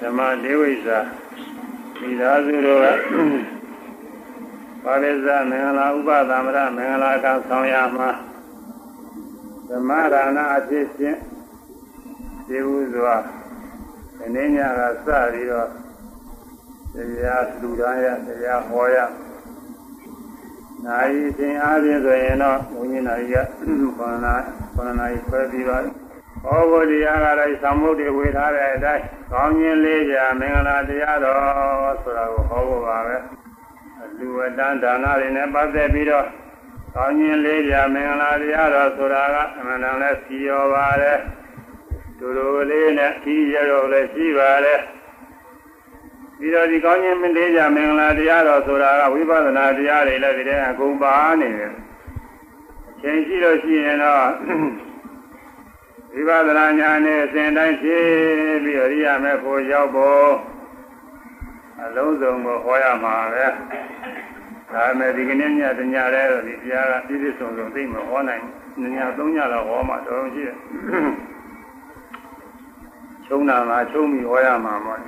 ဓမ္မဒေဝိဇာမိသားစုတို့ကပါရိဇမင်္ဂလာဥပသမရမင်္ဂလာကဆောင်ရမှာဓမ္မဒါနအဖြစ်ဖြင့်ဒီဥစွာဒီနေ့ညကစပြီးတော့တရားလူသားရတရားဟောရနိုင်ခြင်းအားဖြင့်ဆိုရင်တော့ဘုန်းကြီးနာကြီးကခန္ဓာခန္ဓာကြီးခွဲပြီးတော့ ဟောဖို့တရားကလည်းသံမုတ်တွေဝေထားတဲ့အတိုင်းကောင်းခြင်းလေးပြမင်္ဂလာတရားတော်ဆိုတာကိုဟောဖို့ပါပဲလူဝတ္တဒါနတွေနဲ့ပတ်သက်ပြီးတော့ကောင်းခြင်းလေးပြမင်္ဂလာတရားတော်ဆိုတာကအမှန်တန်လဲစီရောပါတယ်သူတို့လေးနဲ့ခီးရတော့လည်းရှိပါတယ်ပြီးတော့ဒီကောင်းခြင်းမင်းလေးပြမင်္ဂလာတရားတော်ဆိုတာကဝိပဿနာတရားတွေလည်းဒီတဲ့အကုန်ပါနေတယ်အချိန်ရှိလို့ရှိရင်တော့ ဝိပဿနာဉာဏ်နဲ့အစဉ်တိုင်းဖြည့်ပြီးတော့ရိယာမဲ့ဖို့ရောက်ဖို့အလုံးစုံကိုဟောရမှာပဲဒါမဲ့ဒီကနေ့ညတညရဲတော့ဒီတရားကပြည့်ပြည့်စုံစုံသိမဟောနိုင်ညညသုံးညတော့ဟောမှတော်ရှိတယ်ချုံနာမှာချုံပြီးဟောရမှာမဟုတ်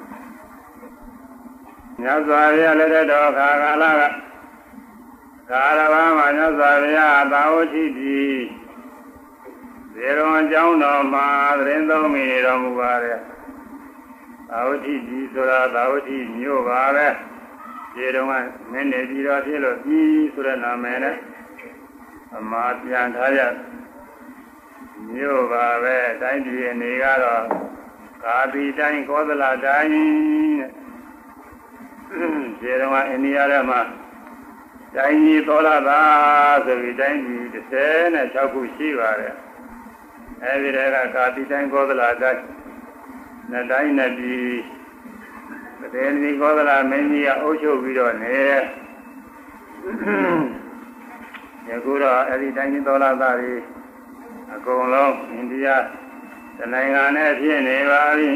ညစွာရလက်တဲ့တော်ခါကာလကကာရဝမှာညစွာရသာဝတိတိ ဇေရုံအကြောင်းတော်မှာသတင်းသုံးမိနေတော်မူပါတယ်သာဝတိတိဆိုတာသာဝတိမြို့ပါပဲဇေရုံကမင်းနေပြီးတော့ဖြစ်လို့ပြီးဆိုတဲ့နာမည်နဲ့အမှားပြန်ထားရမြို့ပါပဲတိုင်းပြည်အနေကတော့ကာပီတိုင်းကောသလတိုင်းတဲ့ခြေတော်ကအိန္ဒိယထဲမှာတိုင်းကြီးသောလာသာဆိုပြီးတိုင်းကြီး36ခုရှိပါတယ် အဲဒီတည်းကကာတိတိုင်းကောသလတိုင်းနှစ်တိုင်းနှစ်ပြည်တည်းဒီကောသလမင်းကြီးကအုပ်ချုပ်ပြီးတော့နေယခုတော့အဲဒီတိုင်းကြီးသောလာသာတွေအကုန်လုံးအိန္ဒိယတနိုင်ငံနဲ့ဖြစ်နေပါပြီ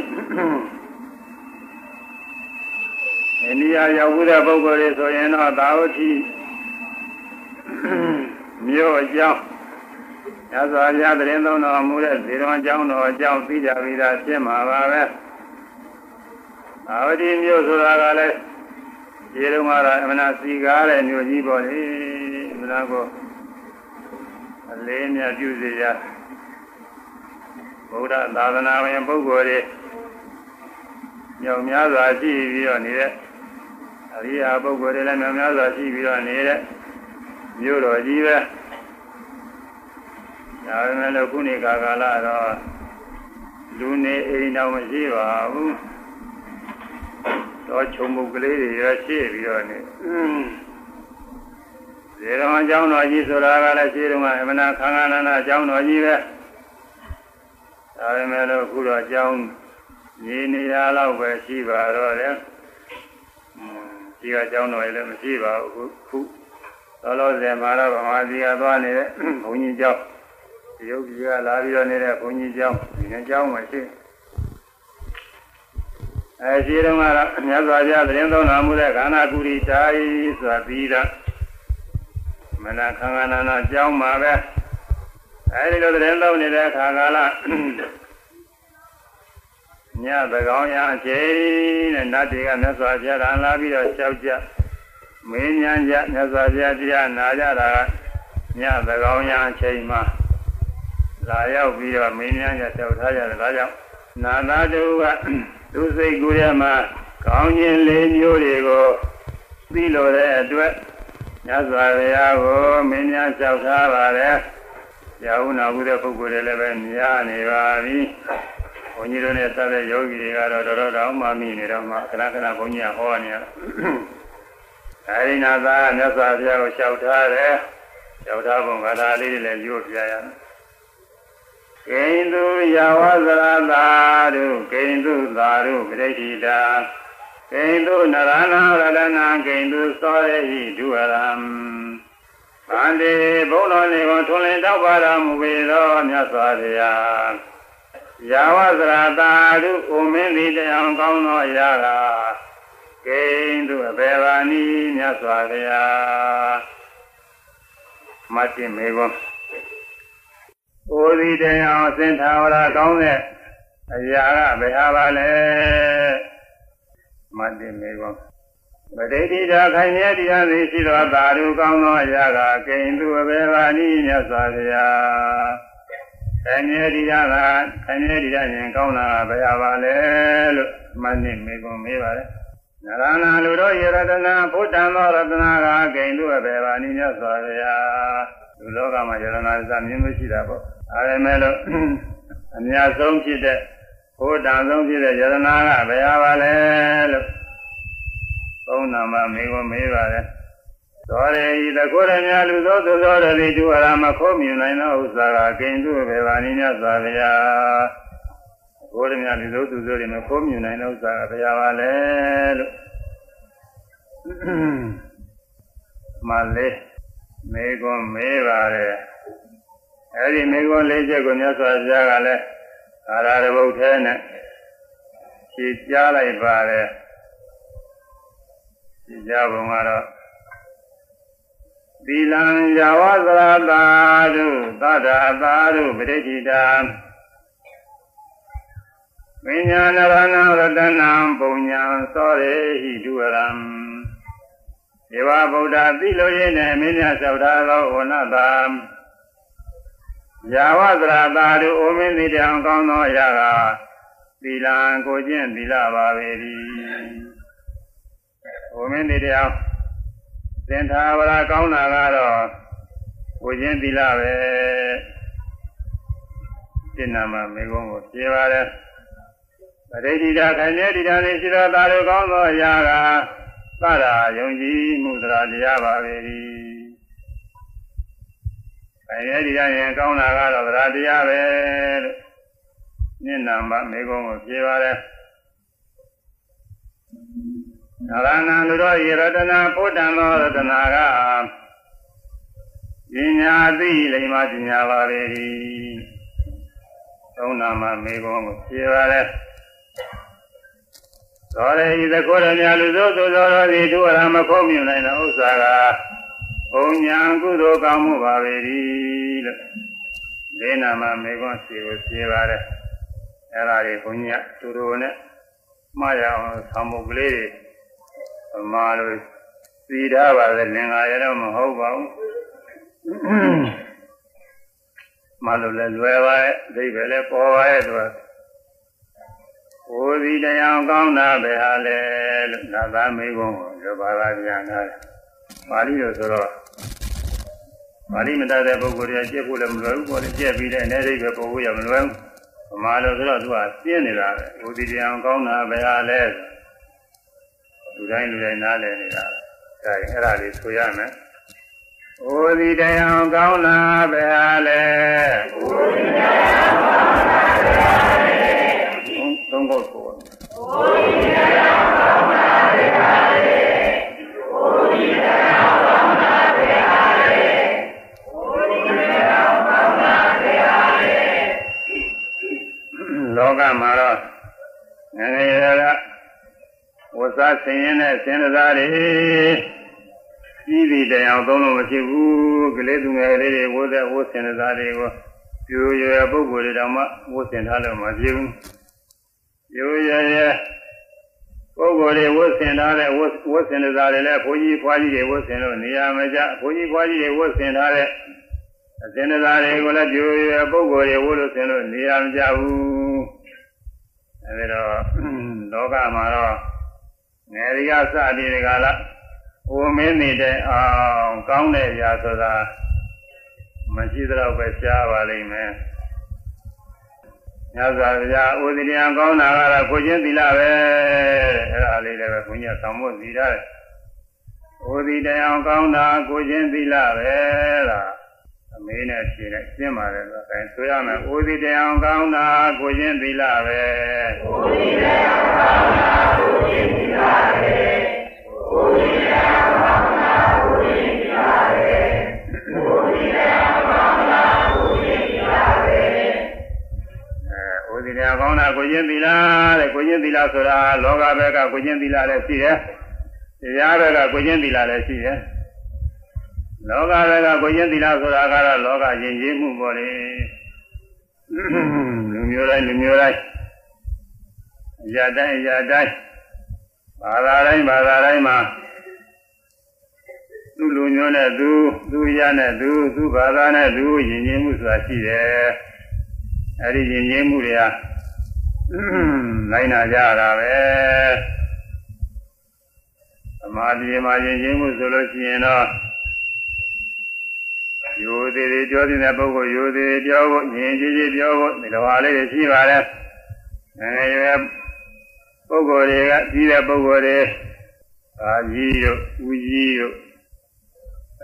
အိန္ဒိယရောက်ဘူးတဲ့ပုဂ္ဂိုလ်တွေဆိုရင်တော့သာဝတိမြို့အကြောင်း ညဇောပြသတင်းသုံးတော်မူတဲ့ဇေရဝံကျောင်းတော်အကြောင်းသိကြပြီးသားဖြစ်မှာပါပဲသာဝတိမြို့ဆိုတာကလည်းဒီလိုမှတော့အမနာစီကားတဲ့မြို့ကြီးပေါ့လေအမနာကိုအလေးမြတ်ပြုစေရဗုဒ္ဓသာသနာဝင်ပုဂ္ဂိုလ်တွေညောင်များစွာရှိပြီးတော့နေတဲ့အရိယာပုဂ္ဂိုလ်တွေလည်းများများစွာရှိပြီးတော့နေတဲ့မြို့တော်ကြီးပဲ ဒါပေမဲ့လို့ခုနေကာကာလတော့လူနေအိမ်တော်မရှိပါဘူးတော့ခြုံမှုကလေးတွေရရှိပြီးတော့နေဇေရမကျောင်းတော်ကြီးဆိုတာကလည်းရှိတုန်းကအမနာခန္ဓာနာနာကျောင်းတော်ကြီးပဲဒါပေမဲ့လို့ခုတော့ကျောင်းနေနေရတော့ပဲရှိပါတော့တယ်ဒီကကျောင်းတော်လည်းမရှိပါဘူးခုလောလောဆယ်မှာတော့ဗမာပြည်ကသွားနေတဲ့ဘုန်းကြီးကျောင်း ဒီယုတ်ကြီးကလာပြီးတော့နေတဲ့ဘုန်းကြီးကျောင်းဒီနေ့ကျောင်းမှာရှိအဲဒီတုန်းကတော့အများစွာပြသတင်းသုံးတော်မူတဲ့ခန္ဓာကုရိတာယီဆိုတာပြီးတော့မနခန္ဓာနာနာကျောင်းမှာပဲအဲဒီလိုသတင်းသုံးနေတဲ့အခါကာလညသကောင်ရအချိန်နဲ့နတ်တွေကမြတ်စွာဘုရားလာပြီးတော့လျှောက်ကြမင်းညာကြမြတ်စွာဘုရားတရားနာကြတာညသကောင်ရအချိန်မှာ လာရောက်ပြီးတော့မင်းညာကြလျှောက်ထားကြတယ်ဒါကြောင့်နာသာတူကသူစိတ်ကူးထဲမှာကောင်းခြင်းလေးမျိုးတွေကိုသိလို့တဲ့အတွက်မြတ်စွာဘုရားကိုမင်းညာလျှောက်ထားပါတယ်။ယောနာဘူးတဲ့ပုဂ္ဂိုလ်တွေလည်းပဲများနေပါပြီ။ဘုန်းကြီးတို့နဲ့ဆက်တဲ့ယောဂီတွေကတော့တော်တော်တောင်မှမိနေတော့မှခဏခဏဘုန်းကြီးကဟောနေရ။အဲဒီနာသာမြတ်စွာဘုရားကိုလျှောက်ထားတယ်။လျှောက်ထားပုံကထာလေးတွေလည်းရွတ်ပြရမယ်။ ကိန္တုယဝဇရတာရုကိန္တုသာရုပရိဋ္ဌိတာကိန္တုနရဏရတနာကိန္တုသောရေဟိဒုရံဗန္တိဘုန်းတော်နေကိုထွန်လင်းတောက်ပါတော်မူပေသောမြတ်စွာဘုရားယာဝဇရတာရုဥမင်းသည်တရားကောင်းသောအရာကကိန္တုအဘေဘာနိမြတ်စွာဘုရားမတ်တင်မေကော ဩဒီတရားအစင်ထာဝရကောင်းတဲ့အရာကဘယ်ဟာပါလဲမတ္တိမေကောပဋိတိတာခိုင်မြဲတရားသည်ရှိသောသာဓုကောင်းသောအရာကကိဉ္သူအဘေဘာနိမြတ်စွာဘုရားခိုင်မြဲတရားကခိုင်မြဲတရားရင်ကောင်းတာဘယ်ပါလဲလို့မတ္တိမေကောမေးပါလေနရဏလူတို့ယရတနာဘုဒ္ဓံသောရတနာကဂိန္ဓုအဘေဘာနိမြတ်စွာဘုရား လူလောကမှာယရနာစမြင်လို့ရှိတာပေါ့အဲဒါမဲ့လို့အများဆုံးဖြစ်တဲ့ဘုဒ္ဓံဆုံးဖြစ်တဲ့ယရနာကဘယ်ပါလဲလို့သုံးနာမမေကိုမေးပါတယ်သောရေဤတကောရမြလူသောသောသောရတိသူအရာမခိုးမြင်နိုင်သောဥစ္စာကဂိန္ဓုအဘေဘာနိမြတ်စွာဘုရားဘုရားမြတ်လူသောသူသောတွေမခိုးမြင်နိုင်တဲ့ဥစ္စာကဘယ်ပါလဲလို့မလေး မေကွန်မေးပါတယ်အဲဒီမေကွန်လေးချက်ကိုမြတ်စွာဘုရားကလည်းအာရရဘုတ်ထဲနဲ့ဖြေကြားလိုက်ပါတယ်ဖြေကြားပုံကတော့သီလံယဝသရတာဓုသတ္တအတာဓုပရိဋိတာဝိညာဏရဏရတနံပုံညာသောရေဟိတုရံေ ဝဗုဒ္ဓသိလို့ရင်းနဲ့မင်းများလျှောက်ထားသောဝဏတာယာဝသရတာတို့အိုမင်းသည်တောင်ကောင်းသောအရာကသီလံကိုကျင့်သီလပါပေ၏အိုမင်းသည်တောင်သင်္ထာဝရကောင်းတာကတော့ကိုကျင့်သီလပဲစိတ်နာမမေကုန်းကိုပြေပါတယ်ပရိဒိတာခိုင်မြဲတည်တာရှိသောသာတို့ကောင်းသောအရာက သရာယုံကြည်မှုသရာတရားပါပဲ။အဲဒီတရားရင်ကောင်းတာကတော့သရာတရားပဲလို့ညဉ့်နာမမေကုန်းကိုပြေပါတယ်။နာရဏလူတော်ယရတနာဘုဒ္ဓံသောရတနာကပညာသိလိမ္မာပညာပါပဲ။သုံးနာမမေကုန်းကိုပြေပါတယ်။ သောရေဤသကောရမြလူသောသောသောသည်ဒုရမခုံးမြင်နိုင်တဲ့ဥစ္စာကဘုံညာကုသိုလ်ကောင်းမှုပါပဲဒီလို့ဒေနာမမေခွန်းစီကိုပြေပါတယ်အဲ့ဒါတွေဘုန်းကြီးကသူတို့နဲ့မှားရအောင်ဆောင်းမှုကလေးတွေဗမာလိုစီထားပါလေလင်္ကာရတော့မဟုတ်ပါဘူးမလို့လည်းလွယ်ပါရဲ့အဓိပ္ပာယ်လည်းပေါ်ပါရဲ့သူက ဟိုဒီတရားကောင်းတာပဲဟာလေလို့သာသာမေးကုန်ကိုဘာသာပြန်တာပါဠိလိုဆိုတော့ပါဠိမတတ်တဲ့ပုဂ္ဂိုလ်တွေကျက်ဖို့လည်းမလွယ်ဘူးပေါ့လေကျက်ပြီးတဲ့အနေအိပဲပို့ဖို့ရမလွယ်ဘူးဗမာလိုဆိုတော့သူကပြင်းနေတာပဲဟိုဒီတရားကောင်းတာပဲဟာလေလူတိုင်းလူတိုင်းနားလည်နေတာအဲအဲ့ဒါလေးဆိုရမယ်ဟိုဒီတရားကောင်းတာပဲဟာလေဟိုဒီတရားကောင်းတာပဲဟာ သုံးခုကိုဘုရားကောင်းပါစေပါလေဘုရားကောင်းပါစေပါလေဘုရားကောင်းပါစေပါလေလောကမှာတော့ငယ်ငယ်ရကဝဇ္ဇဆင်းရဲတဲ့ဆင်းရဲသားတွေကြီးပြီးတရားသုံးလို့မရှိဘူးကလေးသူငယ်လေးတွေဝိုးတဲ့ဝိုးဆင်းရဲသားတွေကိုပြိုရွယ်ပုဂ္ဂိုလ်တွေတောင်မှဝိုးဆင်ထားလို့မဖြစ်ဘူး ရိုးရရပုဂ္ဂိုလ်တွေဝတ်ဆင်ထားတဲ့ဝတ်ဝတ်ဆင်တဲ့သားတွေလည်းဘုန်းကြီးဖွားကြီးတွေဝတ်ဆင်လို့နေရာမကျဘုန်းကြီးဖွားကြီးတွေဝတ်ဆင်ထားတဲ့အစင်သားတွေကိုလည်းရိုးရပုဂ္ဂိုလ်တွေဝတ်လို့ဆင်လို့နေရာမကျဘူးအဲဒီတော့လောကမှာတော့ငယ်ရီကစသည်တွေကလားဟိုမင်းနေတဲ့အောင်ကောင်းတဲ့ရာဆိုတာမရှိတော့ပဲရှားပါလိမ့်မယ် မြတ်စွာဘုရားဥဒိယံကောင်းတာကတော့ကိုချင်းသီလပဲအဲ့ဒါလေးလည်းပဲဘုန်းကြီးဆောင်ဖို့စီရတယ်ဥဒိတံကောင်းတာကိုချင်းသီလပဲလားအမေးနဲ့ဖြေလိုက်ရှင်းပါတယ်ဆိုအဲဆိုရမယ်ဥဒိတံကောင်းတာကိုချင်းသီလပဲဥဒိတံကောင်းတာကိုချင်းသီလပဲဥဒိတံကော သီလကောင်းတာကိုကျင့်သီလတဲ့ကိုကျင့်သီလဆိုတာလောကဘက်ကကိုကျင့်သီလလည်းရှိတယ်။တရားဘက်ကကိုကျင့်သီလလည်းရှိတယ်။လောကဘက်ကကိုကျင့်သီလဆိုတာကတော့လောကယဉ်ကျေးမှုပေါ်လေ။လူမျိုးတိုင်းလူမျိုးတိုင်းအရာတိုင်းအရာတိုင်းဘာသာတိုင်းဘာသာတိုင်းမှာသူ့လူမျိုးနဲ့သူသူရနဲ့သူသူဘာသာနဲ့သူယဉ်ကျေးမှုဆိုတာရှိတယ် အဲဒီယဉ်ကျေးမှုတွေကနိုင်နာကြတာပဲသမာဓိမှာယဉ်ကျေးမှုဆိုလို့ရှိရင်တော့ယောသေးသေးပြောတဲ့ပုဂ္ဂိုလ်ယောသေးသေးပြောဖို့ယဉ်ကျေးကျေးပြောဖို့ဒီလိုဟာလေးတွေရှိပါတယ်အဲရွယ်ပုဂ္ဂိုလ်တွေကကြီးတဲ့ပုဂ္ဂိုလ်တွေအာကြီးတို့ဦးကြီးတို့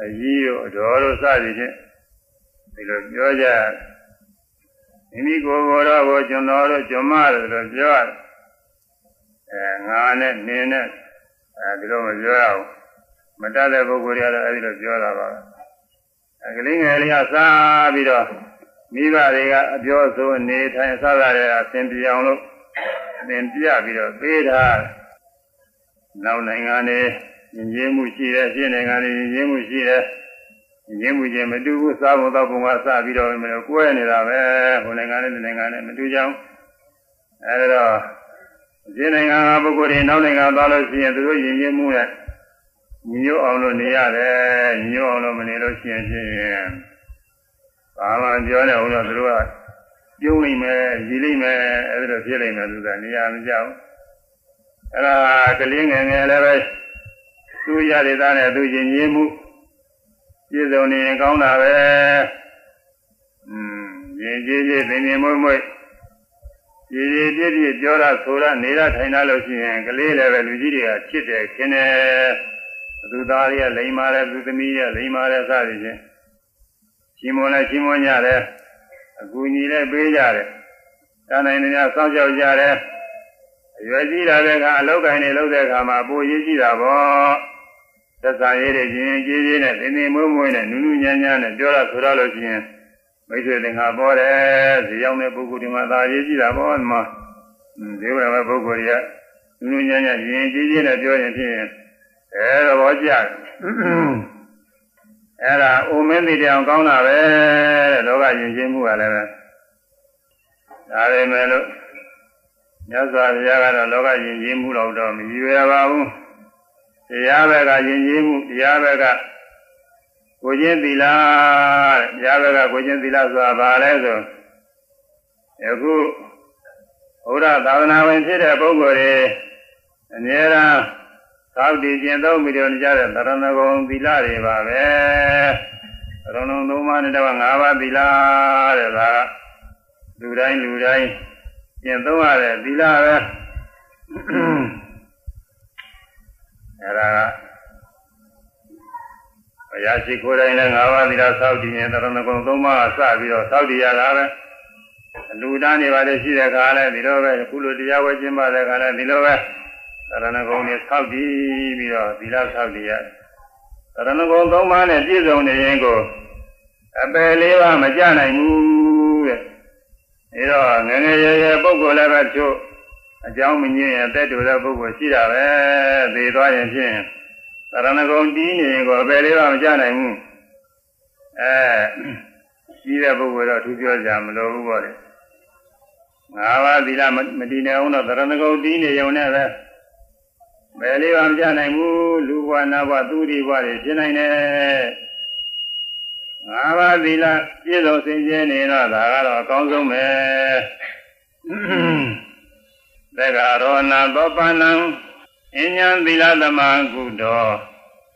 အကြီးတို့အတော်တို့စသည်ဖြင့်ဒီလိုပြောကြ မိမိကိုယ်ကိုယ်တော့ကိုကျွန်တော်တို့ကျွန်မတို့လို့ပြောရတယ်အဲငါနဲ့နင်းနဲ့အဲဒီလိုမပြောရဘူးမတတ်တဲ့ပုဂ္ဂိုလ်တွေကတော့အဲဒီလိုပြောတာပါအဲကလေးငယ်လေးကစားပြီးတော့မိဘတွေကအပြောဆိုနေထိုင်စားရတဲ့အဆင်ပြေအောင်လို့သင်ပြပြီးတော့ပေးထားနောက်နိုင်ငံတွေယဉ်ကျေးမှုရှိတယ်ရှင်းနိုင်ငံတွေယဉ်ကျေးမှုရှိတယ် ယဉ်ကျေးမှုချင်းမတူဘူးစားဖို့တော့ဘုံကစပြီးတော့မလို့ကွဲနေတာပဲဟိုနိုင်ငံနဲ့ဒီနိုင်ငံနဲ့မတူကြဘူးအဲဒါတော့ရှင်းနိုင်ငံကပုဂ္ဂိုလ်တွေနောက်နိုင်ငံသွားလို့ရှိရင်သူတို့ယဉ်ကျေးမှုနဲ့ညီညွတ်အောင်လို့နေရတယ်ညီညွတ်အောင်လို့မနေလို့ရှိရင်ဖြင့်ဘာမှပြောနေအောင်လို့သူတို့ကပြုံးနိုင်မယ်ရည်လိမ့်မယ်အဲ့ဒါဖြစ်နိုင်မယ်သူကနေရာမကြောက်အဲ့ဒါကလေးငယ်ငယ်လည်းပဲသူရတဲ့သားနဲ့သူရင်ကြီးမှု ပြည့်စုံနေရင်ကောင်းတာပဲอืมရင်ကြီးကြီးသင်မြင်မွေ့မွေ့ရည်ရည်ပြည့်ပြည့်ပြောတာဆိုရနေရထိုင်တာလို့ရှိရင်ကလေးလည်းပဲလူကြီးတွေကချစ်တယ်ခင်တယ်သူသားတွေကလိမ်မာတယ်သူသမီးတွေကလိမ်မာတယ်စသည်ဖြင့်ရှင်မွန်လည်းရှင်မွန်ကြတယ်အကူညီလည်းပေးကြတယ်။တန်နိုင်နေများစောင့်ကြောက်ကြတယ်။အရွယ်ကြီးလာတဲ့အခါအလောက်ကိုင်းနေလောက်တဲ့အခါမှာပိုရေးကြည့်တာပေါ့။ သက်သာရေးတဲ့ရင်ကြီးကြီးနဲ့သင်္သင်မွေးမွေးနဲ့နူးနူးညံ့ညံ့နဲ့ပြောရဆိုရလို့ရှိရင်မိတ်ဆွေသင်္ဃာပေါ်တယ်။ဇေယောင်းတဲ့ပုဂ္ဂိုလ်ဒီမှာသာရေးကြည့်တာပေါ့ဒီမှာ။ဒီဘက်ပုဂ္ဂိုလ်တွေကနူးနူးညံ့ညံ့ရင်ကြီးကြီးနဲ့ပြောရင်ဖြင့်အဲတော့ကြတယ်။အဲ့ဒါအိုမင်းသိတဲ့အောင်ကောင်းတာပဲတဲ့လောကယဉ်ကျေးမှုကလည်းပဲဒါပေမဲ့လို့မြတ်စွာဘုရားကတော့လောကယဉ်ကျေးမှုတော့တော့မရည်ရွယ်ပါဘူး တရားဘက်ကယဉ်ကျေးမှုတရားဘက်ကကိုချင်းသီလတဲ့တရားဘက်ကကိုချင်းသီလဆိုတာဘာလဲဆိုယခုဘုရားသာသနာဝင်ဖြစ်တဲ့ပုဂ္ဂိုလ်တွေအများအားသောက်တည်ကျင့်သုံးပြီးတော့ကြားတဲ့သရဏဂုံသီလတွေပါပဲသရဏုံသုံးပါးနဲ့တော့၅ပါးသီလတဲ့ဒါကလူတိုင်းလူတိုင်းကျင့်သုံးရတဲ့သီလပဲ အဲဒါကဘုရားရှိခိုးတိုင်းလည်း၅ပါးသီလသောက်တည်ရင်သရဏဂုံသုံးပါးစပြီးတော့သောက်တည်ရတာပဲလူတန်းနေပါလေရှိတဲ့ခါလဲဒီလိုပဲကုလိုတရားဝဲကျင့်ပါတဲ့ခါလဲဒီလိုပဲသရဏဂုံနဲ့ဆောက်တည်ပြီးတော့သီလဆောက်တည်ရတယ်။သရဏဂုံသုံးပါးနဲ့ပြည့်စုံနေရင်ကိုအပယ်လေးပါးမကြနိုင်ဘူးတဲ့။အဲတော့ငငယ်ရရပုဂ္ဂိုလ်လည်းပဲချို့ အကြောင်းမငြင်းရင်တက်တူတဲ့ပုဂ္ဂိုလ်ရှိတာပဲ။သိသွားရင်ဖြင့်သရဏဂုံတီးနေရင်ကိုအပယ်လေးပါးမကြနိုင်ဘူး။အဲကြီးတဲ့ပုဂ္ဂိုလ်တော့သူပြောကြမလို့ဘူးပေါ့လေ။ငါးပါးသီလမတည်နေအောင်တော့သရဏဂုံတီးနေုံနဲ့ပဲ။ဘယ်လေးပါမကြနိုင်ဘူးလူဘဝနဘဝသူရိဘဝတွေဖြစ်နိုင်တယ်ငါးပါးသီလပြည့်စုံစင်ကြယ်နေတော့ဒါကတော့အကောင်းဆုံးပဲ သက္ကာရောနာသောပါဏံအញ្ញံသီလသမကုတော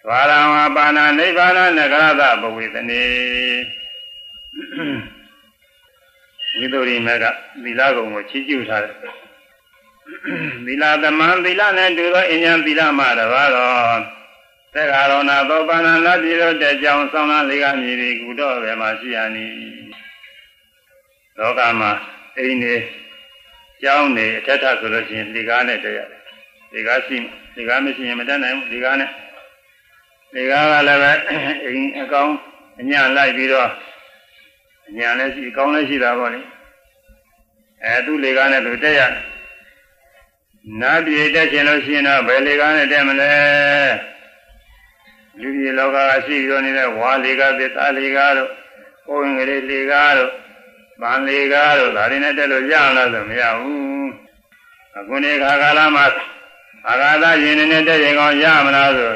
သဝရံဝပါဏနိဗ္ဗာနနဂရသဘဝေတနေဝိသုရိမေကသီလကုံကိုချီးကျူးထားတယ်သီလသမံသီလနဲ့တူသောအញ្ញံသီလမှာတပါတော့သက္ကာရောနာသောပါဏလတိတို့တဲ့ကြောင့်ဆောင်းလာလေးကမြည်ပြီးကုတော့ပဲမှာရှိရနီလောကမှာအိမ်နေ ကျောင်းနေအထက်ထဆိုလို့ရှိရင်ဒီကားနဲ့တည်းရတယ်ဒီကားရှိဒီကားမရှိရင်မတတ်နိုင်ဘူးဒီကားနဲ့ဒီကားကလည်းပဲအိမ်အကောင်အညာလိုက်ပြီးတော့အညာလည်းရှိအကောင်လည်းရှိတာပေါ့လေအဲသူ့လေကားနဲ့သူတက်ရတယ်နာပြေတက်ချင်လို့ရှိရင်တော့ဘယ်လေကားနဲ့တက်မလဲလူကြီးလောကကရှိပြီးတော့နေတဲ့ဝါလေကားသစ္စာလေကားတို့ကိုယ်ငယ်လေးလေကားတို့ ဗန်လေကားတို့ဒါတွေနဲ့တက်လို့ရအောင်လားဆိုမရဘူးအခုနေခါကာလမှာအာဃာတရင်နဲ့တက်ရင်ကောင်းရမလားဆို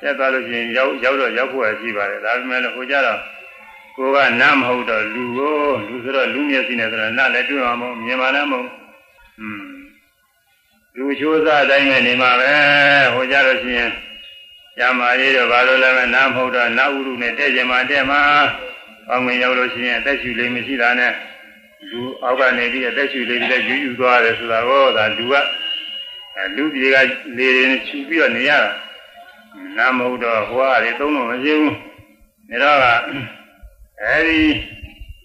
ဆက်သွားလို့ရှိရင်ရောက်ရောက်တော့ရောက်ဖို့ရှိပါတယ်ဒါပေမဲ့လည်းဟိုကြတော့ကိုကနတ်မဟုတ်တော့လူကိုလူဆိုတော့လူမျက်စိနဲ့ဆိုတော့နတ်လည်းတွေ့မှာမဟုတ်မြင်မှာလည်းမဟုတ်อืมလူချိုးစားတိုင်းပဲနေမှာပဲဟိုကြလို့ရှိရင်ရမရေးတော့ဘာလို့လဲမနားမဟုတ်တော့နာဥရုနဲ့တဲ့ကြမှာတဲ့မှာ အောင်းဝင်ရောက်လို့ရှိရင်အသက်ရှူလေးမရှိတာနဲ့လူအောက်ကနေပြီးအသက်ရှူလေးပြီးယူယူသွားတယ်ဆိုတာကိုဒါလူကလူပြေကလေရင်ချူပြီးတော့နေရတာနားမဟုတ်တော့ဟိုဟာတွေသုံးလို့မရှိဘူးဒါတော့အဲဒီ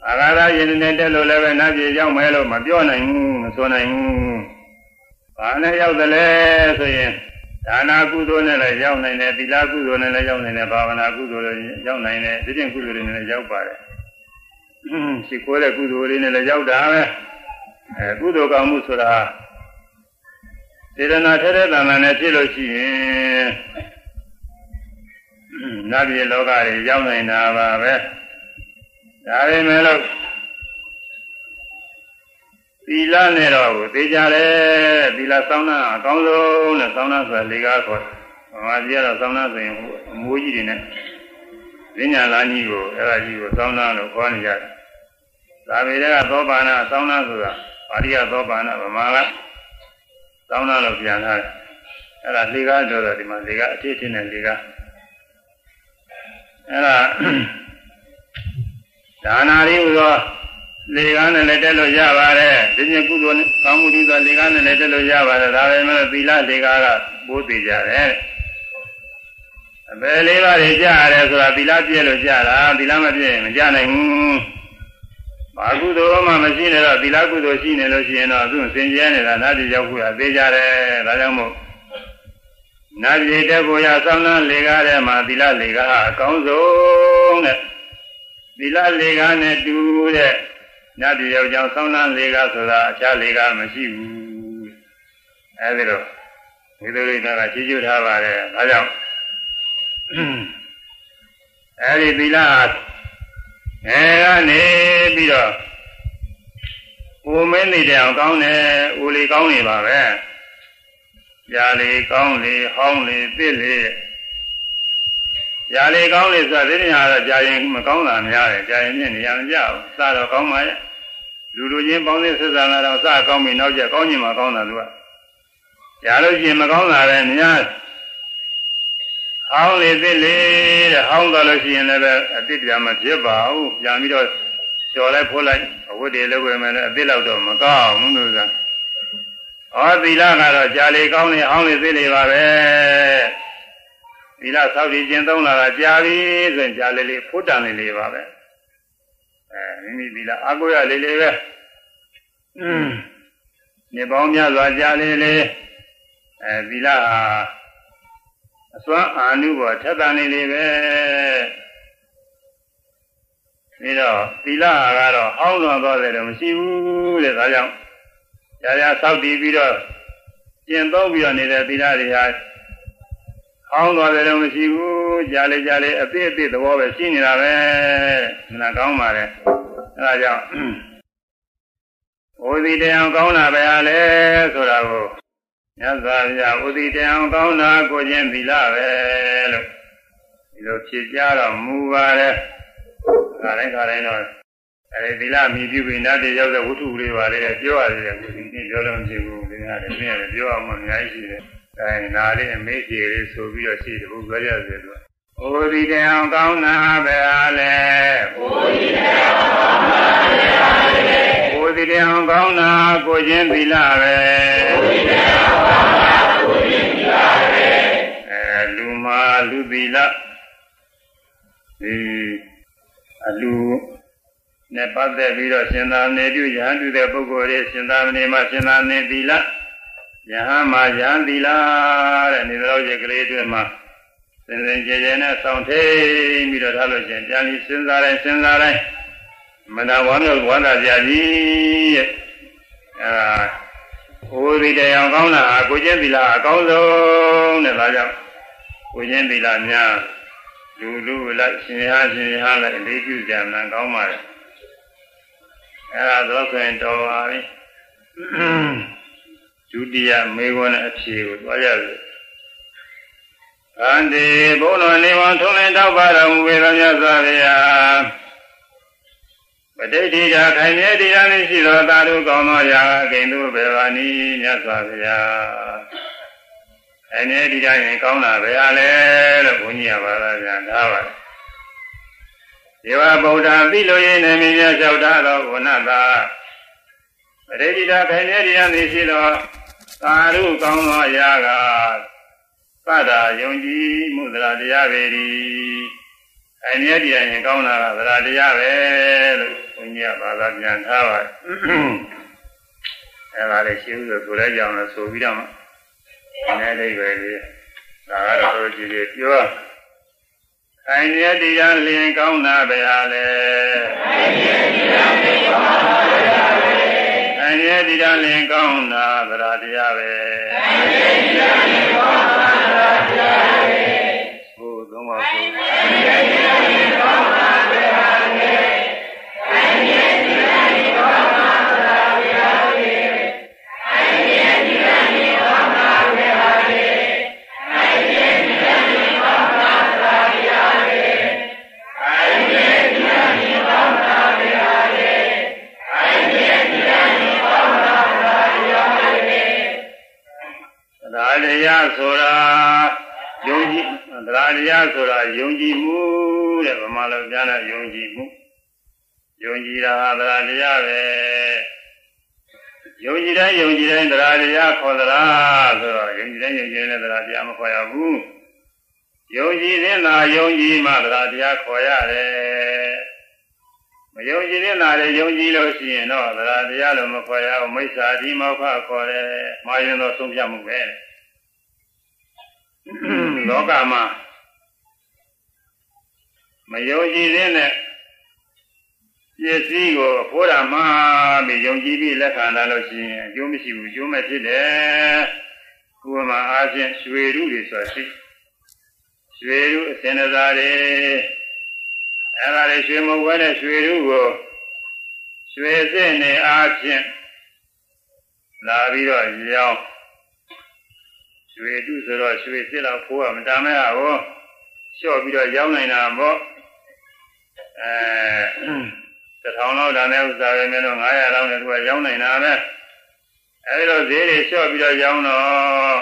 အာဃာတရင်နဲ့တက်လို့လည်းပဲနားပြေရောက်မယ်လို့မပြောနိုင်ဘူးမဆိုနိုင်ဘူးဘာနဲ့ရောက်တယ်လဲဆိုရင် ဒါနာကုသိုလ်နဲ့လည်းရောက်နိုင်တယ်သီလကုသိုလ်နဲ့လည်းရောက်နိုင်တယ်ဘာဝနာကုသိုလ်လည်းရောက်နိုင်တယ်ဒီပြင်ကုသိုလ်တွေနဲ့လည်းရောက်ပါတယ်ရှိခိုးတဲ့ကုသိုလ်လေးနဲ့လည်းရောက်တာပဲအဲကုသိုလ်ကောင်းမှုဆိုတာစေတနာထဲထဲတန်တန်နဲ့ဖြစ်လို့ရှိရင်နတ်ပြည်လောကတွေရောက်နိုင်တာပါပဲဒါပေမဲ့လို့ သီလနဲ့တော့ကိုသိကြတယ်သီလစောင်းတာအကောင်းဆုံးနဲ့စောင်းတာဆိုတာလေကားခေါ်ဗမာပြည်ကတော့စောင်းတာဆိုရင်အမိုးကြီးတွေနဲ့ဉာဏ်လာကြီးကိုအဲ့ဒါကြီးကိုစောင်းတာလို့ခေါ်နေကြတယ်သာဝေတွေကသောပါဏစောင်းတာဆိုတာပါဠိကသောပါဏဗမာကစောင်းတာလို့ပြန်ထားတယ်အဲ့ဒါလေကားဆိုတော့ဒီမှာလေကားအထစ်ထင်းနဲ့လေကားအဲ့ဒါဒါနာရီဟူသော လေကားနဲ့လည်းတက်လို့ရပါတယ်ဒီညကုသိုလ်ကောင်းမှုဒီသောလေကားနဲ့လည်းတက်လို့ရပါတယ်ဒါပေမဲ့သီလလေကားကပိုးသေးကြတယ်အပယ်လေးပါးတွေကြားရတယ်ဆိုတာသီလပြည့်လို့ကြားတာသီလမပြည့်ရင်မကြားနိုင်ဘူးဘာကုသိုလ်မှမရှိနေတော့သီလကုသိုလ်ရှိနေလို့ရှိရင်တော့သူစင်ကြဲနေတာနာပြည်ရောက်ဖို့ကသေးကြတယ်ဒါကြောင့်မို့နာပြည်တက်ဖို့ရဆောင်းနှံလေကားထဲမှာသီလလေကားအကောင်းဆုံးတဲ့သီလလေကားနဲ့တူတဲ့ နတ်ပြည်ရောက်ကြောင်းဆောင်းနှံလေကားဆိုတာအခြားလေကားမရှိဘူးအဲဒီတော့ဒီလိုလေးကချီးကျူးထားပါတယ်ဒါကြောင့်အဲဒီသီလအဲကနေပြီးတော့ဦးမင်းနေတဲ့အောင်ကောင်းတယ်ဦးလေးကောင်းနေပါပဲຢာလေးကောင်းလေဟောင်းလေသစ်လေ ຢာလေးကောင်းလေဆိုတာဒီနေရာတော့ကြာရင်မကောင်းတာများတယ်ကြာရင်မြင့်နေရမကြဘူးစတော့ကောင်းပါရဲ့လူလူချင်းပေါင်းသင်းဆက်ဆံလာတော့စကောင်းပြီနောက်ကျကောင်းချင်မှကောင်းတာသူကຢာလို့ရှိရင်မကောင်းတာပဲများဟောင်းလေသစ်လေတဲ့ဟောင်းတော့လို့ရှိရင်လည်းပဲအတိတ်ပြမဖြစ်ပါဘူးပြန်ပြီးတော့ကျော်လိုက်ဖိုးလိုက်အဝတ်တွေလုပ်ဝင်မယ်လည်းအတိတ်လောက်တော့မကောင်းဘူးလို့ဆိုတာဩသီလကတော့ကြာလေကောင်းလေဟောင်းလေသစ်လေပါပဲ သီလဆောက်တည်ခြင်းသုံးလာတာကြာပြီဆိုရင်ကြာလေလေဖုတ်တန်လေလေပါပဲအဲမိမိသီလအကုရလေလေပဲอืมနေပေါင်းများစွာကြာလေလေအဲသီလဟာအစွမ်းအာနုဘောထက်တန်နေလေပဲပြီးတော့သီလကတော့အောင်းလွန်သွားတယ်တော့မရှိဘူးတဲ့ဒါကြောင့်ရာရာစောက်တည်ပြီးတော့ကျင့်သုံးပြီးတော့နေတဲ့သီလတွေဟာ အောင်းသွားတယ်တော့မရှိဘူးကြားလေကြားလေအပြည့်အပြည့်သဘောပဲရှိနေတာပဲမနာကောင်းပါလေအဲဒါကြောင့်ဩဒီတရားကောင်းတာပဲဟာလေဆိုတာကိုမြတ်စွာဘုရားဥဒိတံကောင်းတာကိုချင်းသီလပဲလို့ဒီလိုဖြေကြတော့မူပါတယ်ခါတိုင်းခါတိုင်းတော့အဲဒီသီလမြည်ပြုပြီးနတ်တွေရောက်တဲ့ဝတ္ထုလေးပါလေပြောရတယ်ကိုဒီနေ့ပြောလို့မဖြစ်ဘူးဒီနေ့လည်းပြည့်ရတယ်ပြောအောင်မအများကြီးရှိတယ် အဲနာလေးအမေးကြီးလေးဆိုပြီးတော့ရှိတယ်ဘုရားရစေလို့ဩဒီတံကောင်းတာပဲဟာလေဩဒီတံကောင်းတာပဲဟာလေဩဒီတံကောင်းတာကိုချင်းသီလပဲဩဒီတံမာလူသီလဒီအလူနဲ့ပတ်သက်ပြီးတော့ရှင်သာနေပြုယဟန်ပြုတဲ့ပုဂ္ဂိုလ်တွေရှင်သာနေမှာရှင်သာနေသီလ ယဟန်မှာယဟန်သီလတဲ့နေတော်ရဲ့ကလေးတွေမှာစင်စင်ကြဲကြဲနဲ့ဆောင်းထိန်ပြီးတော့ထားလို့ရှင်ပြန်ပြီးစဉ်းစားတိုင်းစဉ်းစားတိုင်းမနာဝမ်းမြောက်ဝမ်းသာကြကြီးရဲ့အဲဟိုဒီတရားကောင်းတာကိုကျင့်သီလအကောင်းဆုံးတဲ့ဒါကြောင့်ကိုချင်းသီလများလူလူလိုက်ရှင်ဟာရှင်ဟာလိုက်အလေးပြုကြမှန်ကောင်းပါလေအဲဒါတော့ဆိုရင်တော်ပါပြီ ဒုတိယမေခွန်းအဖြေကိုသွားရစေ။အန္တိဘုန်းတော်နေဝန်ထုံးလင်းတောက်ပါတော်မူပေသောမြတ်စွာဘုရားပဋိဋ္ဌိတာခိုင်မြဲတရားနှင့်ရှိသောသာဓုကောင်းသောရာဂိန္ဓုဘေဝနီမြတ်စွာဘုရား။ခိုင်မြဲတရားရင်ကောင်းတာပဲအားလဲလို့ဘုန်းကြီးကပါလာပြန်ထားပါတယ်။ဒီဝဗုဒ္ဓသိလို့ရင်းနေမြတ်လျှောက်ထားသောဝဏ္ဏသာ ပရိဒိတာခိုင်မြဲတရားနှင့်ရှိသောသာဓုကောင်းသောရာကသတ္တာယုံကြည်မှုသရတရားပဲဒီခိုင်မြဲတရားရင်ကောင်းတာကသရတရားပဲလို့ဘုန်းကြီးကဘာသာပြန်ထားပါတယ်အဲဒါလေးရှိဦးဆိုဆိုလဲကြောင်လို့ဆိုပြီးတော့မှနည်းလေးပဲလေဒါကတော့ကြည့်ကြည့်ပြောခိုင်မြဲတရားလျင်ကောင်းတာပဲဟာလေခိုင်မြဲတရားလျင်ကောင်းတာပဲဟာလေ ခိုင်မြဲတရားလျင်ကောင်းတာသရတရားပဲခိုင်မြဲတရားလျင်ကောင်းတာသရတရားပဲဘုသုံးပါဆိုခိုင်မြဲတရား တရားဆိုတာယုံကြည်သရတရားဆိုတာယုံကြည်မှုတဲ့ဗမာလိုပြန်တဲ့ယုံကြည်မှုယုံကြည်တာဟာသရတရားပဲယုံကြည်တိုင်းယုံကြည်တိုင်းသရတရားခေါ်သလားဆိုတော့ယုံကြည်တိုင်းယုံကြည်တိုင်းသရတရားမခေါ်ရဘူးယုံကြည်တဲ့နာယုံကြည်မှသရတရားခေါ်ရတယ်မယုံကြည်တဲ့နာလည်းယုံကြည်လို့ရှိရင်တော့သရတရားလို့မခေါ်ရဘူးမိစ္ဆာဒီမောခခေါ်တယ်မာရင်တော့ဆုံးဖြတ်မှုပဲ လောကမှာမယုံကြည်တဲ့နဲ့ပစ္စည်းကိုအဖို့ရမှာပြီးယုံကြည်ပြီးလက်ခံလာလို့ရှိရင်အကျိုးမရှိဘူးအကျိုးမဲ့ဖြစ်တယ်။ဥပမာအားဖြင့်ရွှေရုတွေဆိုတာရှိရွှေရုအစင်စားတွေအဲ့ဒါတွေရွှေမဟုတ်ဘဲနဲ့ရွှေရုကိုရွှေစစ်နေအားဖြင့်လာပြီးတော့ရောင်း ရွှေတုဆိုတော့ရွှေစစ်တော့ဖိုးကမတမ်းမဲ့ဟာကိုလျှော့ပြီးတော့ရောင်းနိုင်တာပေါ့အဲတစ်ထောင်လောက်တန်တဲ့ဥစ္စာပဲမျိုးတော့900လောက်နဲ့သူကရောင်းနိုင်တာပဲအဲဒီတော့ဈေးတွေလျှော့ပြီးတော့ရောင်းတော့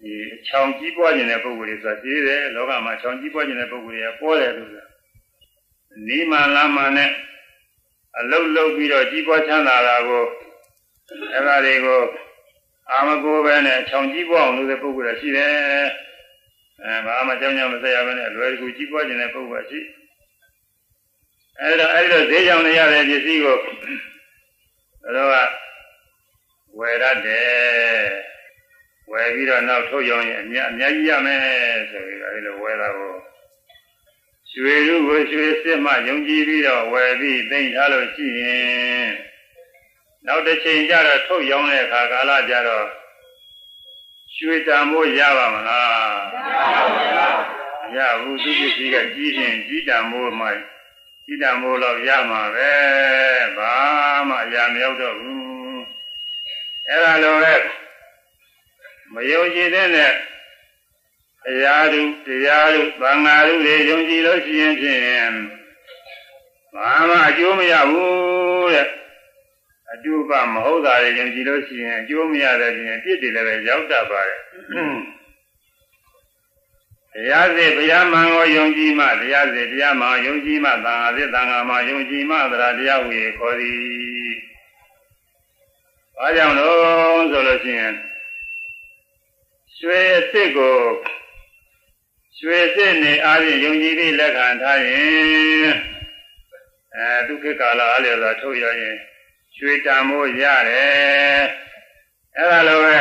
ဒီချောင်ကြီးပွားခြင်းတဲ့ပုဂ္ဂိုလ်တွေဆိုတာရှိတယ်လောကမှာချောင်ကြီးပွားခြင်းတဲ့ပုဂ္ဂိုလ်တွေကပေါ်တယ်လို့ဆိုတာနီးမှန်လားမှန်နဲ့အလုတ်လုတ်ပြီးတော့ကြီးပွားချမ်းသာတာကို အဲဒါတွေကိုအာမကိုပဲနဲ့ချောင်ကြီးပွားအောင်လုပ်တဲ့ပုဂ္ဂိုလ်တွေရှိတယ်အဲဘာမှကြောင်းကြောင်းမဆက်ရဘဲနဲ့လွယ်ကူကြီးပွားခြင်းတဲ့ပုဂ္ဂိုလ်ရှိအဲဒါအဲဒီတော့ဈေးကြောင်နေရတဲ့ပစ္စည်းကိုတော့ဝယ်ရတယ်ဝယ်ပြီးတော့နောက်ထုတ်ရောင်းရင်အများအများကြီးရမယ်ဆိုပြီးတော့အဲဒီလိုဝယ်တာကိုရွှေရုကိုရွှေစစ်မှယုံကြည်ပြီးတော့ဝယ်ပြီးသိမ့်ထားလို့ရှိရင် နောက်တစ်ချိန်ကျတော့ထုတ်ရောင်းတဲ့အခါကာလကျတော့ရွှေတံမိုးရပါမလားမရဘူးသူပစ္စည်းကကြီးရင်ကြီးတံမိုးမှကြီးတံမိုးတော့ရမှာပဲဘာမှအရာမရောက်တော့ဘူးအဲ့ဒါလိုပဲမယုံကြည်တဲ့နဲ့တရားသူတရားသူသံဃာသူတွေယုံကြည်လို့ရှိရင်ဖြင့်ဘာမှအကျိုးမရဘူးတဲ့ အကျိုးကမဟုတ်တာတွေယုံကြည်လို့ရှိရင်အကျိုးမရတဲ့ပြင်ပြစ်တယ်လည်းပဲရောက်တတ်ပါတယ်တရားစေတရားမှန်ကိုယုံကြည်မှတရားစေတရားမှန်ယုံကြည်မှသံဃာစေသံဃာမှယုံကြည်မှသရတရားဝေခေါ်သည်။ဘာကြောင့်လို့ဆိုလို့ရှိရင်ရွှေစစ်ကိုရွှေစစ်နေအားဖြင့်ယုံကြည်ပြီးလက်ခံထားရင်အဲဒုက္ခကာလအားလျော်စွာထုတ်ရရင် ရွှေတံမိုးရတယ်အဲ့ဒါလိုပဲ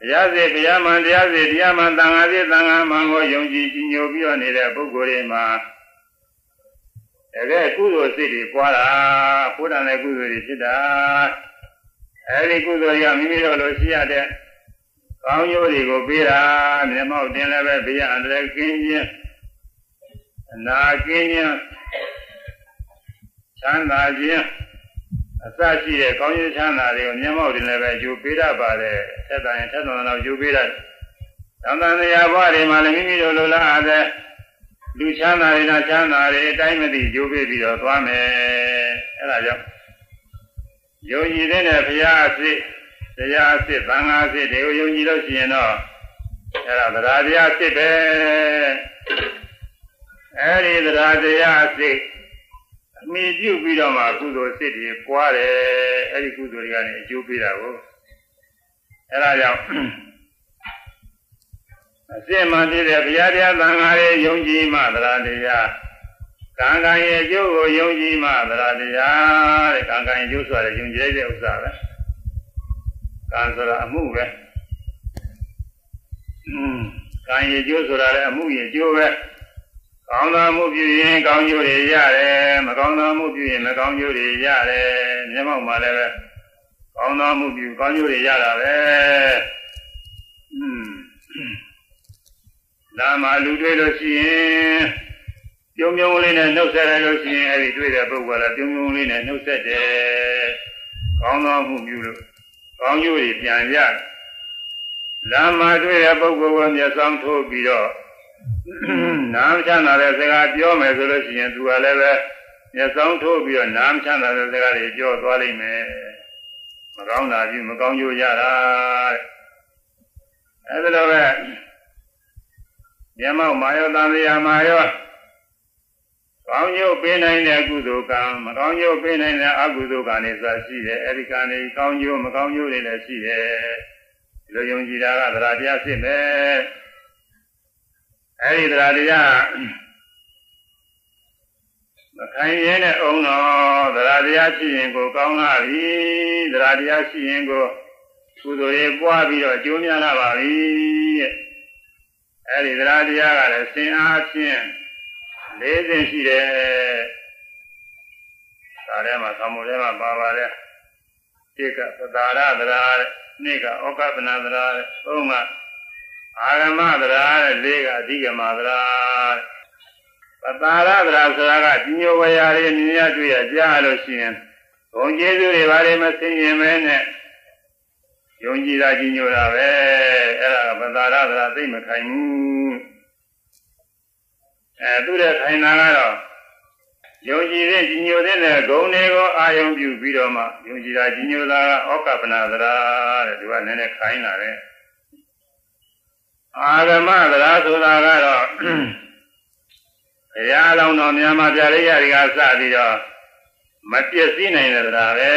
တရားစေတရားမှန်တရားစေတရားမှန်သံဃာစေသံဃာမှန်ကိုယုံကြည်ကြည်ညိုပြီးတော့နေတဲ့ပုဂ္ဂိုလ်တွေမှာတကယ်ကုသိုလ်စိတ်တွေပွားတာဘုရားနဲ့ကုသိုလ်တွေဖြစ်တာအဲဒီကုသိုလ်ရမိမိတို့လိုရှိရတဲ့ကောင်းကျိုးတွေကိုပေးတာမျက်မှောက်တင်လည်းပဲဘေးအန္တရာယ်ကင်းခြင်းအနာကင်းခြင်း ချမ်းသာခြင်းအစရှိတဲ့ကောင်းကျိုးချမ်းသာတွေကိုမျက်မှောက်တင်လည်းပဲယူပေးတတ်ပါတယ်ဆက်တန်ရင်ထက်သွန်တော့ယူပေးတတ်သံသံတရားဘဝတွေမှာလည်းမိမိတို့လိုလားအပ်တဲ့လူချမ်းသာတွေနဲ့ချမ်းသာတွေအတိုင်းမသိယူပေးပြီးတော့သွားမယ်အဲဒါကြောင့်ယုံကြည်တဲ့ဘုရားအစ်တရားအစ်သံဃာအစ်တွေကိုယုံကြည်လို့ရှိရင်တော့အဲဒါသဒ္ဓါတရားအစ်ပဲအဲဒီသဒ္ဓါတရားအစ်အ မိပြုပြီးတော့မှကုသိုလ်စိတ်တွေပွားတယ်အဲ့ဒီကုသိုလ်တွေကနေအကျိုးပေးတာကိုအဲ့ဒါကြောင့်အစစ်မှန်ပြည့်တဲ့ဘုရားတရားသံဃာတွေယုံကြည်မှသရတရားကံကံရဲ့အကျိုးကိုယုံကြည်မှသရတရားတဲ့ကံကံရဲ့အကျိုးဆိုတာယုံကြည်တဲ့ဥစ္စာပဲကံဆိုတာအမှုပဲอืมကံရဲ့အကျိုးဆိုတာလည်းအမှုရဲ့အကျိုးပဲ ကောင်းသောမှုပြုရင်ကောင်းကျိုးတွေရတယ်မကောင်းသောမှုပြုရင်မကောင်းကျိုးတွေရတယ်မျက်မှောက်မှာလည်းပဲကောင်းသောမှုပြုကောင်းကျိုးတွေရတာပဲอืมလာမလူတွေ့လို့ရှိရင်ပြုံးပြုံးလေးနဲ့နှုတ်ဆက်ရလို့ရှိရင်အဲ့ဒီတွေ့တဲ့ပုဂ္ဂိုလ်ကပြုံးပြုံးလေးနဲ့နှုတ်ဆက်တယ်ကောင်းသောမှုပြုလို့ကောင်းကျိုးတွေပြန်ရတယ်လာမတွေ့တဲ့ပုဂ္ဂိုလ်ကမျက်စောင်းထိုးပြီးတော့ နားချမ်းသာတဲ့စကားပြောမယ်ဆိုလို့ရှိရင်သူကလည်းပဲမျက်စောင်းထိုးပြီးတော့နားချမ်းသာတဲ့စကားတွေပြောသွားလိမ့်မယ်မကောင်းတာကြီးမကောင်းကျိုးရတာအဲဒါတော့ပဲမျက်မှောက်မာယောတန်တရားမာယောကောင်းကျိုးပေးနိုင်တဲ့ကုသိုလ်ကံမကောင်းကျိုးပေးနိုင်တဲ့အကုသိုလ်ကံတွေသာရှိတယ်အဲဒီကံတွေကောင်းကျိုးမကောင်းကျိုးတွေလည်းရှိတယ်ဒီလိုယုံကြည်တာကသရတရားဖြစ်မယ် အဲဒီတရားတရားမခံရင်နဲ့အောင်တော့တရားတရားရှိရင်ကိုကောင်းလာပြီတရားတရားရှိရင်ကိုကုသိုလ်တွေပွားပြီးတော့အကျိုးများလာပါပြီတဲ့အဲဒီတရားတရားကလည်းစင်အားဖြင့်၄ဆင့်ရှိတယ်ဒါထဲမှာသမှုထဲမှာပါပါတယ်တိကသတာရသရာတဲ့နှစ်ကဩကပနာသရာတဲ့သုံးက အာဂမသရာတဲ့လေးကအဓိကမသရာပတာရသရာဆိုတာကဒီညိုဝရာတွေမြင်ရတွေ့ရကြားလို့ရှိရင်ဘုံကျေးဇူးတွေဘာတွေမသိရင်မဲနဲ့ယုံကြည်တာကြီးညိုတာပဲအဲ့ဒါကပတာရသရာသိမခိုင်ဘူးအဲသူတဲ့ခိုင်တာကတော့ယုံကြည်တဲ့ကြီးညိုတဲ့ဂုဏ်တွေကိုအာယုံပြုပြီးတော့မှယုံကြည်တာကြီးညိုတာကဩကပနာသရာတဲ့သူကနည်းနည်းခိုင်းလာတယ် အာဂမသရာဆိုတာကတော့ဘုရားလောင်းတော်များမှာပြရိယတွေကစပြီးတော့မပြည့်စည်နိုင်တဲ့သရာပဲ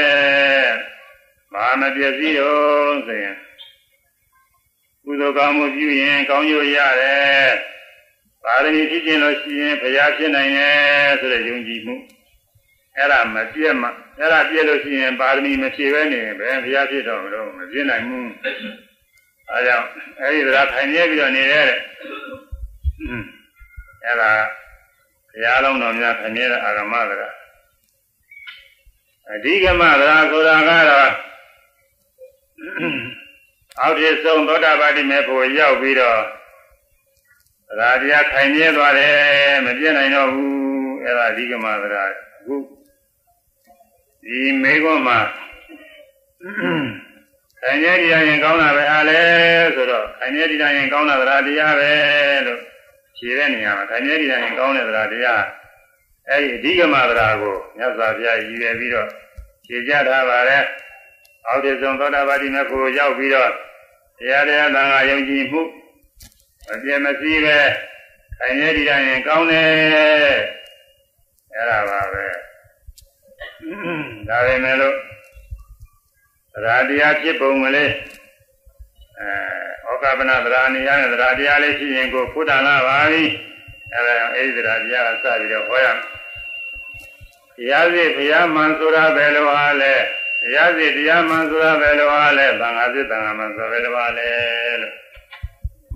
ဘာမပြည့်စည်တော့ဆိုရင်ကုသိုလ်ကောင်းမှုပြုရင်ကောင်းကျိုးရတယ်ပါရမီဖြစ်ခြင်းလို့ရှိရင်ဘုရားဖြစ်နိုင်တယ်ဆိုတဲ့ယုံကြည်မှုအဲ့ဒါမပြည့်မှအဲ့ဒါပြည့်လို့ရှိရင်ပါရမီမဖြည့်ပဲနေဘယ်ဘုရားဖြစ်တော့မလို့မပြည့်နိုင်ဘူး အဲကြောင့်အဲဒီသရာထိုင်နေပြီးတော့နေတဲ့အဲဒါဘုရားလုံးတော်များထိုင်နေတဲ့အာရမသရာအဓိကမသရာဆိုတာကတော့အောက်ထစ်ဆုံးသောတာပတိမေဖို့ရောက်ပြီးတော့သရာတရားခိုင်မြဲသွားတယ်မပြည့်နိုင်တော့ဘူးအဲဒါအဓိကမသရာအခုဒီမေခွန်းမှာ ခိုင်မြဲတရားရင်ကောင်းတာပဲအားလဲဆိုတော့ခိုင်မြဲတရားရင်ကောင်းတာသရာတရားပဲလို့ဖြေတဲ့နေရာမှာခိုင်မြဲတရားရင်ကောင်းတဲ့သရာတရားအဲဒီအဓိကမသရာကိုမြတ်စွာဘုရားရည်ရွယ်ပြီးတော့ဖြေကြထားပါတယ်အောက်တဆုံးသောတာပတိမေဖို့ရောက်ပြီးတော့တရားတရားသံဃာယုံကြည်မှုမပြည့်မစည်းပဲခိုင်မြဲတရားရင်ကောင်းတယ်အဲ့ဒါပါပဲဒါပဲမဲ့လို့သ ရာတရားဖြစ်ပုံကလေးအဲဩကပနသရာနေရတဲ့သရာတရားလေးရှိရင်ကိုဖုဒ္ဒလာပါပြီအဲဒါအဲဒီသရာတရားကစပြီးတော့ဟောရမယ်ဘုရားစီဘုရားမှန်ဆိုတာဘယ်လိုအားလဲဘုရားစီတရားမှန်ဆိုတာဘယ်လိုအားလဲသံဃာစီသံဃာမှန်ဆိုတာဘယ်လိုအားလဲလို့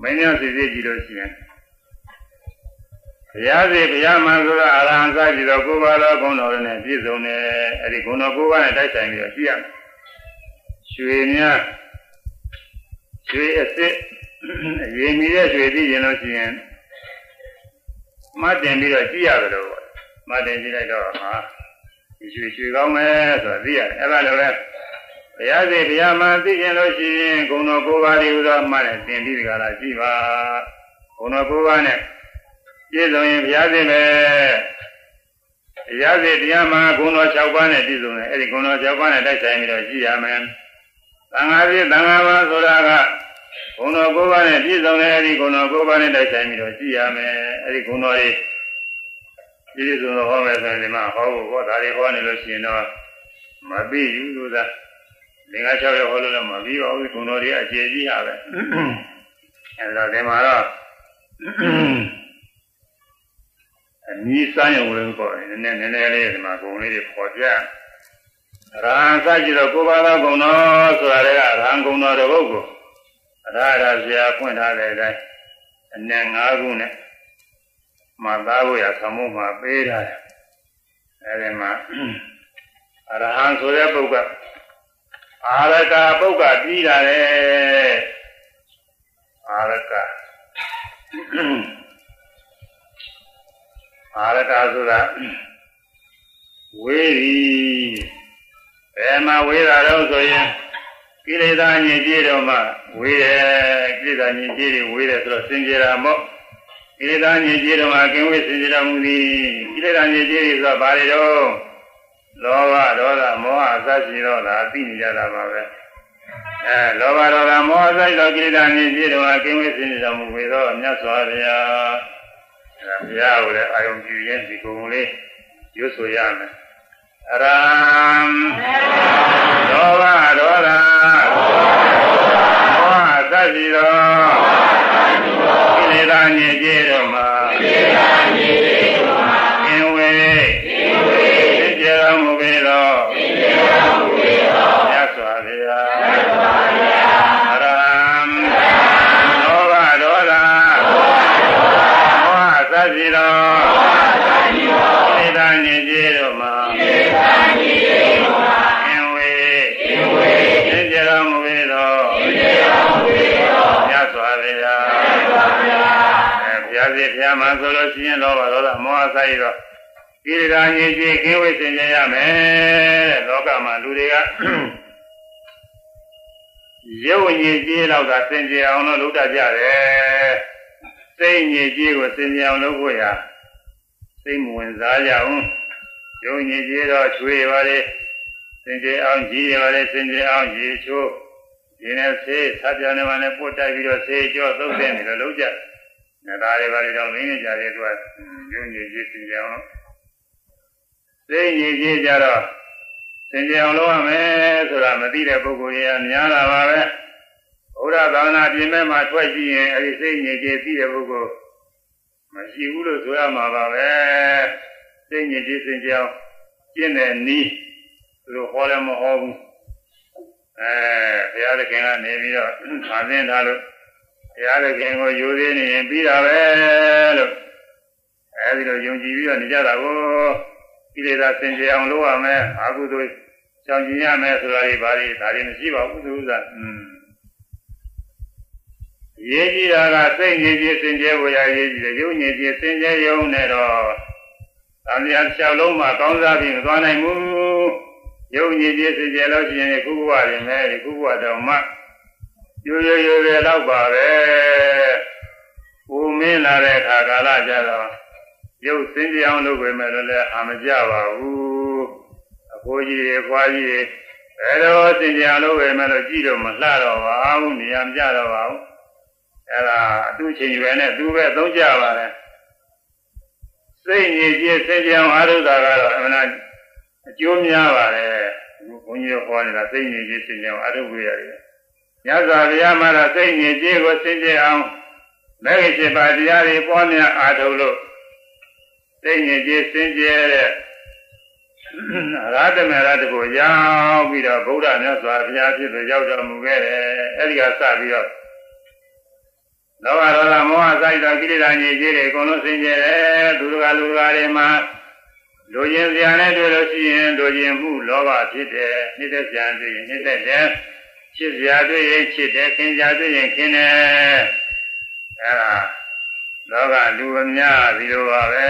မင်းများစီစီကြည့်လို့ရှိရင်ဘုရားစီဘုရားမှန်ဆိုတာအရဟံစကြည့်တော့ကိုယ်ပါတော်ဂုဏ်တော်နဲ့ပြည့်စုံတယ်အဲဒီဂုဏ်တော်ကိုယ်ပါနဲ့တိုက်ဆိုင်ပြီးတော့ကြည့်ရမယ် ရွှေများရွှေအစ်စ်အရင်မီတဲ့ရွှေသိရင်လို့ရှိရင်မှတ်တင်ပြီးတော့ကြည့်ရတယ်လို့မှတ်တင်ကြည့်လိုက်တော့ဟာရွှေရွှေကောင်းမယ်ဆိုတာသိရတယ်အဲ့ဒါလည်းပဲဘုရားစီဘုရားမှသိရင်လို့ရှိရင်ဂုဏ်တော်၉ပါးဒီဥသောမှလည်းသင်ပြီးကြလားရှိပါဂုဏ်တော်၉ပါးနဲ့ပြည့်စုံရင်ဘုရားစီပဲဘုရားစီတရားမှဂုဏ်တော်၆ပါးနဲ့ပြည့်စုံတယ်အဲ့ဒီဂုဏ်တော်၆ပါးနဲ့တိုက်ဆိုင်ပြီးတော့ရှိရမယ် သံဃာပြည့်သံဃာပါဆိုတာကဂုဏ်တော်၉ပါးနဲ့ပြည့်စုံတဲ့အဲ့ဒီဂုဏ်တော်၉ပါးနဲ့တိုက်ဆိုင်ပြီးတော့ရှိရမယ်အဲ့ဒီဂုဏ်တော်တွေပြည့်စုံတော့ဟောမယ်ဆိုရင်ဒီမှာဟောဖို့ဟောဒါတွေဟောနေလို့ရှိရင်တော့မပြီးဘူးလို့သာသင်္ဃ6ရက်ဟောလို့လည်းမပြီးပါဘူးဂုဏ်တော်တွေအကျေကြီးဟာပဲအဲဒါဒီမှာတော့အနည်းစမ်းရုံလေးပေါ့နည်းနည်းနည်းနည်းလေးဒီမှာဂုဏ်လေးတွေပေါ်ပြ ရဟံစကြည့်တော့ကိုပါသောဂုဏ်တော်ဆိုတာလည်းရဟံဂုဏ်တော်တစ်ပုဒ်ကိုအရာရာဆရာဖွင့်ထားတဲ့အတိုင်းအနည်း၅ခုနဲ့မှသားဖို့ရသမုမှာပေးထားတယ်အဲဒီမှာအရဟံဆိုတဲ့ပုဂ္ဂိုလ်အာရကပုဂ္ဂပြီးတာလေအာရကအာရကဆိုတာဝေးရီ ဘယ်မှာဝေးတာတော့ဆိုရင်ကိလေသာညစ်ကြေးတော့မှဝေးတယ်ကိလေသာညစ်ကြေးတွေဝေးတယ်ဆိုတော့စင်ကြယ်တာမို့ကိလေသာညစ်ကြေးတော့မှကင်းဝေးစင်ကြယ်တော်မူသည်ကိလေသာညစ်ကြေးတွေဆိုတာဘာတွေတော့လောဘဒေါသမောဟအစရှိတော့ဒါသိနေကြတာပါပဲအဲလောဘဒေါသမောဟစိုက်သောကိလေသာညစ်ကြေးတော့မှကင်းဝေးစင်ကြယ်တော်မူပေသောမြတ်စွာဘုရားအဲဘုရားကိုလည်းအာယုံပြုရင်းဒီကုံလေးရွတ်ဆိုရမယ် အရံလောဘဒေါသမောဟသတ္တိသောကိလေသာညစ် သမောဟဆိုင်တော့ကိလေသာညစ်ကြေးကင်းဝေးစင်ကြရမယ်တဲ့လောကမှာလူတွေကရုပ်ညစ်ကြေးတော့ကစင်ကြအောင်လို့လုပ်တတ်ကြတယ်စိတ်ညစ်ကြေးကိုစင်ကြအောင်လုပ်ဖို့ရစိတ်မဝင်စားကြအောင်ရုပ်ညစ်ကြေးတော့ချွေပါလေစင်ကြအောင်ကြီးရပါလေစင်ကြအောင်ရေချိုးဒီနဲ့ဆေးသတ်ပြနေမှလည်းပို့တိုက်ပြီးတော့ဆေးကြောသုံးတဲ့နေလို့လုပ်ကြတယ် ဒါတွေပါလေတော့မင်းကြတဲ့အတွက်ရုပ်ညစ်ကြေးစင်ကြအောင်စိတ်ညစ်ကြေးကြတော့စင်ကြအောင်လုပ်ရမယ်ဆိုတာမသိတဲ့ပုဂ္ဂိုလ်တွေကများတာပါပဲဘုရားသာသနာပြင်မဲ့မှာထွက်ကြည့်ရင်အဲဒီစိတ်ညစ်ကြေးသိတဲ့ပုဂ္ဂိုလ်မရှိဘူးလို့ဆိုရမှာပါပဲစိတ်ညစ်ကြေးစင်ကြအောင်ကျင့်တဲ့နီးသူတို့ဟောလည်းမဟောဘူးအဲဘုရားသခင်ကနေပြီးတော့ခါသင်းထားလို့ ဘုရားသခင်ကိုယူသေးနေရင်ပြီးတာပဲလို့အဲဒီလိုယုံကြည်ပြီးတော့နေကြတာကိုကိလေသာစင်ကြယ်အောင်လုပ်ရမယ်အာဟုသို့ကြောင်ကျင်ရမယ်ဆိုတာတွေဘာတွေဒါတွေမရှိပါဘူးသူဥစ္စာอืมရေးကြည့်တာကစိတ်ညစ်ကြေးစင်ကြယ်ဝရရေးကြည့်တယ်ရုပ်ညစ်ကြေးစင်ကြယ်ရုံနဲ့တော့သံဃာလျှောက်လုံးမှာကောင်းစားပြီးမသွားနိုင်ဘူးရုပ်ညစ်ကြေးစင်ကြယ်လို့ရှိရင်ခုဘဝရင်ပဲဒီခုဘဝတော့မှ ရိုးရိုးရိုးရိုးတော့ပါပဲပူမင်းလာတဲ့အခါကာလကြတော့ရုပ်စင်ကြယ်အောင်လုပ်ပေမဲ့လည်းအာမကြပါဘူးအဖိုးကြီးတွေအဖွားကြီးတွေဘယ်တော့စင်ကြယ်အောင်လုပ်ပေမဲ့လို့ကြည့်တော့မလှတော့ပါဘူးနေရာမကြတော့ပါဘူးအဲ့ဒါအတူချင်းရွယ်နဲ့သူပဲသုံးကြပါတယ်စိတ်ညစ်ကြေးစင်ကြယ်အောင်အားထုတ်တာကတော့အမှန်အကျိုးများပါတယ်ဘုန်းကြီးတို့ဟောနေတာစိတ်ညစ်ကြေးစင်ကြယ်အောင်အားထုတ်ကြရတယ် ညဇာဗျာမှာတော့စိတ်ညစ်ကြေးကိုစင်ကြယ်အောင်မဲ့ရှိပါတရားတွေပွားများအားထုတ်လို့စိတ်ညစ်ကြေးစင်ကြယ်တဲ့ရာထမေရတကိုရောက်ပြီးတော့ဗုဒ္ဓမြတ်စွာဘုရားဖြစ်လို့ရောက်တော်မူခဲ့တယ်အဲဒီကစပြီးတော့လောဘဒေါသမောဟစိုက်သောကိလေသာညစ်ကြေးတွေအကုန်လုံးစင်ကြယ်တယ်သူတို့ကလူကတွေမှာလူချင်းစရာနဲ့တွေ့လို့ရှိရင်လူချင်းမှုလောဘဖြစ်တယ်နှိမ့်သက်စရာတွေ့ရင်နှိမ့်သက်တ ယ်ချစ်စရာတွေ့ရင်ချစ်တယ်ခင်စရာတွေ့ရင်ခင်တယ်အဲဒါလောကလူအများဒီလိုပါပဲ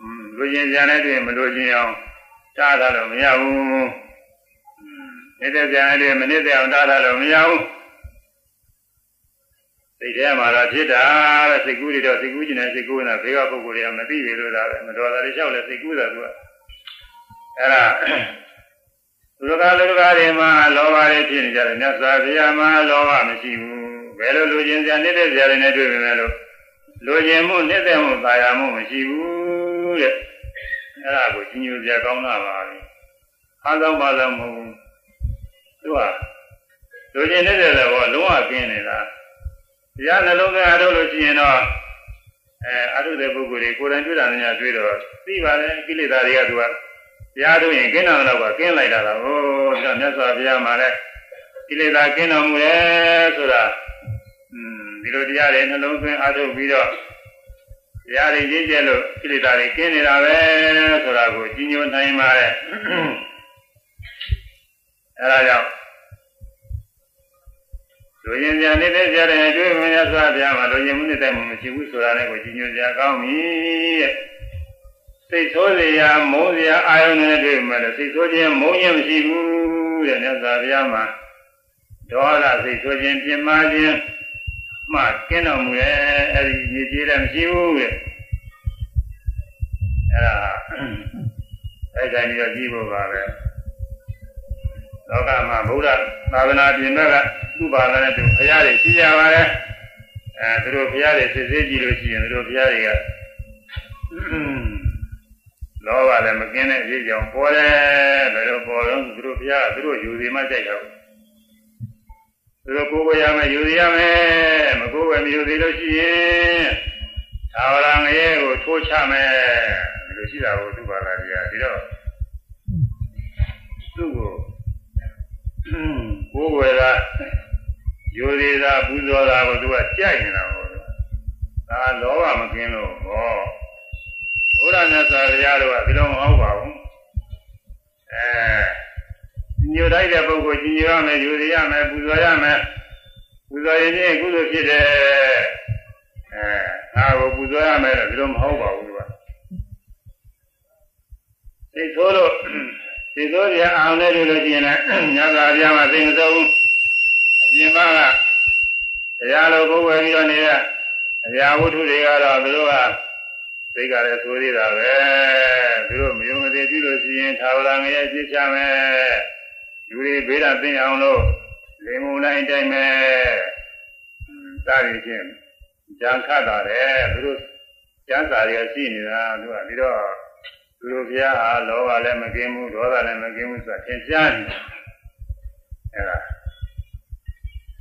လူလူကျင်ကြတဲ့တွေ့မလို့ကျင်အောင်တားတာလို့မရဘူးနေတဲ့ကြတဲ့တွေ့မနေတဲ့အောင်တားတာလို့မရဘူးစိတ်ထဲမှာတော့ဖြစ်တာတဲ့စိတ်ကူးတွေတော့စိတ်ကူးကျင်တဲ့စိတ်ကူးနေတာဘေးကပုဂ္ဂိုလ်တွေကမသိပြီလို့သာပဲမတော်တာတွေလျှောက်လဲစိတ်ကူးတာသူကအဲ့ဒါ လူကလူကတွေမှာလောဘတွေဖြစ်နေကြတယ်မြတ်စွာဘုရားမှာလောဘမရှိဘူးဘယ်လိုလူချင်းစရာနေတဲ့စရာတွေနဲ့တွေ့ပြီမဲ့လို့လူချင်းမှုနေတဲ့မှုသာယာမှုမရှိဘူးတဲ့အဲ့ဒါကိုကြီးညိုစရာကောင်းတာပါပဲအားသောပါသောမဟုတ်ဘူးသူကလူချင်းနေတဲ့ဘောလုံးဝကင်းနေတာတရားနှလုံးသွင်းအားထုတ်လို့ရှိရင်တော့အဲအထုတဲ့ပုဂ္ဂိုလ်တွေကိုယ်တိုင်တွေ့တာများတွေ့တော့သိပါလေကိလေသာတွေကသူက တရားထုတ်ရင်ကင်းတော်တော့ကကင်းလိုက်တာလားဟိုဒါမြတ်စွာဘုရားမှာလည်းကိလေသာကင်းတော်မူတယ်ဆိုတာอืมဒီလိုတရားတွေနှလုံးသွင်းအားထုတ်ပြီးတော့တရားတွေရည်ကျက်လို့ကိလေသာတွေကင်းနေတာပဲဆိုတာကိုကြီးညိုနိုင်ပါရဲ့အဲဒါကြောင့်လူရင်ပြန်နေတဲ့ကြတဲ့တွေ့မြတ်စွာဘုရားမှာလူရင်မှုနေတဲ့မှုမရှိဘူးဆိုတာလည်းကိုကြီးညိုကြကောင်းပြီတဲ့ စိတ်ဆိုးစရာမုန်းစရာအာယုန်နဲ့တွေ့မှလည်းစိတ်ဆိုးခြင်းမုန်းခြင်းမရှိဘူးတဲ့မြတ်စွာဘုရားမှာဒေါသစိတ်ဆိုးခြင်းပြင်းမာခြင်းမှကင်းတော်မူရဲ့အဲ့ဒီညီကြီးလည်းမရှိဘူးတဲ့အဲ့ဒါအဲ့ဒါကြီးတော့ကြည့်ဖို့ပါပဲလောကမှာဗုဒ္ဓသာသနာပြင်ဘက်ကသူ့ဘာသာနဲ့သူဘုရားတွေရှိကြပါလေအဲသူတို့ဘုရားတွေစစ်စစ်ကြည့်လို့ရှိရင်သူတို့ဘုရားတွေက လောဘလည်းမကင်းတဲ့အရေးကြောင့်ပေါ်တယ်ဘယ်လိုပေါ်တော့သူတို့ဘုရားကသူတို့ယူစီမှကြိုက်တာသူတို့ကိုယ်ကိုရမယ်ယူစီရမယ်မကိုယ်ဝယ်မယူစီလို့ရှိရင်သာဝရငရဲကိုထိုးချမယ်ဒီလိုရှိတာကိုသူ့ဘာသာတွေကဒီတော့သူ့ကိုကိုယ်ဝယ်တာယူစီတာပူဇော်တာကိုသူကကြိုက်နေတာကိုဒါလောဘမကင်းလို့ဟော ဘုရားမြတ်စွာဘုရားတို့ကဒီလိုမဟုတ်ပါဘူးအဲညိုတိုက်တဲ့ပုဂ္ဂိုလ်ကြီးညိုရမယ်ယူရရမယ်ပူဇော်ရမယ်ပူဇော်ရင်ချင်းကုသိုလ်ဖြစ်တယ်အဲငါကိုပူဇော်ရမယ်တော့ဒီလိုမဟုတ်ပါဘူးကွာသိဆိုးလို့သိဆိုးပြအောင်လဲလို့လို့ရှိရင်လည်းညသာပြမှာသိမစိုးဘူးအပြင်မှာကတရားလိုကိုယ်ဝယ်ပြီးတော့နေတဲ့အရာဝတ္ထုတွေကတော့ဘယ်လိုက စိတ်ကလည်းဆိုသေးတာပဲသူတို့မယုံမသိပြုလို့ရှိရင်သာဝရငရဲ့ပြစ်ချမယ်ယူရီဘေးတာသိအောင်လို့လေမုန်တိုင်းတိုင်းမယ်စသည်ဖြင့်ကြံခတ်တာတယ်သူတို့ကျမ်းစာတွေရှိနေတာသူကပြီးတော့သူတို့ဘုရားဟာလောဘလည်းမကင်းဘူးဒေါသလည်းမကင်းဘူးဆိုတာသင်ကြားနေအဲဒါ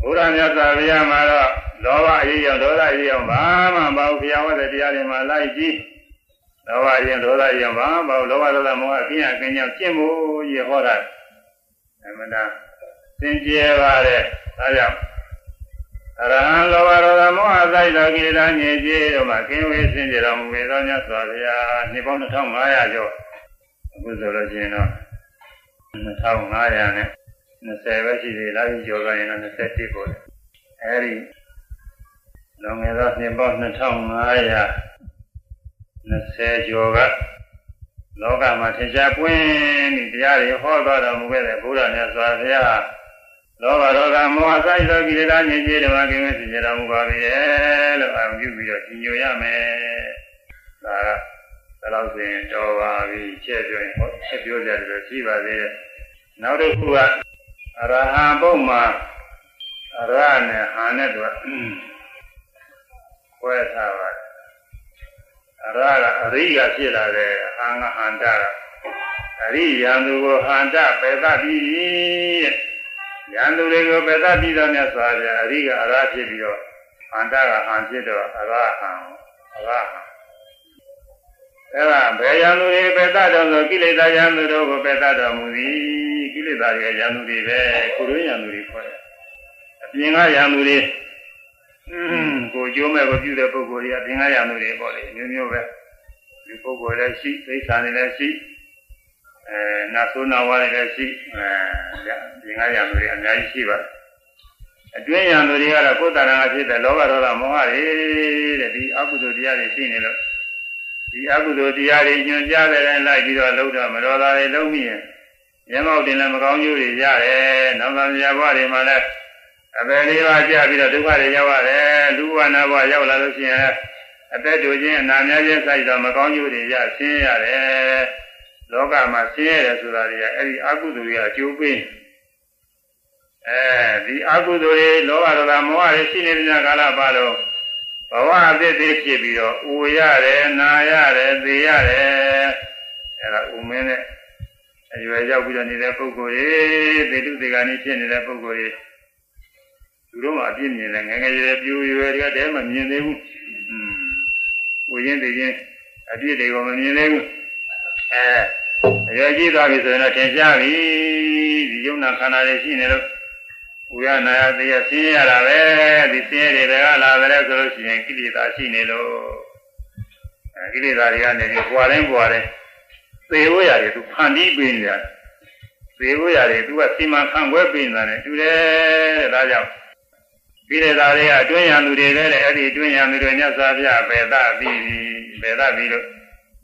ဘုရားမြတ်စွာဘုရားမှာတော့လောဘအရေးရောက်ဒေါသအရေးရောက်ဘာမှမဟုတ်ဘုရားဟောတဲ့တရားတွေမှာလိုက်ကြည့်လောဘအရေးဒေါသအရေးရောက်ဘာမှမဟုတ်လောဘဒေါသမောဟအပြင်းအကင်းကြောင့်ကျင့်ဖို့ရဟောတာအမှန်တရားသင်ကျဲပါတယ်ဒါကြောင့်အရဟံလောဘဒေါသမောဟသိုက်တော်ကိလေသာညစ်ကြေးတို့မှာကင်းဝေးစင်ကြတော်မူပေသောမြတ်စွာဘုရားနှစ်ပေါင်း2500ကျော်အခုဆိုလို့ရှိရင်တော့2500နဲ့ 20ပဲရှိသေးလားဒီကျော်ကရင်တော့21ပေါ်တယ်အဲဒီလွန်ခဲ့သောနှစ်ပေါင်း2520ကျော်ကလောကမှာထင်ရှားပွင့်ပြီးတရားတွေဟောတော်တော်မူခဲ့တဲ့ဘုရားမြတ်စွာဘုရားလောဘဒေါသမောဟစိုက်သောကိလေသာညစ်ကြေးတွေမှာကင်းမဲ့စီကြတော်မူပါပြီလို့အာပြုပြီးတော့ကြီးညိုရမယ်။ဒါကဘယ်လောက်ဆိုရင်တော်ပါပြီချက်ပြောရင်ဟောချက်ပြောကြတယ်ရှိပါသေးတယ်။နောက်တစ်ခုက အရဟံပုဒ်မှာအရနဲ့ဟာနဲ့တော့ခွဲထားပါတယ်အရကအရိကဖြစ်လာတဲ့ဟံကဟန္တာအရိယံသူကိုဟန္တာပေသတိတဲ့ယံသူတွေကိုပေသတိတော်မြတ်စွာဘုရားအရိကအရဖြစ်ပြီးတော့ဟန္တာကဟံဖြစ်တော့အရဟံအရဟံ အဲ့ဒါဘယ်ယံသူတွေပေသတော်ဆိုကိလေသာယံသူတို့ကိုပေသတော်မူသည်ကိလေသာတွေယံသူတွေပဲကိုရင်းယံသူတွေခေါ်တယ်အပြင်ကယံသူတွေကိုကျိုးမဲ့ကိုပြုတဲ့ပုဂ္ဂိုလ်တွေအပြင်ကရမှုတွေပေါ့လေမျိုးမျိုးပဲဒီပုဂ္ဂိုလ်လည်းရှိသိစ္စာတွေလည်းရှိအဲနာဆိုးနာဝါတွေလည်းရှိအဲပြင်ကရမှုတွေအများကြီးရှိပါတယ်အတွင်းရံသူတွေကတော့ကိုယ်တဏ္ဍာဖြစ်တဲ့လောဘဒေါသမောဟတွေတဲ့ဒီအကုသိုလ်တရားတွေရှိနေလို့ ဒီအကုသိုလ်တရားတွေညွှန်ကြားတဲ့တိုင်းလိုက်ပြီးတော့လုံးတော့မတော်တာတွေလုံးမိရင်မျက်မှောက်တင်လည်းမကောင်းကျိုးတွေရတယ်နောက်သာမြတ်ဘဝတွေမှာလည်းအပယ်လေးပါးကြပြီးတော့ဒုက္ခတွေရောက်ရတယ်လူဝနာဘဝရောက်လာလို့ရှိရင်အသက်တူခြင်းအနာများခြင်းစိုက်တော့မကောင်းကျိုးတွေရဆင်းရတယ်လောကမှာဆင်းရဲတယ်ဆိုတာတွေကအဲ့ဒီအကုသိုလ်တွေကအကျိုးပေးအဲဒီအကုသိုလ်တွေလောဘဒေါသမောဟတွေရှိနေတဲ့ကာလပါတော့ ဘဝအသစ်တွေဖြစ်ပြီးတော့ဥရတယ်နာရတယ်သိရတယ်အဲ့ဒါဥမင်းနဲ့အရွယ်ရောက်ပြီးတော့နေတဲ့ပုဂ္ဂိုလ်တွေသေတုသေကနေဖြစ်နေတဲ့ပုဂ္ဂိုလ်တွေသူတို့မှအပြည့်မြင်တယ်ငငယ်ရွယ်ပြူရွယ်တွေကတည်းမှမြင်သေးဘူးอืมဝိရင်းသိချင်းအပြည့်တွေကိုမမြင်သေးဘူးအဲအရွယ်ကြီးသွားပြီဆိုရင်တော့ထင်ရှားပြီဒီယုံနာခန္ဓာတွေရှိနေလို့ ဥရနာယတရားဆင်းရတာပဲဒီဆင်းရဲတွေကလာတယ်ဆိုလို့ရှိရင်ကိလေသာရှိနေလို့အဲကိလေသာတွေကနေပြီးပွာတိုင်းပွာတိုင်းသေဝရတယ်သူဖန်တီးပေးနေတယ်သေဝရတယ်သူကစီမံခန့်ခွဲပေးနေတာနဲ့တူတယ်တဲ့ဒါကြောင့်ကိလေသာတွေကအတွင်းရံသူတွေတဲ့အဲ့ဒီအတွင်းရံသူတွေမြတ်စွာဘုရားပေသပြီးပေသပြီးလို့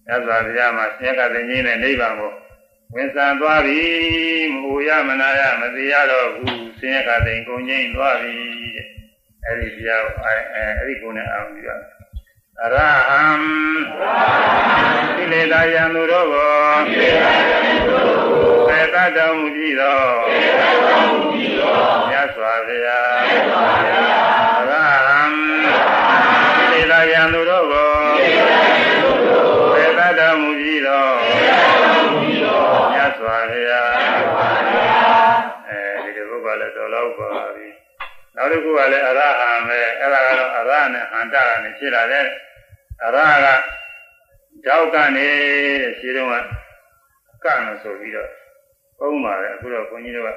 မြတ်စွာဘုရားမှာဆင်းရဲကသိင်းနဲ့နိဗ္ဗာန်ကို ဝင်ဆံသွားပြီမဟူရမနာရမသိရတော့ဘူးဆင်းရဲကသိန်ကုန်ငိမ့်သွားပြီတဲ့အဲ့ဒီတရားအဲအဲ့ဒီကုန်းနဲ့အောင်ပြီးတော့အရဟံကိလေသာယံသူတို့ကိုသေတတ်တော်မူပြီးတော့မြတ်စွာဘုရား နောက်တစ်ခုကလည်းအရဟံပဲအဲ့ဒါကတော့အရနဲ့ဟန္တာကနေဖြစ်လာတဲ့အရကကြောက်ကနေခြေတုံးကကမယ်ဆိုပြီးတော့ပုံးပါတယ်အခုတော့ခွန်ကြီးတို့က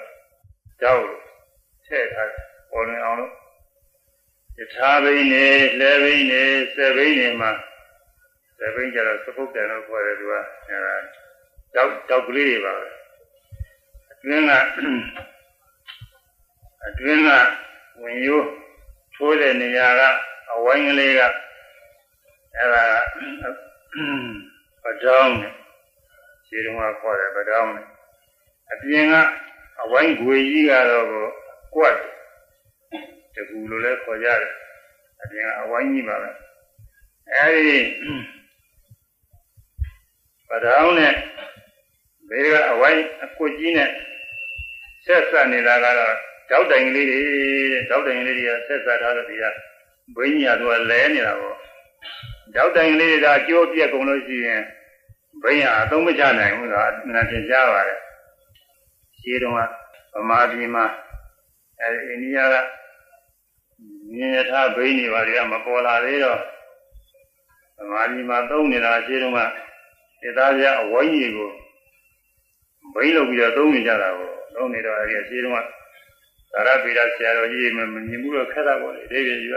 ကြောက်ထည့်ထားပေါ်နေအောင်လို့ယထာဘိနေလဲဘိနေစေဘိနေမှာစေဘိကျတော့သပုတ်တယ်လို့ခေါ်တယ်သူကအဲဒါကြောက်ကြောက်ကလေးတွေပါပဲအတွင်းကအတွင်းက ဝင်ရိုးထိုးတဲ့နေရာကအဝိုင်းကလေးကအဲဒါပဒေါင်းနဲ့ခြေတုံးကခေါ်တယ်ပဒေါင်းနဲ့အပြင်ကအဝိုင်းခွေကြီးကတော့ကွက်တကူလိုလဲခေါ်ကြတယ်အပြင်ကအဝိုင်းကြီးပါပဲအဲဒီပဒေါင်းနဲ့ဘေးကအဝိုင်းအကွက်ကြီးနဲ့ဆက်ဆက်နေတာကတော့ တောက်တိုင်လေးတွေတောက်တိုင်လေးတွေကဆက်ဆက်ထားလို့ဒီကဘိညာသူကလဲနေတာပေါ့တောက်တိုင်လေးတွေကကြိုးပြက်ကုန်လို့ရှိရင်ဘိညာအသုံးမချနိုင်ဘူးဆိုတာအမှန်တင်ကြားပါတယ်ရှိတုန်းကဗမာပြည်မှာအဲဒီအိန္ဒိယကမြင်ရထားဘိနေပါတွေကမပေါ်လာသေးတော့ဗမာပြည်မှာသုံးနေတာရှိတုန်းကစေသားပြအဝိုင်းကြီးကိုဘိလုပ်ပြီးတော့သုံးနေကြတာကိုသုံးနေတော့အဲဒီရှိတုန်းက သာရပိရဆရာတော်ကြီးမမြင်ဘူးတော့ခက်တာပေါ့လေဒီလိုယူရ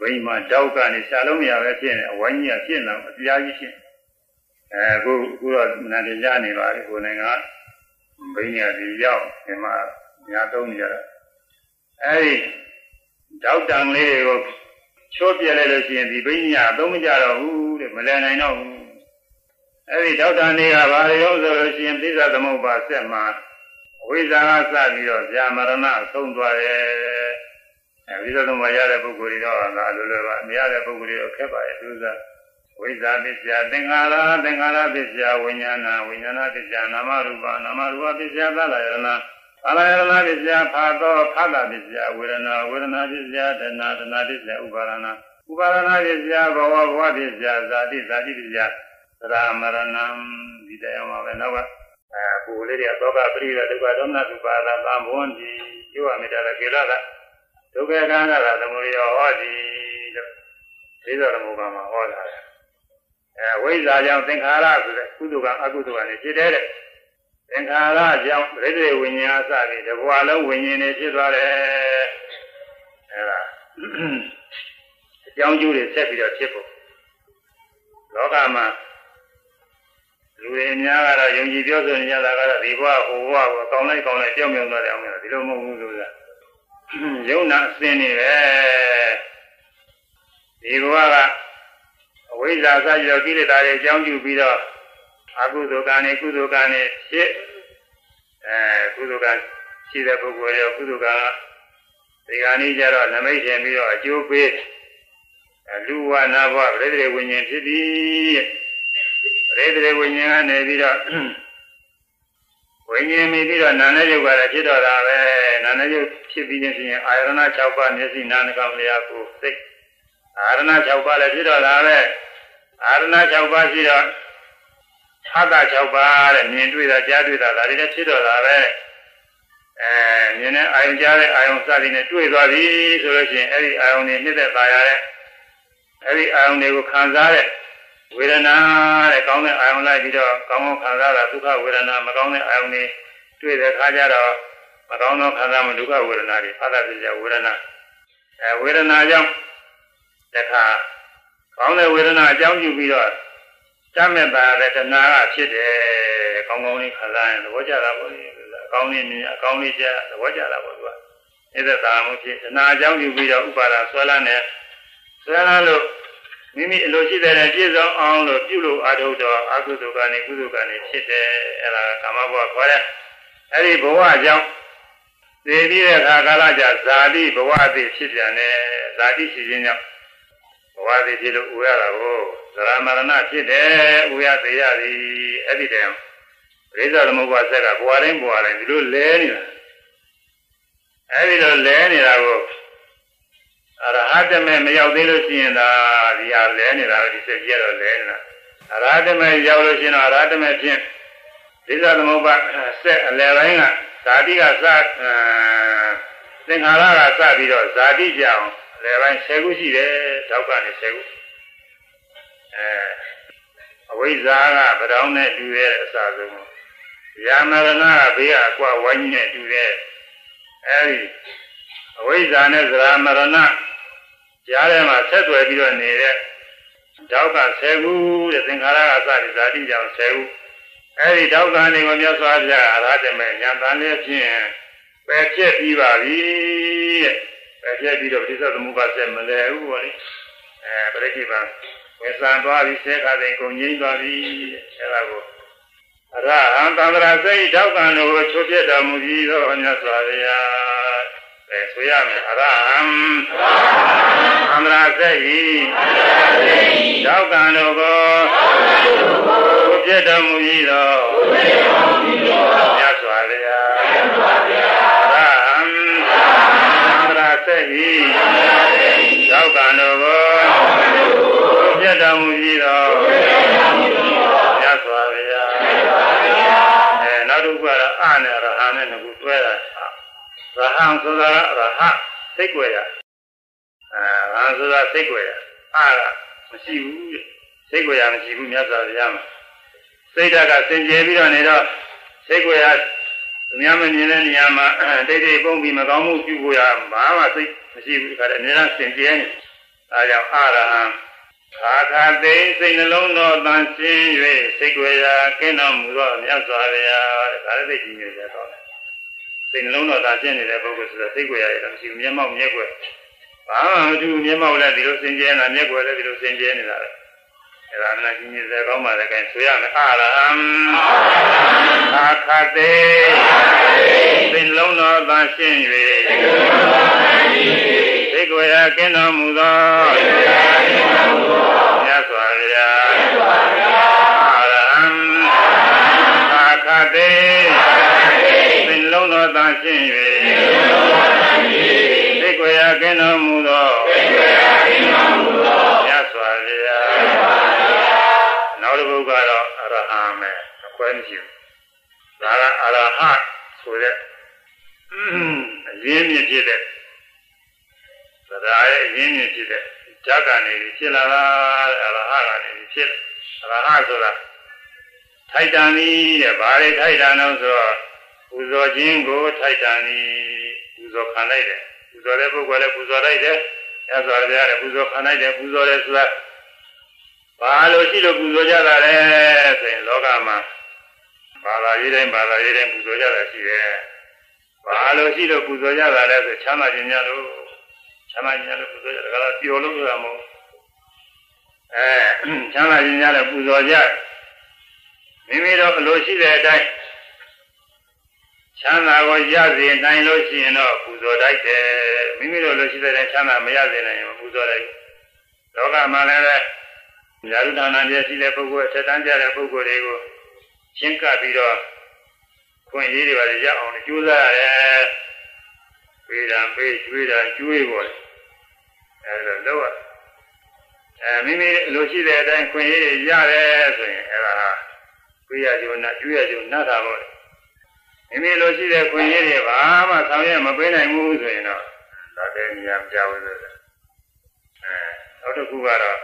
ဘိမှာတောက်ကနေရှာလုံးမရပဲဖြစ်နေအဝိုင်းကြီးကဖြစ်နေတော့အပြားကြီးဖြစ်အဲအခုအခုတော့နန္ဒကြနေပါလေကိုနိုင်ငံဘိညာဒီရောက်ဒီမှာညာသုံးနေကြတာအဲဒီတောက်တံလေးတွေကိုချိုးပြလိုက်လို့ရှိရင်ဒီဘိညာသုံးမကြတော့ဘူးတဲ့မလည်နိုင်တော့ဘူးအဲဒီတောက်တံတွေကဘာတွေလို့ဆိုလို့ရှိရင်သိစ္စာသမုပ္ပါဆက်မှာ ဝိဇ္ဇာကစပြီးတော့ဇာမရဏဆုံးသွားတယ်အဲဝိဇ္ဇာသုံးပါရတဲ့ပုဂ္ဂိုလ်တွေတော့ငါလိုလိုပါမရတဲ့ပုဂ္ဂိုလ်တွေတော့ခက်ပါရဲ့သူစားဝိဇ္ဇာပစ္စယသင်္ခါရသင်္ခါရပစ္စယဝိညာဏဝိညာဏပစ္စယနာမရူပနာမရူပပစ္စယသလယရဏသလယရဏပစ္စယဖာသောဖာတာပစ္စယဝေဒနာဝေဒနာပစ္စယဒနာဒနာပစ္စယဥပါရဏဥပါရဏပစ္စယဘဝဘဝပစ္စယဇာတိဇာတိပစ္စယသရမရဏဒီတရားမှာပဲနောက်က အဲကိုလေးတွေသောကပရိဒဒုက္ခဒေါမနသုပါဒသံဘဝန္တိယောဝမေတ္တာကေလကဒုက္ခကံကသာသမုဒယောဟောတိလို့သိသောဓမ္မကမှာဟောတာအဲဝိဇ္ဇာကြောင့်သင်္ခါရဆိုတဲ့ကုသိုလ်ကအကုသိုလ်ကနေဖြစ်တဲ့သင်္ခါရကြောင့်ရိတ္တိဝိညာဉ်အစပြီးတဘွာလုံးဝိညာဉ်တွေဖြစ်သွားတယ်အဲဒါအကြောင်းကျိုးတွေဆက်ပြီးတော့ဖြစ်ဖို့လောကမှာ လူတွေအများကတော့ယုံကြည်ပြောဆိုနေကြတာကတော့ဒီဘဝဟိုဘဝကိုကောင်းလိုက်ကောင်းလိုက်ကြောက်မြောက်သွားတယ်အောင်မလားဒီလိုမဟုတ်ဘူးလို့လားယုံနာအစင်းနေပဲဒီဘဝကအအဝိဇ္ဇာစရောကိလေသာတွေအကြောင်းပြုပြီးတော့အကုသိုလ်ကံနဲ့ကုသိုလ်ကံနဲ့ဖြစ်အဲကုသိုလ်ကံရှိတဲ့ပုဂ္ဂိုလ်ရောကုသိုလ်ကံဒီကနေ့ကျတော့နမိတ်ရှင်ပြီးတော့အကျိုးပေးလူဝနာဘဝပရိသေဝိညာဉ်ဖြစ်ပြီးပ ရိသေဝိညာဉ်ကနေပြီးတော့ဝိညာဉ်မိပြီးတော့နာနဲ့ရုပ်ကလည်းဖြစ်တော့တာပဲနာနဲ့ရုပ်ဖြစ်ပြီးခြင်းဖြင့်အာရဏ6ပါးမျက်စိနာနှာခေါင်းလျှာကိုယ်စိတ်အာရဏ6ပါးလည်းဖြစ်တော့တာပဲအာရဏ6ပါးရှိတော့ဟာတာ6ပါးတဲ့မြင်တွေ့တာကြားတွေ့တာဒါတွေလည်းဖြစ်တော့တာပဲအဲမြင်တဲ့အာယုံကြားတဲ့အာယုံစသည်နဲ့တွေ့သွားပြီဆိုလို့ရှိရင်အဲ့ဒီအာယုံတွေနှိမ့်သက်ပါရတဲ့အဲ့ဒီအာယုံတွေကိုခံစားတဲ့ ဝေဒနာတဲ့ကောင်းတဲ့အာယုံလိုက်ပြီးတော့ကောင်းကောင်းခံစားတာဒုက္ခဝေဒနာမကောင်းတဲ့အာယုံတွေတွေ့တဲ့အခါကျတော့မကောင်းသောခံစားမှုဒုက္ခဝေဒနာတွေဖတ်တာပြကြဝေဒနာအဲဝေဒနာကြောင့်တခါကောင်းတဲ့ဝေဒနာအကြောင်းပြုပြီးတော့တတ်မဲ့ပါတဲ့တဏှာကဖြစ်တယ်ကောင်းကောင်းလေးခံစားရင်သဘောကျတာပေါ့လေအကောင်းလေးမြင်အကောင်းလေးကျသဘောကျတာပေါ့သူကအဲ့ဒါသာမှုဖြစ်တဏှာအကြောင်းပြုပြီးတော့ဥပါဒဆွဲလန်းတယ်ဆွဲလန်းလို့ မိမိအလိုရှိတဲ့ပြည့်စုံအောင်လို့ပြုလို့အာထုတော်အကုသိုလ်ကနေကုသိုလ်ကနေဖြစ်တယ်အဲ့ဒါကာမဘဝခေါ်တဲ့အဲ့ဒီဘဝကြောင့်သိပြီးတဲ့အခါကာလကြဇာတိဘဝအသိဖြစ်ပြန်တယ်ဇာတိရှိခြင်းကြောင့်ဘဝသိဖြစ်လို့ဥရတာကိုသရမရဏဖြစ်တယ်ဥရသေးရသည်အဲ့ဒီတည်းရိဇာသမုပ္ပါဆက်ကဘဝတိုင်းဘဝတိုင်းဒီလိုလဲနေတာအဲ့ဒီလိုလဲနေတာကို အရဟတမေမရောက်သေးလို့ရှိရင်ဒါဒီဟာလဲနေတာဒီစက်ကြီးကတော့လဲနေတာအရဟတမေရောက်လို့ရှိရင်တော့အရဟတမေဖြင့်ရိဇာသမုပ္ပါဆက်အလယ်ပိုင်းကဇာတိကစသင်္ခါရကစပြီးတော့ဇာတိကြောင်အလယ်ပိုင်း10ခုရှိတယ်တောက်ကနေ10ခုအဲအဝိဇ္ဇာကဗရောင်းနဲ့တူတဲ့အစာဆုံးယာမရဏကဘေးကအကွာဝိုင်းနဲ့တူတဲ့အဲဒီ အဝိဇ္ဇာနဲ့သရမရဏကြားထဲမှာဆက်သွယ်ပြီးတော့နေတဲ့တောက်က10ခုတဲ့သင်္ခါရကစပြီးဇာတိကြောင်10ခုအဲဒီတောက်ကနေကိုမြတ်စွာဘုရားအရဟတမေညာတန်လေးဖြင့်ပယ်ဖြစ်ပြီးပါပြီတဲ့ပယ်ဖြစ်ပြီးတော့ပဋိစ္စသမုပ္ပါဆက်မလဲဘူးပေါ့လေအဲပရိစ္ဆေပံဝေဆံသွားပြီးဆဲခါတဲ့ကုန်ငိမ့်သွားပြီအဲဒါကိုအရဟံသန္တရာစိတ်တောက်ကံတို့ကိုချုပ်ပြတော်မူပြီးသောမြတ်စွာဘုရား အဲဆိုရမယ်အရဟံသန္တရာစိတ်တောက်ကံတို့ကိုချုပ်ပြတော်မူပြီးသောမြတ် ရဟန်းဆိုတာရဟစိတ်ွယ်ရအဲရဟန်းဆိုတာစိတ်ွယ်ရအာကမရှိဘူးစိတ်ွယ်ရမရှိဘူးမြတ်စွာဘုရားမှာစိတ်ဓာတ်ကစင်ကြယ်ပြီးတော့နေတော့စိတ်ွယ်ရသူများမမြင်တဲ့နေရာမှာတိတ်တိတ်ပုံပြီးမကောင်းမှုပြုဖို့ရဘာမှစိတ်မရှိဘူးဒီခါတည်းအများအားစင်ကြယ်နေအဲကြောင့်အာရဟံခါခါသိစိတ်နှလုံးတော်တန်ရှင်း၍စိတ်ွယ်ရာကင်းတော်မူသောမြတ်စွာဘုရားတဲ့ဒါလည်းသိကြည့်နေကြတော့ စိတ်နှလုံးတော်တန်ရှင်းနေတဲ့ပုဂ္ဂိုလ်ဆိုတော့စိတ်ွယ်ရာရတာမရှိဘူးမျက်မှောက်မျက်ွယ်ဘာမှမတူမျက်မှောက်လည်းဒီလိုစင်ကြယ်နေတာမျက်ွယ်လည်းဒီလိုစင်ကြယ်နေတာလေအဲ့ဒါမှကြီးကြီးစဲကောင်းပါလေကဲဆိုရမယ်အာရဟံအာခတေစိတ်လုံးတော်တန်ရှင်း၍စိတ်ကိုယ်ရာကင်းတော်မူသောမြတ်စွာဘုရားအာရဟံအာခတေ စိတ်လုံးတော်တန်ရှင်း၍စိတ်ကိုယ်ရာကင်းတော်မူသောမြတ်စွာဘုရားနောက်တစ်ပုဒ်ကတော့အရဟံပဲအခွဲမရှိဘူးဒါကအရဟဆိုတဲ့အရင်းမြစ်ဖြစ်တဲ့သဒ္ဒါရဲ့အရင်းမြစ်ဖြစ်တဲ့ဓာတ်ကနေဖြစ်လာတာအရဟကနေဖြစ်အရဟဆိုတာထိုက်တန်ဤတဲ့ဘာတွေထိုက်တန်တော့ဆိုတော့ပူ ဇော်ခြင်းကိုထိုက်တန်ဤပူဇော်ခံလိုက်တယ်ပူဇော်တဲ့ပုဂ္ဂိုလ်လည်းပူဇော်လိုက်တယ်ရသော်လည်းပူဇော်ခံလိုက်တယ်ပူဇော်တယ်ဆိုတာဘာလို့ရှိလို့ပူဇော်ကြတာလဲဆိုရင်လောကမှာဘာသာရေးတိုင်းဘာသာရေးတိုင်းပူဇော်ကြတာရှိတယ်ဘာလို့ရှိလို့ပူဇော်ကြတာလဲဆိုချမ်းသာခြင်းများလို့ချမ်းသာခြင်းများလို့ပူဇော်ကြတာကလားပျော်လို့ဆိုတာမဟုတ်အဲချမ်းသာခြင်းများလည်းပူဇော်ကြမိမိတို့အလိုရှိတဲ့အတိုင်း ချမ်းသာကိုရစေနိုင်လို့ရှိရင်တော့ပူဇော်တိုက်တယ်မိမိတို့လိုရှိတဲ့ချမ်းသာမရစေနိုင်ရင်ပူဇော်တိုက်လောကမှာလည်းပဲယာရုဒါနပြည့်ရှိတဲ့ပုဂ္ဂိုလ်ဆက်တန်းကြတဲ့ပုဂ္ဂိုလ်တွေကိုရှင်းကပ်ပြီးတော့ခွင့်ရေးတွေပါရအောင်ကြိုးစားရတယ်ပေးတာပေးကျွေးတာကျွေးပေါ်တယ်အဲဒါတော့အဲမိမိလိုရှိတဲ့အတိုင်းခွင့်ရေးတွေရတယ်ဆိုရင်အဲဒါဟာပေးရကြုံနဲ့ကျွေးရကြုံနဲ့တာပေါ့ မိမိလိုရှိတဲ့ခွင့်ရေးတွေဘာမှဆောင်ရွက်မပေးနိုင်ဘူးဆိုရင်တော့ဒါတည်းဉာဏ်ပြဝဲဆိုတယ်အဲနောက်တစ်ခုကတော့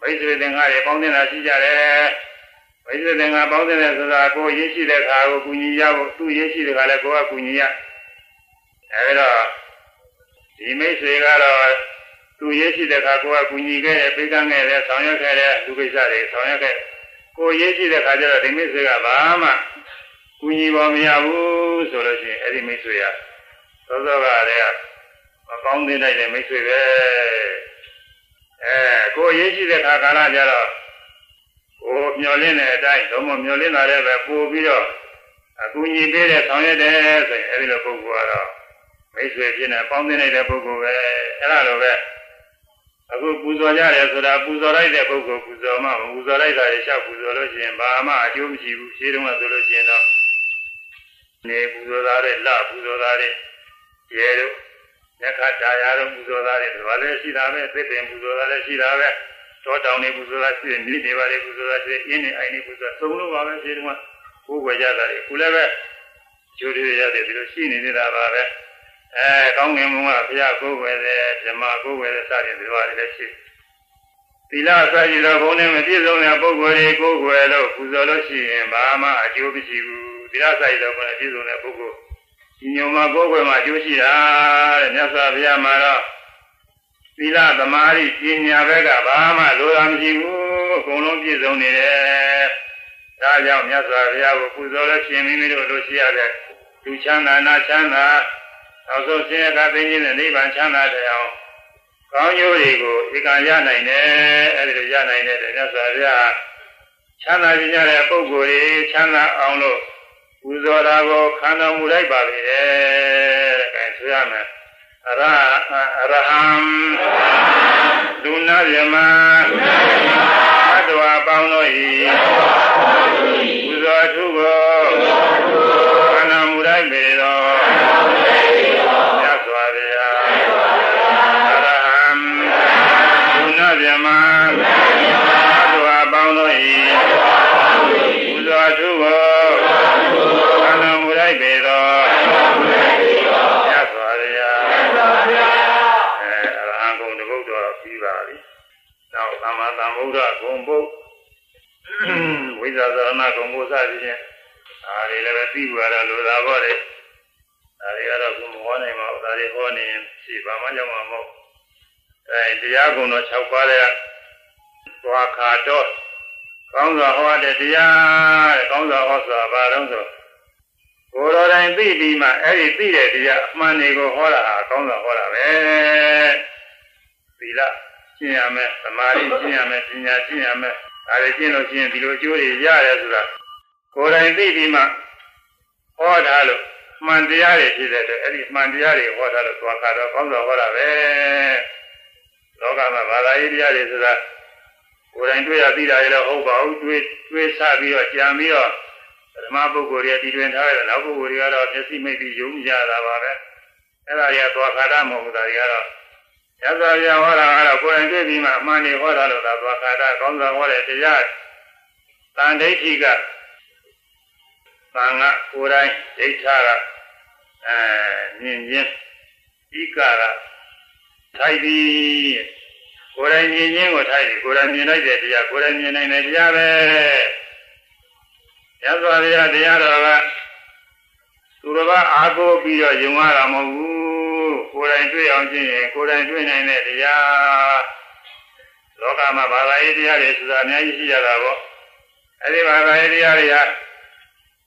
မိတ်ဆွေသင်္ဃာတွေပေါင်းတင်တာရှိကြတယ်မိတ်ဆွေသင်္ဃာပေါင်းတင်တယ်ဆိုတာကိုရင်းရှိတဲ့ခါကိုကူညီရဖို့သူရင်းရှိတဲ့ခါလည်းကိုကကူညီရအဲဒါဒီမိတ်ဆွေကတော့သူရင်းရှိတဲ့ခါကိုကကူညီခဲ့တယ်ပေးကမ်းခဲ့တယ်ဆောင်ရွက်ခဲ့တယ်လူကိစ္စတွေဆောင်ရွက်ခဲ့ကိုရင်းရှိတဲ့ခါကျတော့ဒီမိတ်ဆွေကဘာမှ ကူညီပါမရဘူးဆိုလို့ရှိရင်အဲ့ဒီမိတ်ဆွေကသောသောကလည်းမကောင်းသေးတဲ့မိတ်ဆွေပဲအဲကိုအရေးကြီးတဲ့ခါကာလကြတော့ကိုမျောလင်းတဲ့အတိုင်းတော့မမျောလင်းတာလည်းပဲပို့ပြီးတော့အကူအညီပေးတဲ့ဆောင်ရွက်တယ်ဆိုရင်အဲဒီလိုပုဂ္ဂိုလ်ကတော့မိတ်ဆွေဖြစ်နေပေါင်းသင်းနေတဲ့ပုဂ္ဂိုလ်ပဲအဲ့ဒါလိုပဲအခုပူဇော်ကြတယ်ဆိုတာပူဇော်လိုက်တဲ့ပုဂ္ဂိုလ်ပူဇော်မှမပူဇော်လိုက်တာရရှောက်ပူဇော်လို့ရှိရင်ဘာမှအကျိုးမရှိဘူးရှင်းတော့ဆိုလို့ရှိရင်တော့ နေပူဇော်တာတဲ့လပူဇော်တာတဲ့ရဲတို့ညခတာယာတို့ပူဇော်တာတဲ့ဘာလဲရှိတာပဲသစ်ပင်ပူဇော်တာလည်းရှိတာပဲတောတောင်နေပူဇော်တာရှိတယ်မြစ်တွေပါလေပူဇော်တာရှိတယ်အင်းနေအိုင်နေပူဇော်သုံးလို့ပါပဲရှင်းတော့ကိုယ်ွယ်ကြတာလေခုလည်းပဲကျိုးတွေရတယ်ဒီလိုရှိနေနေတာပါပဲအဲကောင်းငင်ဘုံကဘုရားကိုယ်ွယ်တယ်ဓမ္မကိုယ်ွယ်တယ်စတယ်ဒီလိုပါလေရှိသီလအစရှိသောဘုံနဲ့မပြည့်စုံတဲ့ပုဂ္ဂိုလ်တွေကိုယ်ွယ်လို့ပူဇော်လို့ရှိရင်ဘာမှအကျိုးမရှိဘူး သီလအစရှိသောဘုံနဲ့ပြည့်စုံတဲ့ပုဂ္ဂိုလ်ဒီညုံမှာကိုယ်ွယ်မှာအကျိုးရှိတာတဲ့မြတ်စွာဘုရားမှာတော့သီလသမာဓိပညာဘက်ကဘာမှလိုတာမရှိဘူးအကုန်လုံးပြည့်စုံနေတယ်ဒါကြောင့်မြတ်စွာဘုရားကိုပူဇော်လို့ရှင်မိမိတို့လိုရှိရတဲ့လူချမ်းသာနာချမ်းသာနောက်ဆုံးဆင်းရဲကသိခြင်းနဲ့နိဗ္ဗာန်ချမ်းသာတဲ့အောင်ကောင်းကျိုးတွေကိုဧကံရနိုင်တယ်အဲဒီလိုရနိုင်တဲ့မြတ်စွာဘုရားချမ်းသာခြင်းရတဲ့ပုဂ္ဂိုလ်တွေချမ်းသာအောင်လို့ ပူဇော်တာကိုခံတော်မူလိုက်ပါလေတဲ့အဲဒါဆိုရမယ်အရအရဟံဒုနာယမသတ္တဝါပေါင်းတို့ဤပူဇော်ထုကိုခံတော်မူလိုက်ပေတော်မြတ်စွာဘုရားအရဟံဒုနာယမ ဗုဒ္ဓဂုံဘုတ်ဝိဇာသရဏဂုံဘုစသည်ဖြင့်ဒါတွေလည်းပဲသိကြရလို့သာပေါ့လေဒါတွေကတော့ဘုမဟောနိုင်ပါဘူးဒါတွေဟောနေရင်ရှိဘာမှကြောက်မှာမဟုတ်အဲတရားကုံတော်6ပါးတဲ့သွားခါတော့ကောင်းစွာဟောတဲ့တရားတဲ့ကောင်းစွာဟောဆိုတာဘာလို့ဆိုကိုယ်တော်တိုင်သိပြီးမှအဲ့ဒီသိတဲ့တရားအမှန်တွေကိုဟောတာဟာကောင်းစွာဟောတာပဲသီလ ကျင့်ရမယ်သမာဓိကျင့်ရမယ်ပညာကျင့်ရမယ်ဒါတွေကျင့်လို့ရှိရင်ဒီလိုအကျိုးတွေရတယ်ဆိုတာကိုယ်တိုင်သိပြီးမှဟောထားလို့မှန်တရားတွေဖြစ်တဲ့အတွက်အဲ့ဒီမှန်တရားတွေဟောထားလို့သွားကတော့ကောင်းစွာဟောတာပဲလောကမှာဘာသာရေးတရားတွေဆိုတာကိုယ်တိုင်တွေ့ရသိတာလည်းဟုတ်ပါဘူးတွေးတွေးဆပြီးတော့ကြံပြီးတော့ဓမ္မပုဂ္ဂိုလ်တွေတည်တွင်ထားတဲ့နောက်ပုဂ္ဂိုလ်တွေကတော့မျက်စိမိတ်ပြီးယုံကြတာပါပဲအဲ့ဒါတွေကသွားခါတာမဟုတ်ဘူးဒါတွေကတော့ ရသော်ရဟောတာကတော့ကိုယ်တိုင်တွေ့ပြီးမှအမှန်တွေဟောတာလို့သာသွားခါတာကောင်းစွာဟောတဲ့တရားတန်ဒိဋ္ဌိကသံဃာကိုယ်တိုင်ဒိဋ္ဌာကအဲမြင်ချင်းဤကကထိုက်ပြီးကိုယ်တိုင်မြင်ချင်းကိုထိုက်ပြီးကိုယ်တိုင်မြင်လိုက်တဲ့တရားကိုယ်တိုင်မြင်နိုင်တဲ့တရားပဲရသော်ရတရားတော်ကသူတော်ကအာကိုပြီးတော့ယုံရတာမဟုတ်ဘူး ကိုယ်တိုင်တွေ့အောင်ကျင့်ရင်ကိုယ်တိုင်တွေ့နိုင်တဲ့တရားလောကမှာဘာသာရေးတရားတွေဆိုတာအများကြီးရှိကြတာပေါ့အဲဒီဘာသာရေးတရားတွေဟာ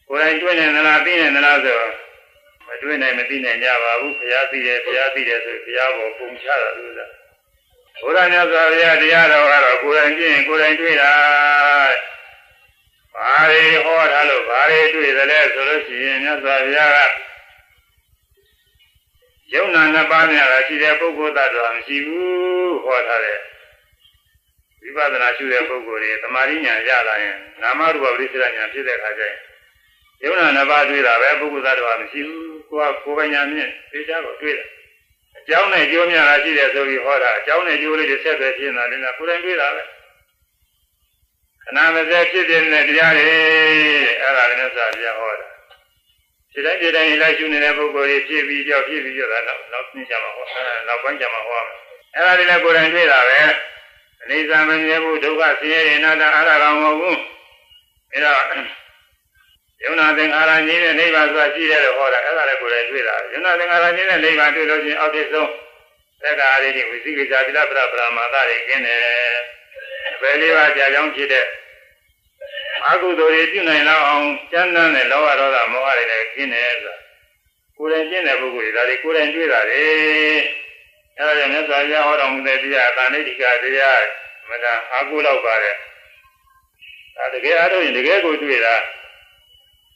ကိုယ်တိုင်တွေ့နေသလားသိနေသလားဆိုမတွေ့နိုင်မသိနိုင်ကြပါဘူးဘုရားသိတယ်ဘုရားသိတယ်ဆိုဘုရားဘောပုံချတာလို့ဆိုတာဘုရားမြတ်စွာဘုရားတရားတော်ကတော့ကိုယ်တိုင်ကြည့်ရင်ကိုယ်တိုင်တွေ့တာဘာတွေဟောထားလို့ဘာတွေတွေ့သလဲဆိုလို့ရှိရင်မြတ်စွာဘုရားက ယုံနာနှစ်ပါးများတာရှိတဲ့ပုဂ္ဂိုလ်သတ္တဝါမရှိဘူးဟောထားတယ်ဝိပဿနာရှုတဲ့ပုဂ္ဂိုလ်တွေသမာဓိဉာဏ်ရလာရင်နာမရူပပရိစ္ဆေဉာဏ်ဖြစ်တဲ့အခါကျရင်ယုံနာနှစ်ပါးတွေ့တာပဲပုဂ္ဂိုလ်သတ္တဝါမရှိဘူးကိုယ်ကကိုယ်ပညာမြင့်သိချကိုတွေ့တယ်အကြောင်းနဲ့ကျိုးများတာရှိတယ်ဆိုပြီးဟောတာအကြောင်းနဲ့ကျိုးလေးတွေဆက်သွယ်ဖြစ်နေတာလည်းကိုယ်တိုင်တွေ့တာပဲခဏမစဲဖြစ်တဲ့တရားတွေအဲ့ဒါလည်းသာပြဟောတာ ဒီတိုင်းဒီတိုင်းလိုက်ရှုနေတဲ့ပုဂ္ဂိုလ်တွေဖြစ်ပြီးကြောက်ဖြစ်ပြီးကြောက်တာတော့နောက်သိကြမှာဟောနောက်ပိုင်းကြမှာဟောမယ်အဲ့ဒါတွေလည်းကိုယ်တိုင်တွေ့တာပဲအိသမမြဲဘူးဒုက္ခဆင်းရဲနေနာအားရကောင်မဟုတ်ဘူးအဲ့တော့ယုံနာသင်္ခါရကြီးတဲ့နိဗ္ဗာန်ဆိုတာရှိတယ်လို့ဟောတာအဲ့ဒါလည်းကိုယ်တိုင်တွေ့တာယုံနာသင်္ခါရကြီးတဲ့နိဗ္ဗာန်တွေ့လို့ချင်းအောက်ထစ်ဆုံးသက္ကာရိတိဝိသိကိစ္စတိလပရပရမာသတွေကျင်းတယ်ဘယ်လေးပါးကြာကြောင်းဖြစ်တဲ့ အကုသိုလ်တွေပြုနိုင်လောက်အောင်ကျမ်းမ်းတဲ့လောဘဒေါသမောဟတွေလည်းကျင်းတယ်ဆိုတာကိုယ်တိုင်ကျင့်တဲ့ပုဂ္ဂိုလ်တွေဒါတွေကိုယ်တိုင်တွေ့တာလေအဲဒါကြောင့်မြတ်စွာဘုရားဟောတော်မူတဲ့တရားအတန်ဋိဌိကတရားမနာအာကုလောက်ပါတဲ့ဒါတကယ်အားထုတ်ရင်တကယ်ကိုတွေ့တာ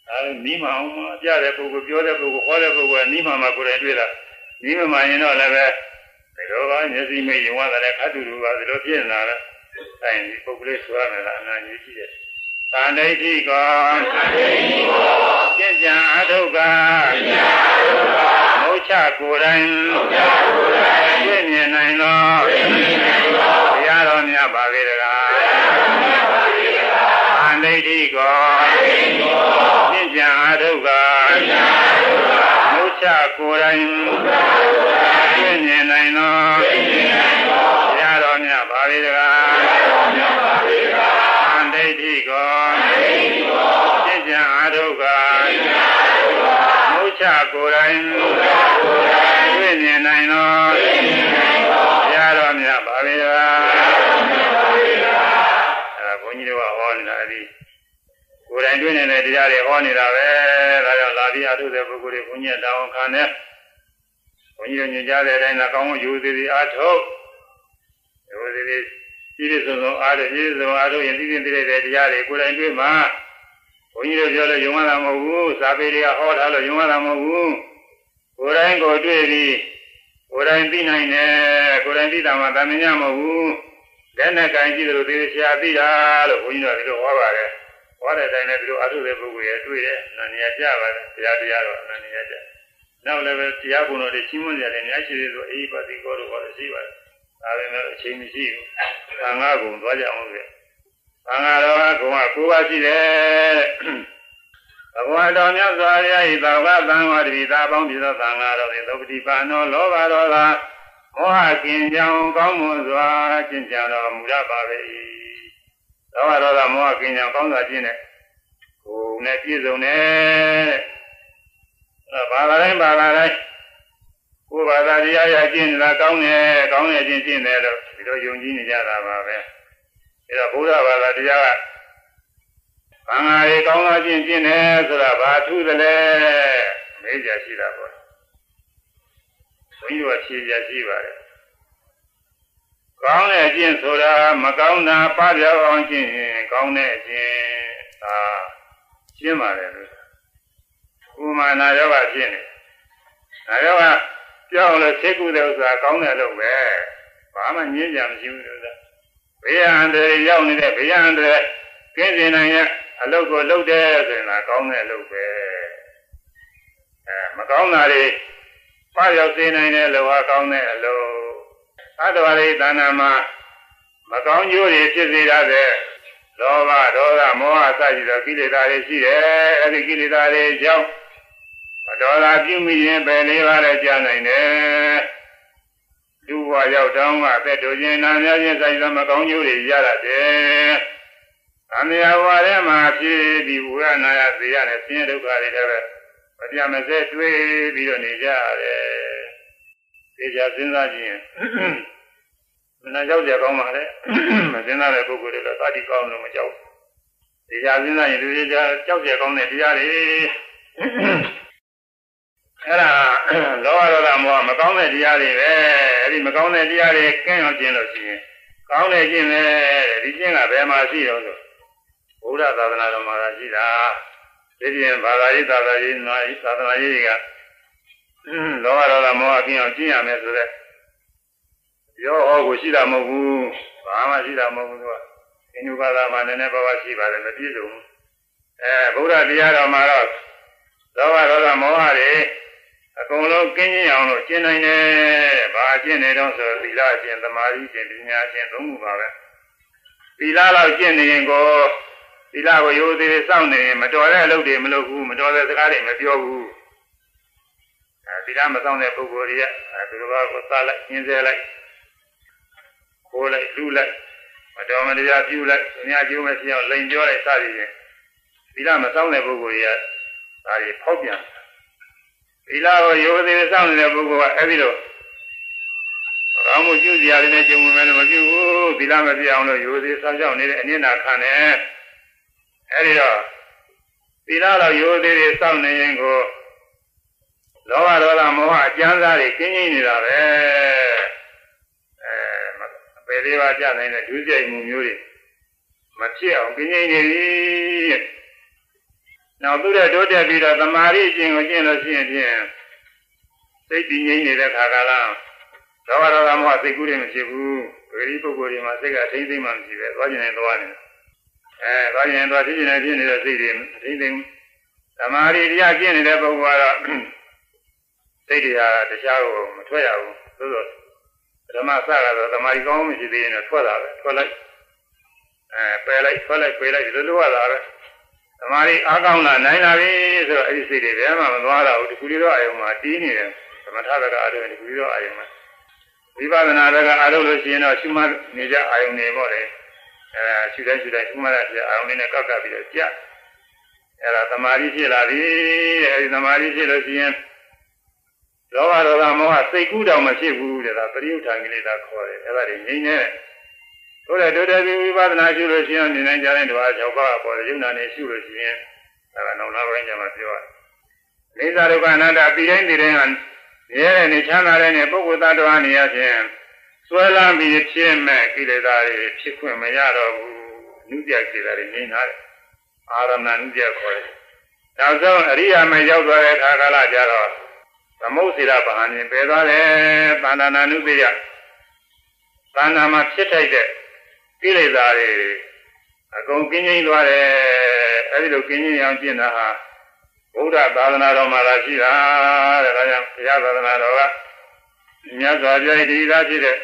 အဲနီးမအောင်မပြတဲ့ပုဂ္ဂိုလ်ပြောတဲ့ပုဂ္ဂိုလ်ဟောတဲ့ပုဂ္ဂိုလ်ကနီးမမှာကိုယ်တိုင်တွေ့တာနီးမမှာရင်တော့လည်းပဲဒီလိုကမျက်စိမိတ်ရင်ဝါတယ်ခတ်တူတူပါဒီလိုဖြစ်နေတာလဲအဲဒီပုဂ္ဂိုလ်လေးဆိုရမယ်လားအနာကြီးရှိတယ် သန္တိတိကောကျင့်ကြံအထုကမုတ်ချကိုယ်တိုင်ပြည့်မြင်နိုင်သောဘုရားတော်မြတ်ပါလေတကားသန္တိတိကောကျင့်ကြံအထုကမုတ်ချကိုယ်တိုင်ပြည့်မြင်နိုင်သောဘုရား ချကိုယ်တိုင်တွေ့မြင်နိုင်သောဘုရားတော်မြတ်ပါပဲလားအဲဘုန်းကြီးတို့ကဟောနေတာဒီကိုယ်တိုင်တွေ့နေတဲ့တရားတွေဟောနေတာပဲဒါကြောင့်လာပြီးအထုတဲ့ပုဂ္ဂိုလ်တွေဘုန်းကြီးတောင်းခံတယ်ဘုန်းကြီးတို့ညွှန်ကြားတဲ့အတိုင်းသာကောင်းယူသေးသည်အထုယူသေးသည်ပြည့်စုံစုံအားထုတ်ပြည့်စုံအားထုတ်ရင်သိသိသိတဲ့တရားတွေကိုယ်တိုင်တွေ့မှာ ဘုန်းကြီးတို့ပြောလို့ယုံရတာမဟုတ်ဘူးစာပေတွေကဟောထားလို့ယုံရတာမဟုတ်ဘူးကိုယ်တိုင်ကိုတွေ့ပြီးကိုယ်တိုင်သိနိုင်တယ်ကိုယ်တိုင်သိတာမှသာမညမဟုတ်ဘူးလက်နဲ့ကင်ကြည့်တယ်လို့သိချာသိတာလို့ဘုန်းကြီးတို့ဒီလိုဟောပါတယ်ဟောတဲ့အတိုင်းလည်းဒီလိုအားထုတ်တဲ့ပုဂ္ဂိုလ်ရဲ့တွေ့တယ်အနန္တရာကြပါတယ်တရားတရားတော့အနန္တရာကြနောက်လည်းပဲတရားဘုံတော်တွေချင်းမွန်ကြတယ်များရှိသေးလို့အေးပါတိကောလို့ဟောလို့ရှိပါတယ်ဒါပေမဲ့အချိန်မရှိဘူး။သံဃာကုံသွားကြအောင်လေ။ သံဃာတော်ကကုံက၉ပါးရှိတယ်။ဘဂဝါတော်မြတ်စွာဘုရားဤသာဝသံဃာတပိသာပေါင်းပြသောသံဃာတော်၏သုပတိပါနောလောဘတော်သာမောဟကင်ကြောင်ကောင်းမွန်စွာကျင့်ကြတော်မူရပါ၏။လောဘတော်သာမောဟကင်ကြောင်ကောင်းစွာကျင့်တဲ့ကိုယ်နဲ့ပြည့်စုံတယ်။အဲဘာသာတိုင်းဘာသာတိုင်းကိုယ်ဘာသာတရားရကျင့်နေတာကောင်းတယ်ကောင်းတယ်ကျင့်ကျင့်တယ်လို့ဒီလိုယုံကြည်နေကြတာပါပဲ အဲတော့ဘုရားဘာသာတရားကဘာငါရေကောင်းတာကျင့်ကျင့်တယ်ဆိုတာဘာထူးသလဲမေးကြရှိတာပေါ့ဘုန်းကြီးတို့ဖြေကြရှိပါတယ်ကောင်းတဲ့အကျင့်ဆိုတာမကောင်းတာပပြောက်အောင်ကျင့်ရင်ကောင်းတဲ့အကျင့်ဒါရှင်းပါတယ်လို့ဥမာနာယောဂဖြစ်နေနာယောဂကြောက်လို့သိကုတဲ့ဥစ္စာကောင်းတယ်လို့ပဲဘာမှညင်းကြမရှိဘူးလို့သာ ဘေးအန္တရာယ်ရောက်နေတဲ့ဘေးအန္တရာယ်ကင်းစင်နိုင်ရဲ့အလုပ်ကိုလုပ်တယ်ဆိုရင်လည်းကောင်းတဲ့အလုပ်ပဲအဲမကောင်းတာတွေပရောက်စေနိုင်တဲ့လောဟာကောင်းတဲ့အလုပ်အတ္တဝရိသဏ္ဍာမှာမကောင်းကျိုးတွေဖြစ်စေရတဲ့လောဘဒေါသမောဟစသဖြင့်ကိလေသာတွေရှိတယ်အဲဒီကိလေသာတွေကြောင့်မတော်တာပြုမိရင်ပဲလေးပါးလည်းကြားနိုင်တယ် လူဘဝရောက်တောင်းကအသက်တို့ခြင်းနာများခြင်းဆိုင်သောမကောင်းကျိုးတွေရရတယ်။အမြာဘဝထဲမှာဖြစ်ပြီးဝရနာရသေရနဲ့ဆင်းရဲဒုက္ခတွေလည်းပဲမပြမစဲတွေးပြီးတော့နေကြရတယ်။ဒီကြစဉ်းစားကြည့်ရင်မနာကြောက်ကြကောင်းပါလေ။မစဉ်းစားတဲ့ပုဂ္ဂိုလ်တွေလည်းသာတိကောင်းလို့မကြောက်ဘူး။ဒီကြစဉ်းစားရင်လူတွေကြောက်ကြကောင်းတဲ့တရားတွေ အဲ့ဒါလောဘဒေါသမောဟမကောင်းတဲ့တရားတွေပဲအဲဒီမကောင်းတဲ့တရားတွေကင်းအောင်ကျင့်လို့ရှိရင်ကောင်းတဲ့ကျင့်ပဲဒီကျင့်ကဘယ်မှာရှိတော့ဆိုဘုရားသာသနာတော်မှာရှိတာဒီပြင်ဘာသာရေးသာသနာရေးနာသာသနာရေးတွေကလောဘဒေါသမောဟကင်းအောင်ကျင့်ရမယ်ဆိုတဲ့ရောဟောကိုရှိတာမဟုတ်ဘူးဘာမှရှိတာမဟုတ်ဘူးသူကအင်းဥပါဒမှာနည်းနည်းပါးပါးရှိပါတယ်မပြည့်စုံဘူးအဲဘုရားတရားတော်မှာတော့လောဘဒေါသမောဟတွေ အကုန်လုံးကင်းကျင်အောင်လို့ကျင့်နိုင်တယ်။ဘာကျင့်နေတော့ဆိုသီလကျင့်သမာဓိကျင့်ပညာကျင့်သုံးခုပါပဲ။သီလလောက်ကျင့်နေရင်ကိုသီလကိုရိုးသေးသေးစောင့်နေရင်မတော်တဲ့အလုပ်တွေမလုပ်ဘူးမတော်တဲ့စကားတွေမပြောဘူး။အဲသီလမစောင့်တဲ့ပုဂ္ဂိုလ်တွေကအဲဒီလိုပါကိုသလိုက်ညင်းစေလိုက်ခိုးလိုက်လူလိုက်မတော်မတရားပြုလိုက်သူများကျိုးမရှိအောင်လိန်ပြောလိုက်စသည်ဖြင့်သီလမစောင့်တဲ့ပုဂ္ဂိုလ်တွေကဒါတွေဖောက်ပြန် သီလကိုရိုသေစောင့်နေတဲ့ပုဂ္ဂိုလ်ကအဲ့ဒီလိုကောင်းမှုပြုစရာတွေနဲ့ကြုံဝင်မယ်လို့မပြုဘူးသီလမပြအောင်လို့ရိုသေစောင့်ရှောက်နေတဲ့အနစ်နာခံတယ်အဲ့ဒီတော့သီလတော့ရိုသေတွေစောင့်နေရင်ကိုလောဘဒေါသမောဟအကျမ်းစာတွေကင်းကြီးနေတာပဲအဲပယ်လေးပါးကြနိုင်တဲ့ဒုစရိုက်မှုမျိုးတွေမဖြစ်အောင်ကင်းကြီးနေပြီ နောက်သူတဲ့တိုးတက်ပြီးတော့သမာဓိကျင့်ကိုကျင့်လို့ရှိရင်ဖြင့်စိတ်တည်ငြိမ်နေတဲ့ခါကလာသောဘာတော်ကမောစိတ်ကူးတွေမဖြစ်ဘူးပဂတိပုဂ္ဂိုလ်တွေမှာစိတ်ကအထိမ့်သိမ့်မှမရှိပဲသွားကျင်နေသွားနေအဲသွားကျင်သွားဖြစ်ကျင်နေဖြစ်နေတဲ့စိတ်တွေအထိမ့်သိမ့်သမာဓိတရားကျင့်နေတဲ့ပုဂ္ဂိုလ်ကတော့စိတ်တွေဟာတရားကိုမထွက်ရဘူးသို့သောဓမ္မစကတော့သမာဓိကောင်းမရှိသေးရင်တော့ထွက်တာပဲထွက်လိုက်အဲပယ်လိုက်ထွက်လိုက်ပယ်လိုက်ဒီလိုလိုရတာပဲသ မာဓိအားကောင်းလာနိုင်လာပြီဆိုတော့အဲ့ဒီစိတ်တွေဘယ်မှမသွားတော့ဘူးဒီကူလေးတော့အယုံမှာတီးနေတယ်သမထဘက်ကအားထုတ်ဒီကူလေးတော့အယုံမှာဝိပဿနာဘက်ကအားထုတ်လို့ရှိရင်တော့ရှုမှတ်နေကြအာယုံနေပေါ့လေအဲရှုတိုင်းရှုတိုင်းရှုမှတ်ရတဲ့အာယုံလေးနဲ့ကောက်ကပ်ပြီးတော့ကြအဲ့ဒါသမာဓိဖြစ်လာပြီတဲ့အဲဒီသမာဓိဖြစ်လို့ရှိရင်လောဘဒေါသမောဟစိတ်ကူးတောင်မဖြစ်ဘူးတဲ့ဒါပရိယုထာကိလေသာခေါ်တယ်အဲ့ဒါတွေငြိမ့်နေတယ် ဆိုတဲ့တိုးတက်ပြီးဝိပဿနာရှုလို့ရှိရင်နေနိုင်ကြတဲ့ဓဝါ၆ပါးပေါ်တဲ့ယုံနာနဲ့ရှုလို့ရှိရင်ဒါကနောက်နောက်ပိုင်းကျမှပြောရတယ်။နေသာဒုက္ခအနတ္တပြီးတိုင်းပြီးတိုင်းဟာရဲတဲ့နေချမ်းသာတဲ့နေပုဂ္ဂိုလ်သတ္တဝါနေရခြင်းဆွဲလမ်းပြီးဖြစ်မဲ့ကိလေသာတွေဖြစ်ခွင့်မရတော့ဘူး။နုပြကိလေသာတွေငြိမ်းလာတယ်။အာရမဏနုပြခေါ်တယ်။နောက်ဆုံးအရိယာမရောက်သွားတဲ့အခါကာလကျတော့သမုတ်စေရဗဟာနေပယ်သွားတယ်။သန္တာနာနုပြယသန္တာမှာဖြစ်ထိုက်တဲ့ ကိလေသာတွေအကုန်ကင်းငြိမ်းသွားတယ်အဲဒီလိုကင်းငြိမ်းအောင်ကျင့်တာဟာဘုရားသာသနာတော်မှာလာရှိတာတဲ့ဒါကြောင့်ဘုရားသာသနာတော်ကမြတ်စွာဘုရားဒီသာဖြစ်တဲ့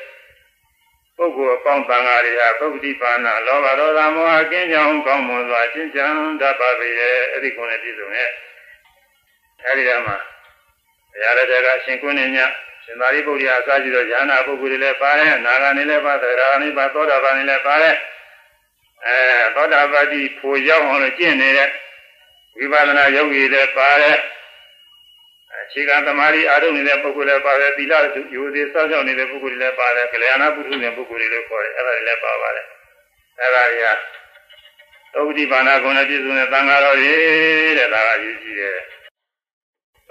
ပုဂ္ဂိုလ်အပေါင်းသံဃာတွေဟာပုဂ္ဂတိပါဏလောဘဒေါသမောဟကင်းကြောင်းကောင်းမွန်စွာရှင်းချမ်းတတ်ပါပေရဲ့အဲ့ဒီကုန်းနဲ့ပြည့်စုံရဲ့အဲဒီတော့မှဘုရားတဲ့ကအရှင်ကုဏ္ဏည ရှင်သာရိပုတ္တရာအစရှိသောဉာဏပုဂ္ဂိုလ်တွေလည်းပါတယ်နာဂာနေလည်းပါသရဂာနေပါသောတာပန်နေလည်းပါတယ်အဲသောတာပတိဖို့ရောက်အောင်လို့ကျင့်နေတဲ့ဝိပဿနာယောဂီလည်းပါတယ်အခြေခံသမာဓိအားထုတ်နေတဲ့ပုဂ္ဂိုလ်လည်းပါတယ်သီလယူသေးစောင့်ရှောက်နေတဲ့ပုဂ္ဂိုလ်တွေလည်းပါတယ်ကလျာဏပုထုဇဉ်ပုဂ္ဂိုလ်တွေလည်းခေါ်တယ်အဲ့ဒါတွေလည်းပါပါတယ်အဲ့ဒါတွေကသုတိပါဏဂုဏပြည့်စုံတဲ့သံဃာတော်တွေတဲ့ဒါကယူကြည့်တယ်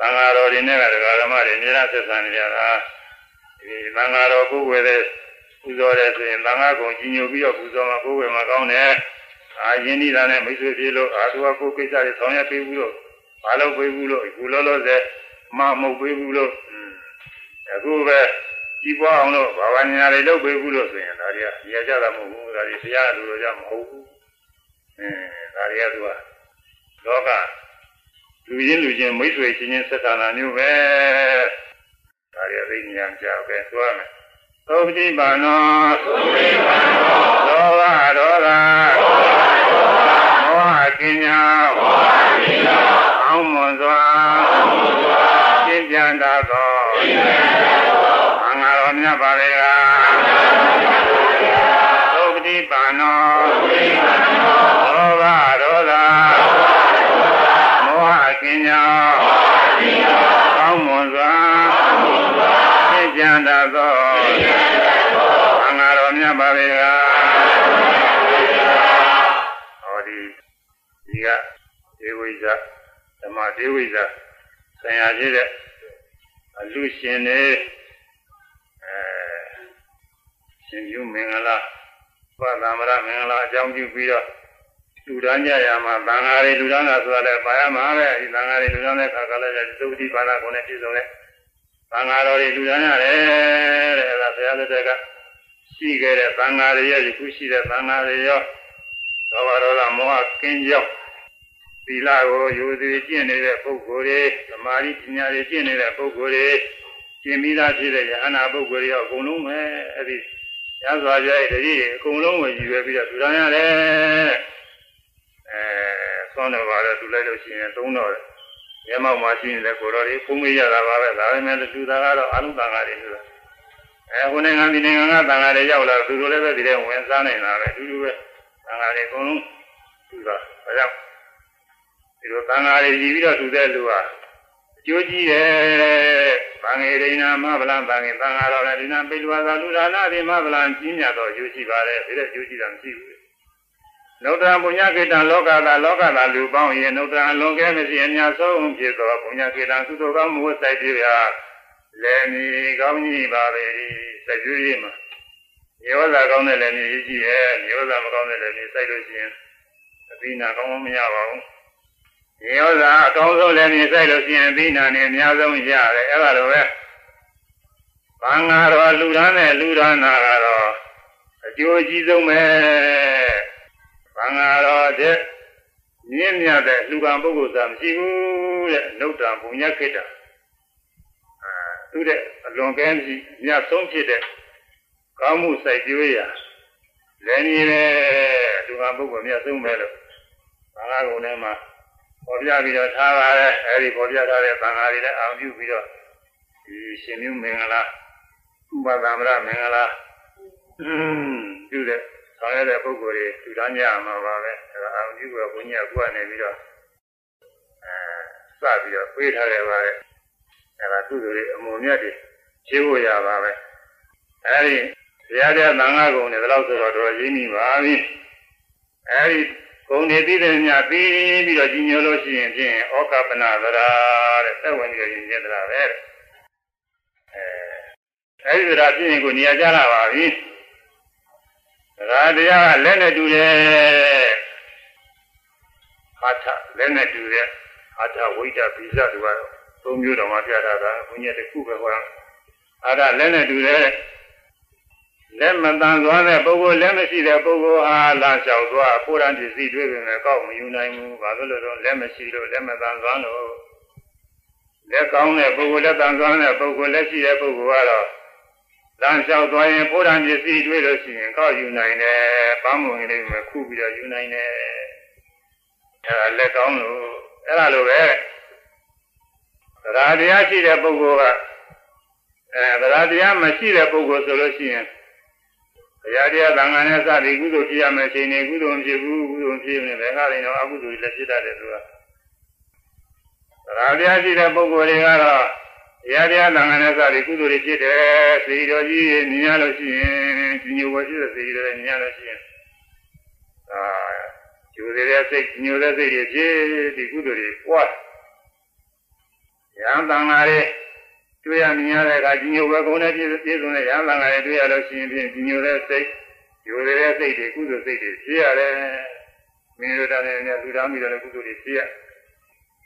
သံဃာတော်တွေနဲ့ကဒကာဓမ္မတွေအများဆက်ဆံနေကြတာဒီသံဃာတော်ကိုယ်ွယ်တဲ့ပူဇော်တယ်ဆိုရင်သံဃာကုံကြီးညိုပြီးတော့ပူဇော်မှာကိုယ်ွယ်မှာကောင်းတယ်အာယင်းဤတာနဲ့မိတ်ဆွေပြေလို့အာသူကကိုယ်ကိစ္စတွေဆောင်ရွက်ပေးဘူးလို့မလုပ်ပေးဘူးလို့အခုလောလောဆယ်မမဟုတ်ပေးဘူးလို့အခုပဲကြီးပွားအောင်လို့ဘာဝညာတွေလုပ်ပေးဘူးလို့ဆိုရင်ဒါတွေကရကြတာမဟုတ်ဘူးဒါတွေတရားလူလိုကြမဟုတ်ဘူးအဲဒါတွေကသူကလောက လူချင်းလူချင်းမိတ်ဆွေချင်းချင်းဆက်ဆံတာမျိုးပဲဒါရီသိဉာဏ်ကြောက်ပဲသွားမယ်သုတိပါနောသုတိပါနောလောဘဒေါသမောဟကင်းညာမောဟကင်းညာအောင်းမွန်စွာ ဓမ္မဒေဝိဇဆံရဖြစ်တဲ့အလူရှင်တွေအဲရှင်ပြုမင်္ဂလာဘုရားသမရမင်္ဂလာအကြောင်းပြုပြီးတော့လူတန်းကြရမှာသံဃာတွေလူတန်းတာဆိုတာလည်းပါရမှာပဲဒီသံဃာတွေလူတန်းတဲ့ခါကလည်းသုတိပါဒကိုနဲ့ပြည့်စုံတဲ့သံဃာတော်တွေလူတန်းရတယ်တဲ့အဲဒါဘုရားသက်ကရှိခဲ့တဲ့သံဃာတွေရဲ့ဒီခုရှိတဲ့သံဃာတွေရောသောဘာရောဂမောဟကင်းကြောင်းသီ လကိုယူသည်ကျင့်နေတဲ့ပုဂ္ဂိုလ်တွေသမာဓိပညာတွေကျင့်နေတဲ့ပုဂ္ဂိုလ်တွေကျင့်ပြီးသားဖြစ်တဲ့ယဟနာပုဂ္ဂိုလ်တွေရောအကုန်လုံးပဲအဲ့ဒီရသော်ကြရဲ့တတိအကုန်လုံးကိုယူရပြီးတော့ထူထောင်ရတယ်အဲဆွမ်းတော်ပါတော့ထူလိုက်လို့ရှိရင်သုံးတော့ရဲမောက်မှာရှိနေတဲ့ကိုတော်တွေဖုံးမေးရတာပါပဲဒါပေမဲ့လူသားကတော့အလုံးတန်ဃာတွေလို့အဲဟိုနိုင်ငံဒီနိုင်ငံကတန်ဃာတွေရောက်လာသူတို့လည်းပဲဒီထဲဝင်စားနေတာပဲအတူတူပဲတန်ဃာတွေအကုန်လုံးသူတာဒါကြောင့် ဒီလိုတန်ဃာတွေကြီးပြီးတော့သူတဲ့လူဟာအကျိုးကြီးတယ်။ဗံငေရိနာမဗလံဗံငေသံဃာတော်လည်းဒီနာပိလွာသာလူဒါနာတိမဗလံကြီးမြတ်တော့အကျိုးရှိပါတယ်။ဒီတဲ့အကျိုးရှိတာမရှိဘူး။နုတ္တံပုညကေတံလောကသာလောကသာလူပေါင်းရင်နုတ္တံအလွန်ကဲမရှိအများဆုံးဖြစ်သောပုညကေတံသုတကောင်းမှုစိုက်ပြရာလည်းမီကောင်းကြီးပါပဲ။စိုက်ပြရမှာယောဇာကောင်းတဲ့လည်းမြည်ကြည့်ရဲ့ယောဇာမကောင်းတဲ့လည်းမြည်စိုက်လို့ရှိရင်အပိနာကောင်းမရပါဘူး။ ဒီဥစ္စာအကောင်းဆုံးလည်းမြင်ဆိုင်လို့ရှိရင်သိနာနဲ့အများဆုံးရတယ်အဲ့ဒါလိုပဲဘာငါတော်လူရမ်းတဲ့လူရမ်းနာကတော့အကျိုးအကြီးဆုံးပဲဘာငါတော်တဲ့မြင့်မြတ်တဲ့လူကံပုဂ္ဂိုလ်သာမရှိဘူးတဲ့နှုတ်တံဘုံညက်ခိတ္တအဲသူတဲ့အလွန်ကဲကြီးမြတ်ဆုံးဖြစ်တဲ့ကောင်းမှုစိုက်ကြွေးရာလည်းနေပဲလူကံပုဂ္ဂိုလ်မြတ်ဆုံးပဲလို့ဘာငါကုံထဲမှာ ပေါ်ပြပြီးတော့ထားပါတယ်အဲဒီပေါ်ပြထားတဲ့သံဃာတွေလည်းအောင်ပြုပြီးတော့ဒီရှင်မြုမင်္ဂလာဥပဒမရမင်္ဂလာอืมပြုတဲ့ဆောင်ရတဲ့ပုဂ္ဂိုလ်တွေသူတန်းကြမှာပါပဲအဲဒါအောင်ပြုပြီးတော့ဘုန်းကြီးကကိုယ်ကနေပြီးတော့အဲစပြီးတော့ပြေးထားတယ်ပါလေအဲဒါသူတို့တွေအမုံမြတ်တွေရှင်းဖို့ရပါပဲအဲဒီဘုရားတဲ့သံဃာကုံတွေဘယ်လောက်ဆိုတော့တော်ရင်းနေပါပြီအဲဒီ ဂုံနေသိတဲ့ညပြီးပြီးတော့ကြီးညိုလို့ရှိရင်ဖြင့်ဩကပနာသရာတဲ့သက်ဝင်ပြီးရင်ကျင်သရာပဲအဲအဲဒီသရာဖြစ်ရင်ကိုနေရာကြလာပါပြီသရာတရားကလက်နဲ့တူတယ်ဟာထလက်နဲ့တူတဲ့ဟာထဝိဒ္ဓပိဇတူကတော့သုံးမျိုးတော်မှပြတာကဘုညာတစ်ခုပဲဟောတာအဲ့ဒါလက်နဲ့တူတဲ့ လက်မတန်သွားတဲ့ပုဂ္ဂိုလ်လက်မရှိတဲ့ပုဂ္ဂိုလ်ဟာလာလျှောက်သွားကိုယ်ရန်ပစ္စည်းတွေ့ပြင်လည်းကောက်မယူနိုင်ဘူး။ဘာလို့လဲတော့လက်မရှိလို့လက်မတန်သွားလို့လက်ကောင်းတဲ့ပုဂ္ဂိုလ်လက်တန်သွားတဲ့ပုဂ္ဂိုလ်လက်ရှိတဲ့ပုဂ္ဂိုလ်ကတော့လမ်းလျှောက်သွားရင်ကိုယ်ရန်ပစ္စည်းတွေ့လို့ရှိရင်ကောက်ယူနိုင်တယ်။ပန်းမဝင်လေးမှခုပြီးတော့ယူနိုင်တယ်။အဲဒါလက်ကောင်းလို့အဲဒါလိုပဲသရာတရားရှိတဲ့ပုဂ္ဂိုလ်ကအဲသရာတရားမရှိတဲ့ပုဂ္ဂိုလ်ဆိုလို့ရှိရင် ဘုရားတရားသံဃာနဲ့စသည်ကုသိုလ်ဖြစ်ရမယ်ချိန်နေကုသိုလ်မဖြစ်ဘူးကုသိုလ်ဖြစ်နေတယ်ခါရင်တော့အကုသိုလ်လည်းဖြစ်တတ်တယ်သူကသရာတရားရှိတဲ့ပုဂ္ဂိုလ်တွေကတော့ဘုရားတရားသံဃာနဲ့စသည်ကုသိုလ်တွေဖြစ်တယ်စေတော်ကြီးမြင်ရလို့ရှိရင်ဒီညိုဝရှိတဲ့စေတော်မြင်ရလို့ရှိရင်အာကျိုးတဲ့စိတ်ညိုတဲ့စိတ်တွေဖြစ်ဒီကုသိုလ်တွေပွားရဟန်းသံဃာတွေ တွေ့ရမြင်ရတဲ့အခါကြီးညိုပဲကုန်းနဲ့ပြည့်ပြည့်စုံတဲ့ရဟန်းသံဃာတွေတွေ့ရလို့ရှိရင်ဖြင့်ကြီးညိုတဲ့စိတ်ယူတဲ့စိတ်တွေကုသိုလ်စိတ်တွေဖြစ်ရတယ်မင်းတို့တာနဲ့လူသားမိတဲ့ကုသိုလ်တွေဖြစ်ရ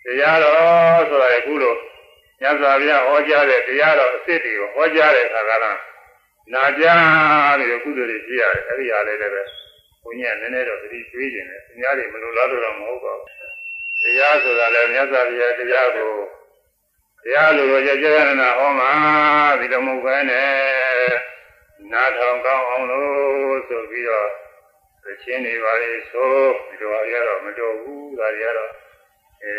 တရားတော်ဆိုတာကခုလိုညဇာပြဟောကြားတဲ့တရားတော်အစ်စ်တွေကိုဟောကြားတဲ့အခါကလားနာကြားပြီးကုသိုလ်တွေဖြစ်ရတယ်အဲ့ဒီဟာလေးလည်းပဲဘုန်းကြီးကနည်းနည်းတော့သတိကျွေးခြင်းနဲ့အများကြီးမလိုလားလို့တော့မဟုတ်ပါဘူးတရားဆိုတာလည်းမြတ်စွာဘုရားတရားကို တရားလိုလိုကြကြရနာဟောမှာဒီလိုမဟုတ်ပဲနဲ့နားထောင်ကောင်းအောင်လို့ဆိုပြီးတော့သချင်းတွေပါလေဆိုဒီလိုအရတော့မတော်ဘူးဒါကြတော့အဲ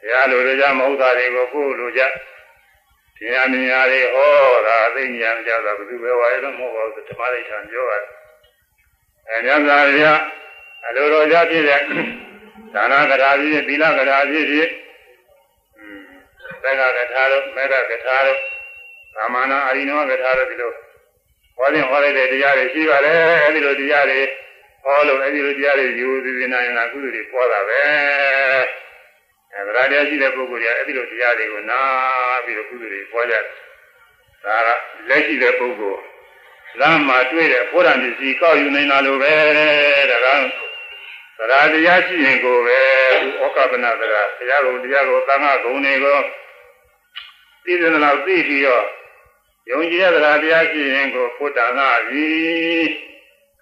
တရားလိုလိုကြမဟုတ်တာတွေကိုကိုယ်လိုကြတရားမြင်ရတွေဟောတာသိဉာဏ်ကြတာဘယ်သူပဲဝါရတော့မဟုတ်ပါဘူးဓမ္မဒိဋ္ဌာန်ပြောရတယ်အဲမြတ်စွာဘုရားအလိုတော်ကြဖြစ်တဲ့ဒါနကရာဖြစ်ဖြစ်သီလကရာဖြစ်ဖြစ် သက္ကကထာတို့မေဃကထာတို့သာမဏအာရိနောကထာတို့ဒီလိုဟောရင်ဟောလိုက်တဲ့တရားတွေရှိပါလေအဲဒီလိုတရားတွေဟောလို့အဲဒီလိုတရားတွေယူသီသနာနာကုသိုလ်တွေပေါ်တာပဲအဲဗရာတရားရှိတဲ့ပုဂ္ဂိုလ်တွေကအဲဒီလိုတရားတွေကိုနာပြီးတော့ကုသိုလ်တွေပေါ်ကြဒါကလက်ရှိတဲ့ပုဂ္ဂိုလ်လမ်းမှာတွေ့တဲ့ဘုရားပစ္စည်းကောက်ယူနေတာလို့ပဲတကားသရာတရားရှိရင်ကိုပဲဩကပနသရာတရားကိုတရားကိုသံဃာဂုဏ်တွေကို သိတဲ့လောက်သိပြီးတော့ယုံကြည်တဲ့သရာတရားရှိရင်ကိုဘုဒ္ဓငါပြီ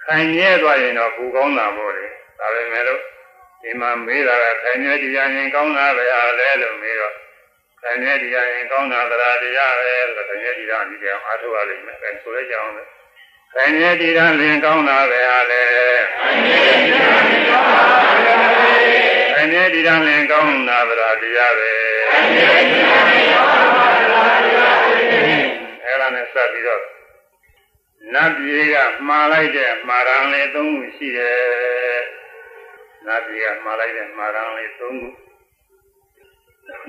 ခိုင်မြဲသွားရင်တော့ဘူကောင်းတာပေါ့လေဒါပဲမဲ့လို့ဒီမှာမေးတာကခိုင်မြဲတရားရင်ကောင်းတာပဲအားလဲလို့မေးတော့ခိုင်မြဲတရားရင်ကောင်းတာသရာတရားပဲဆိုတော့ခိုင်မြဲတရားဒီတရားအားထုတ်ရလိမ့်မယ်အဲဆိုရကြအောင်လေခိုင်မြဲတရားရင်ကောင်းတာပဲအားလဲခိုင်မြဲတရားရင်ကောင်းတာပဲခိုင်မြဲတရားရင်ကောင်းတာသရာတရားပဲခိုင်မြဲတရားရင်ကောင်းတာသရာတရားပဲ အဲ့ဒါနဲ့စပ်ပြီးတော့နတ်ပြည်ကမှားလိုက်တဲ့မှားရန်လေးသုံးခုရှိတယ်နတ်ပြည်ကမှားလိုက်တဲ့မှားရန်လေးသုံးခု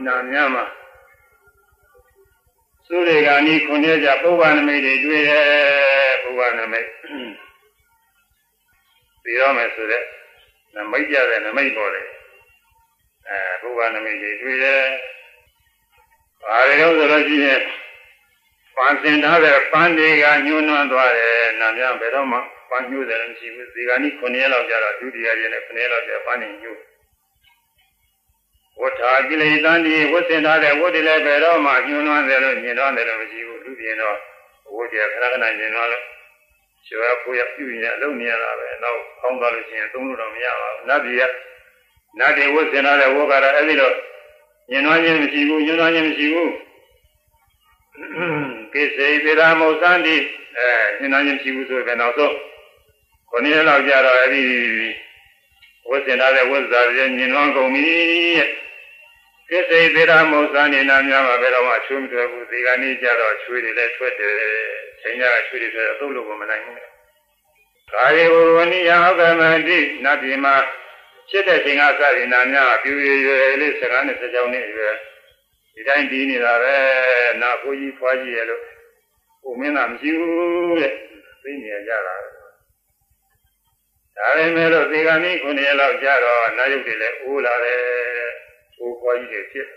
နာမြမှာသုရေဂာနီခွန်ရကြပုဗ္ဗနမိတ်တွေတွေ့တယ်ပုဗ္ဗနမိတ်ပြီးတော့မယ်ဆိုတဲ့နမိတ်ကြတဲ့နမိတ်ပေါ်တယ်အဲပုဗ္ဗနမိတ်တွေတွေ့တယ်ဘာတွေလို့ဆိုလို့ရှိရင် ပန်းစင်ထားတဲ့ပန်းတွေကညှိုးနှွမ်းသွားတယ်နာမဘယ်တော့မှပန်းညှိုးတယ်မရှိဘူးဒီကနေ့9ရက်လောက်ကြာတော့ဒုတိယရက်နဲ့9ရက်လောက်ကြာပန်းနေညှိုးဝဋ္ဌာကိလေသာတိဝတ်စင်ထားတဲ့ဝတ်တွေလည်းဘယ်တော့မှညှိုးနှွမ်းတယ်လို့ညင်တော့တယ်လို့မရှိဘူးလူပြင်းတော့ဝတ်တွေခဏခဏညင်တော့လို့ကျွာကိုရပြုရင်အလုံးနေရတာပဲနောက်ကောင်းသွားလို့ရှိရင်သုံးလို့တော့မရပါဘူးနတ်ပြည်ကနတ်တွေဝတ်စင်ထားတဲ့ဝတ်ကတော့အဲ့ဒီတော့ညင်နှွမ်းခြင်းမရှိဘူးညှိုးနှွမ်းခြင်းမရှိဘူး ကိစေသီရာမௌသန္တိအဲညင်နှွမ်းခြင်းမရှိဘူးဆိုရင်နောက်ဆုံးခொနည်းလောက်ကြတော့အဲ့ဒီဝတ်စင်ထားတဲ့ဝတ်စားတွေညင်နှွမ်းကုန်ပြီကိစေသီရာမௌသန္တိနာများမှာဘယ်တော့မှချွေးမထွက်ဘူးဒီကနေ့ကျတော့ချွေးတွေလည်းထွက်တယ်ချိန်ရချွေးတွေထွက်တော့သုံးလို့မနိုင်ဘူးကာယေဝဝနိယဩကမတိနတ်ပြည်မှာဖြစ်တဲ့ချိန်ကစရင်နာများပြူရရွယ်လေးစကားနဲ့စကြောင်းနဲ့ရွယ် ဒီတိုင်းပြီးနေတာပဲနာကိုကြီးဖွားကြီးရဲ့လို့ဟိုမင်းကမရှိဘူးတဲ့သိနေကြတာဒါပေမဲ့လို့ဒီကနေ့ခုနှစ်ရက်လောက်ကြာတော့နာယုတ်တွေလည်းအိုးလာတယ်ဟိုဖွားကြီးတွေဖြစ်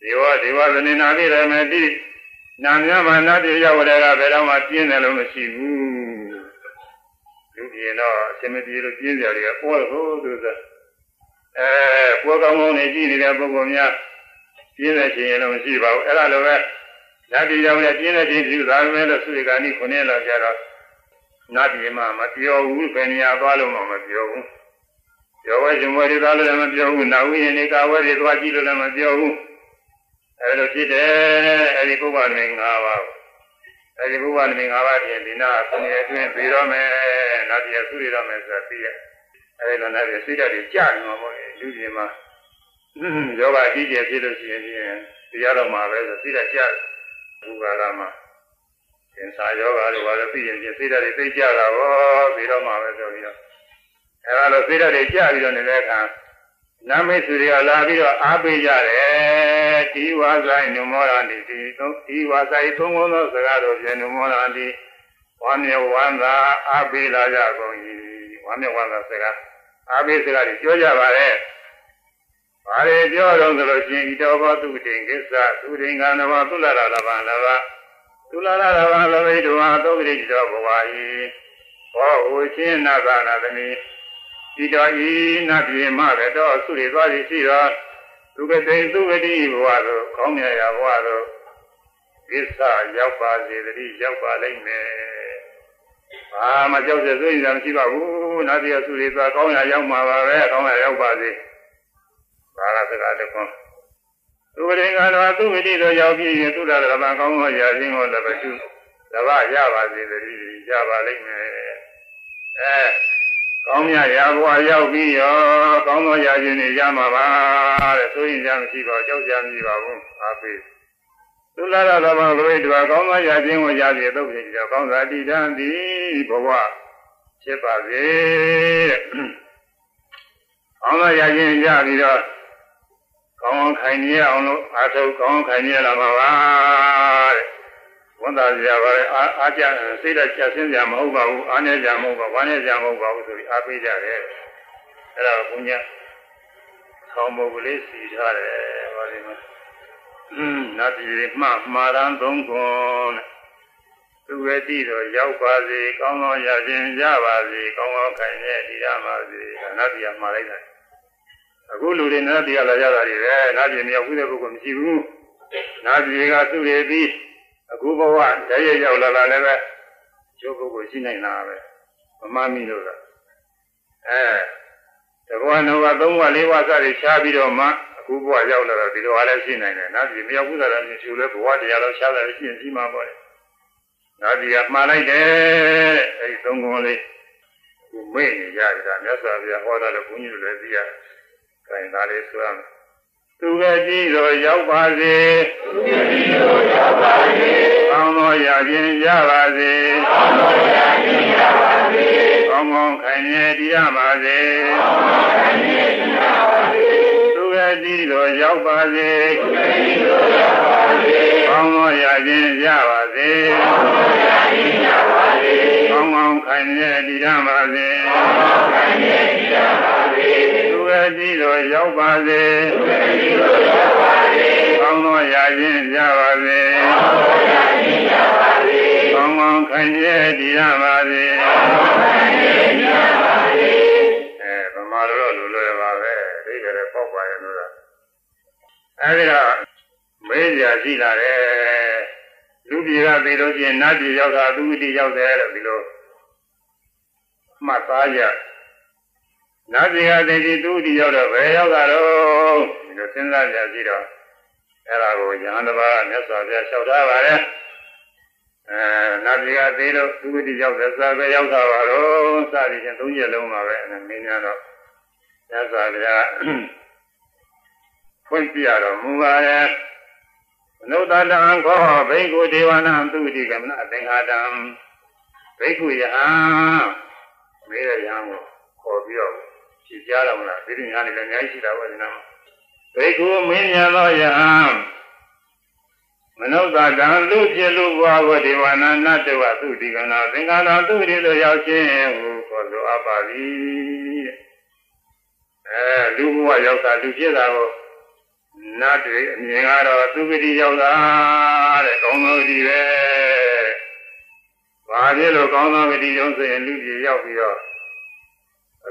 ဒီဝဒီဝသနေနာတိရမတိနာမြမနာတိရောက်တဲ့ကဘယ်တော့မှပြင်းတယ်လို့မရှိဘူးလူပြင်တော့အစမပြေလို့ပြင်းကြတယ်ကပေါ်လို့သူကအဲပေါ်ကောင်းကောင်းနေကြည့်နေတဲ့ပုဂ္ဂိုလ်များ ပြင်းတဲ့ခြင်းလည်းမရှိပါဘူးအဲ့ဒါလိုပဲနတ်ပြည်တော်နဲ့ပြင်းတဲ့ခြင်းပြုသာမယ်လို့သုရိကာနိခုနှစ်လောက်ကြတော့နတ်ပြည်မှာမပြောဘူးဘယ်နေရာသွားလို့မှမပြောဘူးပြောဝဲရှင်ဝဲတွေသွားလို့လည်းမပြောဘူးနာဝိယနေကဝဲတွေသွားကြည့်လို့လည်းမပြောဘူးအဲ့လိုဖြစ်တယ်အဲ့ဒီပုဗ္ဗမင်း၅ပါးအဲ့ဒီပုဗ္ဗမင်း၅ပါးပြင်ဒီနာဆင်းရဲအတွင်းပြီးတော့မယ်နတ်ပြည်သုရိတော်မယ်ဆိုတာသိရအဲ့ဒီလိုနဲ့စိတ်ဓာတ်တွေကြာနေမှာပေါ့လူကြီးမှာ ယောဂအကြီးကျယ်ဖြစ်လို့ရှိရင်တရားတော်မှာပဲဆိုသိတတ်ကြဘူကာကမှာသင်္ဆာယောဂတို့ဘာလို့သိရင်သိတတ်တွေသိကြတာဟောပြီးတော့မှာပဲဆိုပြီးတော့အဲဒါလို့သိတတ်တွေကြပြီးတော့နေတဲ့အခါနမိတ်သူတွေကလာပြီးတော့အားပေးကြတယ်ဒီဝါဆိုင်နုမောရန္တိဒီဒီဝါဆိုင်သုံးခုသောစကားတို့ဖြင့်နုမောရန္တိဝါမြေဝန္တာအားပေးလာကြကုန်၏ဝါမြေဝန္တာစကားအားပေးစကားတွေပြောကြပါရဲ့ ဘာတွေပြောတော့ဆိုလို့ရှိရင်ဣတောဘောသူတိင်ကိစ္စသူတိင်္ဂနဝသုလရလဗံလဗသုလရလဗံလဗိတဝါသုတိတောဘဝဤဘောဟူချင်းနာသနာသမီဣတောဤနတ်ပြေမရတော့သုရိသွားသည်ရှိတော်သူကတိသုဝတိဘဝသို့ကောင်းမြတ်ရာဘဝသို့ကိစ္စရောက်ပါစေတည်းရောက်ပါလိမ့်မယ်ဘာမှကြောက်တဲ့စိတ်ဓာတ်မရှိပါဘူးနတ်ပြေသုရိသွားကောင်းရာရောက်မှာပါပဲကောင်းရာရောက်ပါစေ ဘာသာစကားတစ်ခွန်းသူဝိရင်ကတော့သူဝိတိတို့ရောက်ပြီးရင်သူရဓမ္မကောင်းသောရာခြင်းကိုလည်းပဲသူတပတ်ရပါစေတည်းရပါလိမ့်မယ်အဲကောင်းမြတ်ရာဘဝရောက်ပြီးရောကောင်းသောရာခြင်းတွေရမှာပါတဲ့ဆိုရင်ကြမရှိပါကြောက်ကြမရှိပါဘူးအားပေးသူလာရဓမ္မဘဝတို့ကောင်းသောရာခြင်းကိုရပြီသုတ်ဖြစ်ကြကောင်းသာတည်တံသည်ဘဝဖြစ်ပါစေတဲ့ကောင်းသောရာခြင်းရပြီးတော့ ကောင်းခိုင်နေအောင်လို့အာထုတ်ကောင်းခိုင်နေလာမှာပါတဲ့ဝန်သားစရာပါလေအာအာကြစိတ်ဓာတ်ချက်ဆင်းစရာမဟုတ်ပါဘူးအားနေကြမဟုတ်ပါဘူးဝမ်းနေကြမဟုတ်ပါဘူးဆိုပြီးအားပေးကြတယ်အဲ့ဒါကိုဘုညာဆောင်းမုတ်ကလေးစီထားတယ်ဟောဒီမှာอืมနတ်ပြည်မှမှာရန်သုံးခွန်းသူဝတိတော်ရောက်ပါစေကောင်းသောရခြင်းရပါစေကောင်းသောခိုင်တဲ့ဒီရပါစေနတ်ပြည်မှာလိုက်တာ အခုလူတွေနတ်ပြည်ကလာကြတာတွေပဲနတ်ပြည်မြောက်ဘူးတဲ့ပုဂ္ဂိုလ်မရှိဘူးနတ်ပြည်ကသူတွေပြီးအခုဘဝတည်းရရောက်လာတာလည်းပဲကျိုးပုဂ္ဂိုလ်ရှိနိုင်တာပဲမမမိလို့ကအဲတဘဝနောကသုံးဘဝလေးဘဝစသည်ရှားပြီးတော့မှအခုဘဝရောက်လာတော့ဒီလိုအားလည်းရှိနိုင်တယ်နတ်ပြည်မြောက်ဘူးတဲ့မြင်ရှုလဲဘဝတရားတော့ရှားတယ်ရှိရင်ရှိမှာပေါ့လေနာဒီကမှားလိုက်တယ်အဲဒီသုံးခုလေးကိုမေ့နေကြတာမြတ်စွာဘုရားဟောတာလည်းဘုန်းကြီးတို့လည်းသိရတယ်။ အဲဒါလေးဆိုရမယ်။သူကကြည့်တော့ရောက်ပါစေ။သူကကြည့်တော့ရောက်ပါစေ။ကောင်းသောရာခြင်းရပါစေ။ကောင်းသောရာခြင်းရပါစေ။ကောင်းကောင်းခိုင်မြဲတည်ရပါစေ။ကောင်းကောင်းခိုင်မြဲတည်ရပါစေ။သူကကြည့်တော့ရောက်ပါစေ။သူကကြည့်တော့ရောက်ပါစေ။ကောင်းသောရာခြင်းရပါစေ။ကောင်းသောရာခြင်းရပါစေ။ကောင်းကောင်းခိုင်မြဲတည်ရပါစေ။ကောင်းကောင်းခိုင်မြဲတည်ရပါ စေ။သူကကြည့်တော့ရောက်ပါစေ။သူကကြည့်တော့ရောက်ပါစေ။ကောင်းသောရာခြင်းရပါစေ။ကောင်းသောရာခြင်းရပါစေ။ကောင်းကောင်းခိုင်မြဲတည်ရပါစေ။ကောင်းကောင်းခိုင်မြဲတည်ရပါစေ။အဲဗမာလိုတော့လူလွယ်ပါပဲ။ဒီကလေးပေါက်ပါရဲ့လို့လား။အဲဒီတော့မေးကြရှိလာတယ်လူပြည်ကသိလို့ချင်းနတ်ပြည်ရောက်တာသူဝတိရောက်တယ်လို့ဒီလိုမှတ်သားကြ နတ်ပြည်ကသိပြီးသူဝတိရောက်တော့ဘယ်ရောက်တာတော့ဒီလိုစဉ်းစားကြကြည့်တော့အဲ့ဒါကိုယဟန်တစ်ပါးမြတ်စွာဘုရားလျှောက်ထားပါတယ်အဲနတ်ပြည်ကသိလို့သူဝတိရောက်တယ်စာပဲရောက်တာပါတော့စသည်ဖြင့်သုံးချက်လုံးပါပဲအဲမင်းများတော့မြတ်စွာဘုရားဖွင့်ပြတော်မူပါတယ်နုတတံခောဘိက္ခုဒေဝနာသူတိကမနသင်္ဃာတံဘိက္ခုယဟံမေးရယံကိုခေါ်ပြီးတော့ ဖြေကြားတော်မလားဒီလိုညာနေလည်းအများကြီးရှိတာပေါ့ဒီနာဘိက္ခုမင်းညာသောယဟံမနုဿတံလူဖြစ်လူဘွားကိုဒေဝနာနတဝသူတိကနာသင်္ဃာတံသူတိတို့ရောက်ခြင်းဟုခေါ်လိုအပ်ပါသည်အဲလူဘဝရောက်တာလူဖြစ်တာကိုနတ်တွေအမြင်ကတော့သူဂတိရောက်တာတဲ့ကောင်းသောဂတိပဲ။ဘာဖြစ်လို့ကောင်းသောဂတိတုံးဆိုရင်လူကြီးရောက်ပြီးတော့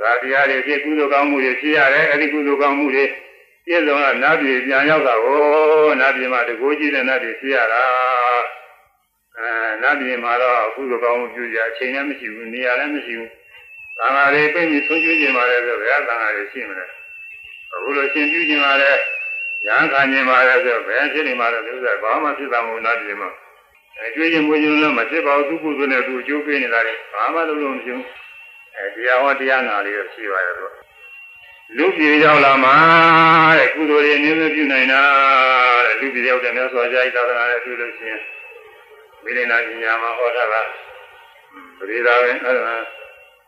ရာတရားတွေဖြစ်ကုသိုလ်ကောင်းမှုတွေဖြစ်ရတယ်။အဲဒီကုသိုလ်ကောင်းမှုတွေပြည့်စုံတော့နတ်ပြည်ပြန်ရောက်တာကိုနတ်ပြည်မှာတကိုးကြီးတဲ့နတ်တွေဖြစ်ရတာ။အဲနတ်ပြည်မှာတော့ကုသိုလ်ကောင်းမှုပြုကြအချိန်လည်းမရှိဘူးနေရာလည်းမရှိဘူး။သံဃာတွေပြည့်ပြီးဆုံးကျွေးခြင်းပါလေဆိုဘယ်သံဃာတွေရှိမလဲ။အခုလိုရှင်ပြုခြင်းပါလေ။ရဟန်းခံခြင်းပါလေဆိုဘယ်ဖြစ်နေမှာလဲဥစ္စာဘာမှဖြစ်တာမဟုတ်နာပြည်မှာအဲကျွေးခြင်းမွေးခြင်းလည်းမဖြစ်ပါဘူးသူကုသိုလ်နဲ့သူအကျိုးပေးနေတာလေဘာမှလုပ်လို့မရှိဘူး အဲတရားဟောတရားနာလေးတော့ရှိပါရဲ့တော့လူပြည်ရောက်လာမှာတဲ့ကုသိုလ်တွေအနည်းငယ်ပြုနိုင်တာတဲ့လူပြည်ရောက်တဲ့မြတ်စွာဘုရားသာသနာနဲ့ပြုလို့ရှိရင်မိလနာပညာမှာဟောတာကပရိဒါပဲအဲဒါ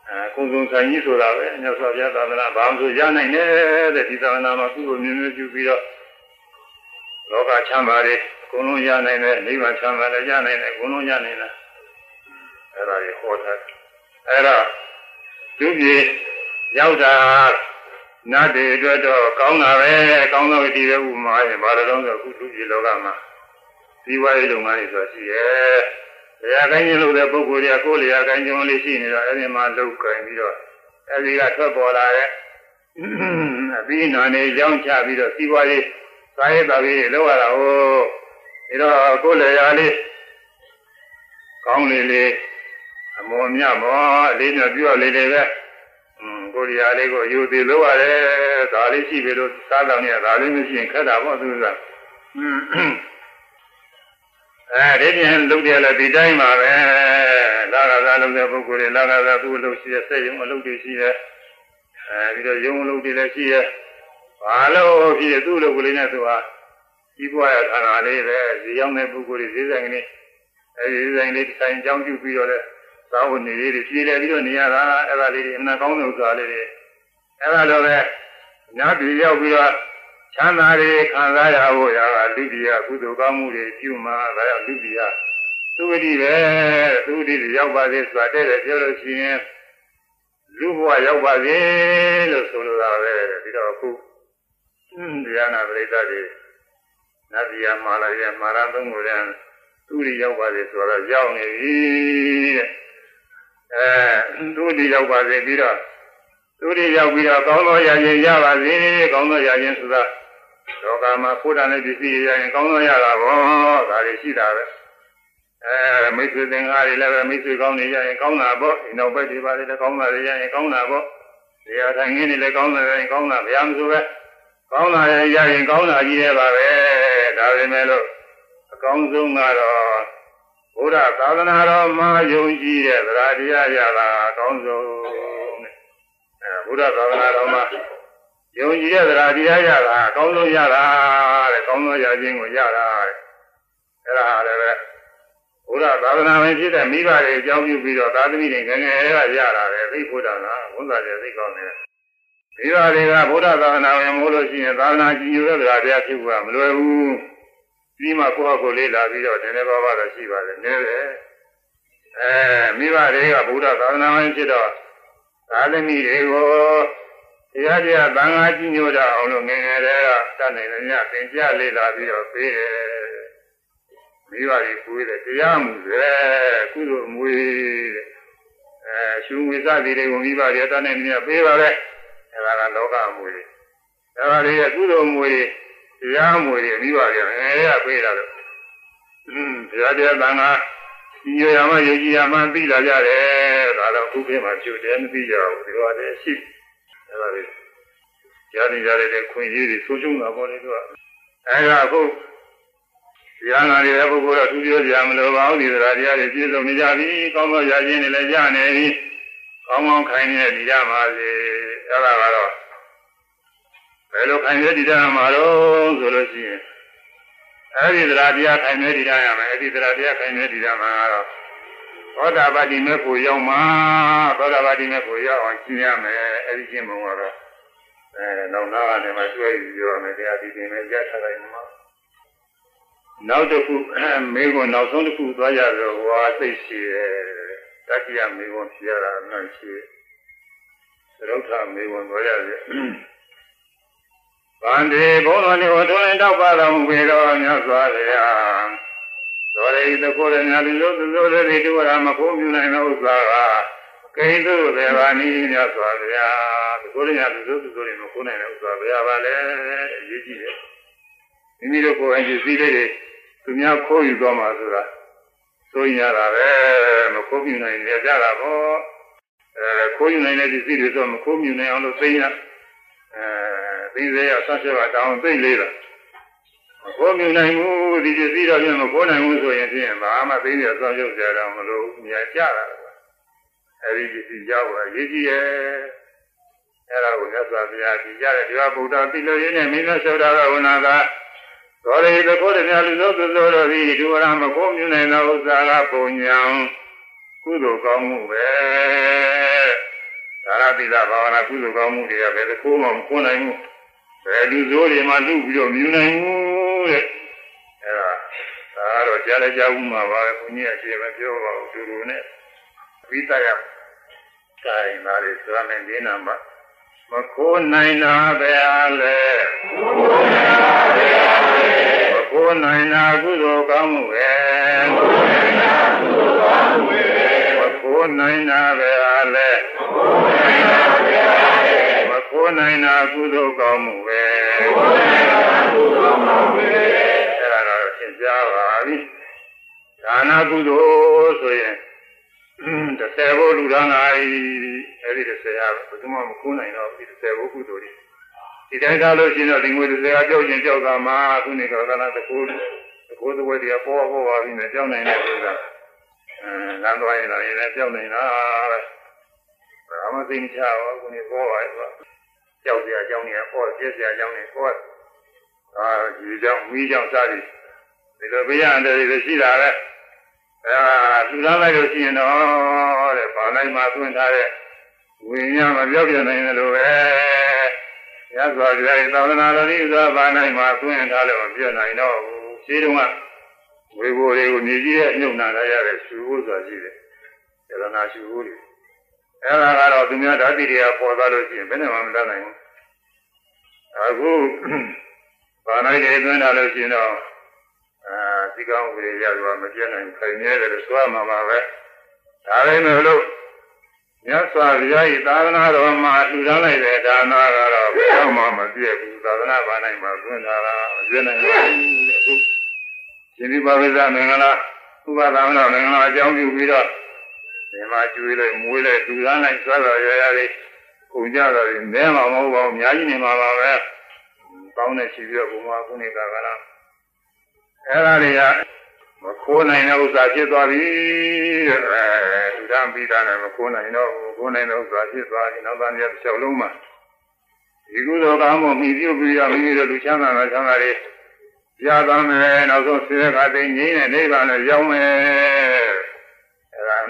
အဲကုသိုလ်ဆိုင်ကြီးဆိုတာပဲမြတ်စွာဘုရားသာသနာဘာမှဆိုရနိုင်တယ်တဲ့ဒီသာသနာမှာကုသိုလ်မျိုးမျိုးပြုပြီးတော့လောကချမ်းသာတွေအကုန်လုံးရနိုင်တယ်နိဗ္ဗာန်ချမ်းသာလည်းရနိုင်တယ်အကုန်လုံးရနိုင်တယ်အဲ့ဒါကြီးဟောတာအဲ့တော့ သူကြီးရောက်တာနတ်တွေအတွက်တော့ကောင်းတာပဲကောင်းသောဒီပဲဥမာရင်ဘာလို့လဲဆိုအခုသူကြီးလောကမှာဒီဝါရေးလုပ်ငန်းတွေဆိုရှိရဲ့တရားကိုင်းခြင်းလုပ်တဲ့ပုဂ္ဂိုလ်တွေကကိုယ်လျာကိုင်းခြင်းလေးရှိနေတော့အဲ့ဒီမှာလုပ်ကိုင်းပြီးတော့အဲ့ဒီကထွက်ပေါ်လာတဲ့အပြီးနာနေကြောင်းချပြီးတော့စီးပွားရေးစာရေးတော်ကြီးလောက်ရတာဟိုဒါတော့ကိုယ်လည်းရာလေးကောင်းလေးလေး မွန်မြတ်မောအလေးမြပြုရလေလေပဲอืมကိုရီးယားလေးကိုယူသေးလို့ရတယ်ဒါလေးရှိပြီလို့စားတော်နေဒါလေးမရှိရင်ခက်တာပေါ့သူကအဲဒီပြင်လုပ်တယ်လေဒီတိုင်းပါပဲလာကစားလုပ်တဲ့ပုဂ္ဂိုလ်တွေလာကစားသူ့အလုပ်ရှိတဲ့စိတ်ယုံအလုပ်တွေရှိတဲ့အဲပြီးတော့ယုံအလုပ်တွေလည်းရှိရဲ့ဘာလို့ဖြစ်သူ့အလုပ်ကလေးနဲ့သူဟာကြီးပွားရတာလေးပဲဇီရောက်တဲ့ပုဂ္ဂိုလ်တွေဈေးဆိုင်ကလေးအဲဒီဈေးဆိုင်လေးတစ်ဆိုင်အကြောင်းပြုပြီးတော့လည်း သာဝနေလေးတွေပြည်တယ်ပြီးတော့နေရတာအဲ့ဒါလေးတွေအမှန်ကောင်းတဲ့ဥစ္စာလေးတွေအဲ့ဒါလိုပဲညပြည်ရောက်ပြီးတော့ချမ်းသာတွေခံစားရဖို့ရာလူပြည်ကကုသိုလ်ကောင်းမှုတွေပြုမှာဒါကြောင့်လူပြည်ကသူဝတိပဲသူဝတိရောက်ပါသေးဆိုတာတဲ့တယ်ပြောလို့ရှိရင်လူဘဝရောက်ပါစေလို့ဆိုလိုတာပဲပြီးတော့အခုတရားနာပရိသတ်တွေနတ်ပြည်မှာလာရဲ့မာရသုံးကိုလည်းသူရိရောက်ပါစေဆိုတော့ရောက်နေပြီတဲ့ အဲသူရိရောက်ပါစေပြီးတော့သူရိရောက်ပြီးတော့ကောင်းသောရရင်ရပါစေကောင်းသောရရင်ဆိုတာလောကမှာကိုယ်တန်တဲ့ပစ္စည်းရရင်ကောင်းသောရတာဘောဒါတွေရှိတာပဲအဲမိတ်ဆွေသင်္ကားတွေလည်းပဲမိတ်ဆွေကောင်းနေရရင်ကောင်းတာပေါ့ဒီနောက်ဘက်ဒီပါတွေလည်းကောင်းတာတွေရရင်ကောင်းတာပေါ့တရားထိုင်ခင်းတွေလည်းကောင်းတာရင်ကောင်းတာဘုရားမဆိုပဲကောင်းတာရရင်ကောင်းတာကြီးရဲ့ပါပဲဒါပေမဲ့လို့အကောင်းဆုံးကတော့ ဘုရားသာသနာတော်မှာယုံကြည်တဲ့သရတရားရတာအကောင်းဆုံးတဲ့အဲဘုရားသာသနာတော်မှာယုံကြည်တဲ့သရတရားရတာအကောင်းဆုံးရတာတဲ့ကောင်းသောရခြင်းကိုရတာတဲ့အဲဒါလည်းပဲဘုရားသာသနာဝင်ဖြစ်တဲ့မိဘတွေအကြောင်းပြုပြီးတော့သာသမီတွေငငယ်ကရတာပဲသိဖို့တာလားဝန်သားတွေသိကောင်းတယ်မိဘတွေကဘုရားသာသနာဝင်မို့လို့ရှိရင်သာသနာကြည်ညိုတဲ့တရားတရားဖြစ်ဖို့ကမလွယ်ဘူး ဒီမှာကိုယ့်အကိုလေးလာပြီးတော့နည်းနည်းပါးပါးတော့ရှိပါတယ်နည်းတယ်အဲမိဘတွေကဘုရားသာသနာဝင်ဖြစ်တော့သာသမီတွေကိုတရားတရားသံဃာကြည်ညိုကြအောင်လို့ငငယ်တွေကတတ်နိုင်တယ်ညသင်ကြလေ့လာပြီးတော့ပေးတယ်မိဘတွေပွေးတယ်တရားမှုပဲကုသိုလ်မွေးတဲ့အဲရှုငွေစသည်တွေကိုမိဘတွေတတ်နိုင်တယ်ပေးပါလေအဲဒါကလောကအမွေတွေအဲဒါတွေကုသိုလ်မွေးတ ရားမွေတွေမိဘတွေငယ်ရပေးတာလို့อืมတရားတရားသံဃာဒီရရမယုံကြည်ရမှသိလာကြတယ်ဒါတော့ခုခေတ်မှာကျုပ်တယ်မသိကြဘူးဒီလိုအတဲ့ရှိအဲဒါတွေကြားနေကြတဲ့ခွင့်ရည်တွေဆုံးရှုံးတာပေါ့လေသူကအဲဒါအခုတရားနာနေတဲ့ပုဂ္ဂိုလ်တော့သူပြောကြမလို့ပါဘူးဒီသရာတရားတွေပြည့်စုံနေကြပြီကောင်းသောရာခြင်းတွေလည်းရနေပြီကောင်းကောင်းခိုင်နေဒီကြပါစေအဲဒါကတော့ ဘယ်လိုခိုင်နေဒီကြမှာတော့ဆိုလို့ရှိရင်အဲဒီသရာတရားခိုင်နေဒီကြရမယ်အဲဒီသရာတရားခိုင်နေဒီကြမှာတော့သောတာပတိမေဖို့ရောက်မှာသောတာပတိမေဖို့ရောက်အောင်ရှင်းရမယ်အဲဒီရှင်းပုံကတော့အဲနောက်နာကနေမှတွေ့ပြီးပြောရမယ်တရားဒီပြင်နဲ့ကြားထားလိုက်မှာနောက်တစ်ခုမေကွန်နောက်ဆုံးတစ်ခုသွားရတော့ဝါသိရှိတယ်တတိယမေကွန်ဖြစ်ရတာအမှန်ရှိသရုပ်ထမေကွန်သွားရတယ် ဗန္ဒီဘုန်းတော်လေးကိုထွန်းတောက်ပါတော်မူပေတော်မြတ်စွာဘုရားသောရိတကိုယ်လည်းများလူလိုသူလိုတွေတူရမခိုးမြူနိုင်သောဥစ္စာကကိန်းသူဘေဘာနီမြတ်စွာဘုရားဒီကိုယ်လည်းများလူလိုသူလိုတွေမခိုးနိုင်တဲ့ဥစ္စာဘုရားပါလေအရေးကြီးတယ်မိမိတို့ကိုယ်အကျစီးလေးတွေသူများခိုးယူသွားမှာဆိုတာဆိုရင်ရတာပဲမခိုးမြူနိုင်ရကြတာပေါ့အဲခိုးယူနိုင်တဲ့ပစ္စည်းတွေဆိုမခိုးမြူနိုင်အောင်လို့သိရအဲ သိစေရဆက်ချက်ပါတောင်းသိလေးတာမခိုးမြူနိုင်ဘူးဒီပစ္စည်းတော့ပြန်မခိုးနိုင်ဘူးဆိုရင်ဖြင့်ဘာမှသိရဆောင်းရုပ်ကြတော့မလို့မြာကြတာအဲဒီပစ္စည်းကြောက်တာရေးကြည့်ရဲ့အဲ့ဒါကိုမြတ်စွာဘုရားကြည်ကြတဲ့ဒီဝဗုဒ္ဓတိလို့ရင်းနဲ့မင်းတို့ဆောတာကဝနာကသောရိတကိုယ်တည်းလူသောသူသောတို့သည်ဒုဝရမကိုမြင်နိုင်သောဥစ္စာကပုံညာကုသိုလ်ကောင်းမှုပဲသာရတိသဘာဝနာကုသိုလ်ကောင်းမှုတွေကဘယ်တစ်ခုမှမခွနိုင်ဘူး ဘယ်လူစိုးတွေမှလူပြီးတော့မြင်နိုင်ဘူးတဲ့အဲဒါဒါကတော့ကြားလည်းကြားဘူးမှာပါပဲဘုန်းကြီးအကျေပဲပြောပါဦးသူတို့နဲ့ဝိတယကိုင်ပါလေဆိုရမယ်ဒီနာမှာမခိုးနိုင်တာပဲအားလေမခိုးနိုင်တာပဲအားလေမခိုးနိုင်တာကုသိုလ်ကောင်းမှုပဲမခိုးနိုင်တာကုသိုလ်ကောင်းမှုပဲမခိုးနိုင်တာပဲအားလေ မခိုးနိုင်တာကုသိုလ်ကောင်းမှုပဲမခိုးနိုင်တာကုသိုလ်ကောင်းမှုပဲအဲ့ဒါတော့သင်ကြားပါပြီဒါနာကုသိုလ်ဆိုရင်တစ်ဆယ်ဘိုးလူသားငါအဲ့ဒီတစ်ဆယ်ကဘယ်သူမှမခုနိုင်တော့ဒီတစ်ဆယ်ဘိုးကုသိုလ်တွေဒီတိုင်းသားလို့ရှိရင်တော့ဒီငွေတစ်ဆယ်ကကြောက်ချင်းကြောက်တာမှာခုနေကကလာတကူတကူသဝဲတရားပေါ်ပေါ်ပါပြီနဲ့ကြောက်နိုင်တဲ့ဆိုတာအဲလမ်းသွားရင်လည်းကြောက်နိုင်တာပဲဘာမှသိမချပါဘူးခုနေပေါ်ပါရဲ့ဆို ကြောက်စရာကြောင်းနေပေါ်ပြည့်စရာကြောင်းနေပေါ်အာဒီကြောင့်မိကြောင့်စသည်ဒီလိုပြရတဲ့တွေရှိတာပဲအဲလူသားလိုက်လို့ရှိရင်တော့တဲ့ဘာနိုင်မှသွင်းထားတဲ့ဝိညာဉ်မပြောက်ပြနိုင်တယ်လို့ပဲရသော်ကြိုင်သာသနာတော်ဤသောဘာနိုင်မှသွင်းထားလို့မပြနိုင်တော့ဘူးရှိတုန်းကဝေဘိုတွေကိုမြည်ကြီးရဲ့ညှုံနာရရတဲ့ရှူဖို့ဆိုတာရှိတယ်ယရနာရှူဖို့တွေ အဲဒါကတော့သူများဓာတိတွေကပေါ်သွားလို့ရှိရင်ဘယ်နဲ့မှမတတ်နိုင်ဘူးအခုဘာနိုင်တွေသွင်းထားလို့ရှိရင်တော့အာသဒီကောင်းကြီးရတော့မပြတ်နိုင်ခိုင်နေတယ်လို့ဆိုရမှာပါပဲဒါလည်းမလို့မြတ်စွာဘုရား၏သာသနာတော်မှာလှူဒါန်းလိုက်တဲ့ဒါနာကတော့ဘယ်တော့မှမပြည့်ဘူးသာသနာဘာနိုင်မှာသွင်းတာလားမပြည့်နိုင်ဘူးအခုရှင်ဒီပါဝိဇ္ဇမင်္ဂလာဥပဒါမနာမင်္ဂလာအကြောင်းပြုပြီးတော့ ဒီမှာကျွေးလိုက်မွေးလိုက်လှူဒါန်းလိုက်ဆွဲတော်ရရလေးကုန်ကြတော့နဲမှာမဟုတ်ပါဘူးအများကြီးနေမှာပါပဲကောင်းတဲ့ရှိပြီးတော့ဘုရားခုနေကကလားအဲ့ဒါတွေကမခိုးနိုင်တဲ့ဥစ္စာဖြစ်သွားပြီတဲ့အဲဒုရမိသားနဲ့မခိုးနိုင်တော့ဘူးခိုးနိုင်တဲ့ဥစ္စာဖြစ်သွားပြီနောက်သားများတစ်ချက်လုံးမှာဒီကုသိုလ်ကောင်းမှုမိပြုပြီးတော့မိမိတို့လူချမ်းသာတဲ့ချမ်းသာတွေရသွားမယ်နောက်ဆုံးဆေးခါသိငြိမ်းတဲ့နိဗ္ဗာန်ကိုရောက်မယ်အဲဒါအ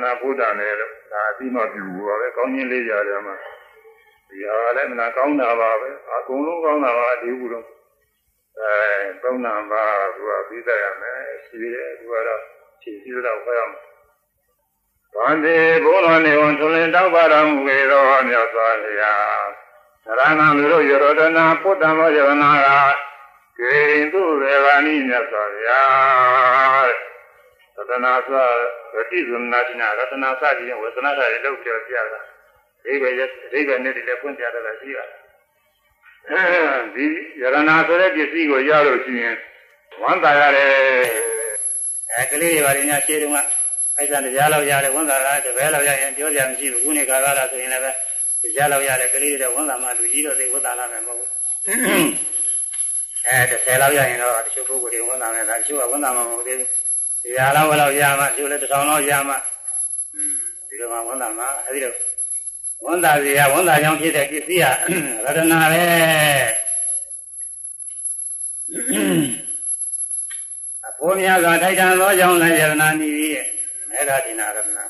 နာဘုဒ္ဓနဲ့လို့ဒါအပြီးမှပြုဘူးပါပဲကောင်းခြင်းလေးရတယ်မှာဒီဟာလည်းမနာကောင်းတာပါပဲအကုန်လုံးကောင်းတာပါဒီကုလို့အဲသုံးနာပါသူကပြီးတတ်ရမယ်ရှိတယ်သူကတော့ခြေစည်းတော့ခွဲအောင်ဗန္တိဘုန်းတော်နေဝန်ထွလင်းတောက်ပါတော်မူလေတော်မြတ်စွာဘုရားသရဏံလူတို့ယရောဒနာပုတ္တမောယရနာကကေရင်သူရေဂာနိမြတ်စွာဘုရားသ တနာစွာရတိဇုနာတိနာရတနာစသည်ဝေသနာစာတွေလောက်ပြောပြတာအိဗေရအိဗေနဲ့တည်းလည်းဖွင့်ပြတာရှိတာအဲဒီယရနာဆိုတဲ့ပစ္စည်းကိုရလို့ရှိရင်ဝမ်းသာရတယ်အဲကလေးတွေပါရင်ရှင်းတော့အဲ့ဒါတရားလောက်ရတယ်ဝန်သာတာတပည့်လောက်ရရင်ပြောကြမရှိဘူးခုနေခါကားလာဆိုရင်လည်းပဲတရားလောက်ရတယ်ကလေးတွေဝန်သာမှလူကြီးတော့သိဝန်သာလာမယ်မဟုတ်ဘူးအဲ30လောက်ရရင်တော့တချို့ပုဂ္ဂိုလ်တွေဝန်သာမယ်ဒါတချို့ကဝန်သာမှာမဟုတ်သေးဘူး တရားလောက်လောက်ရမှတချို့လည်းတစ်ထောင်လောက်ရမှဒီလိုမှဝန်သာမှာအဲဒီတော့ဝန်သာစီကဝန်သာကြောင့်ဖြစ်တဲ့ပစ္စည်းကရတနာပဲအဖို့များစွာထိုက်တန်သောကြောင့်လည်းယရနာနီးရဲ့မေဃတိနာရတနာ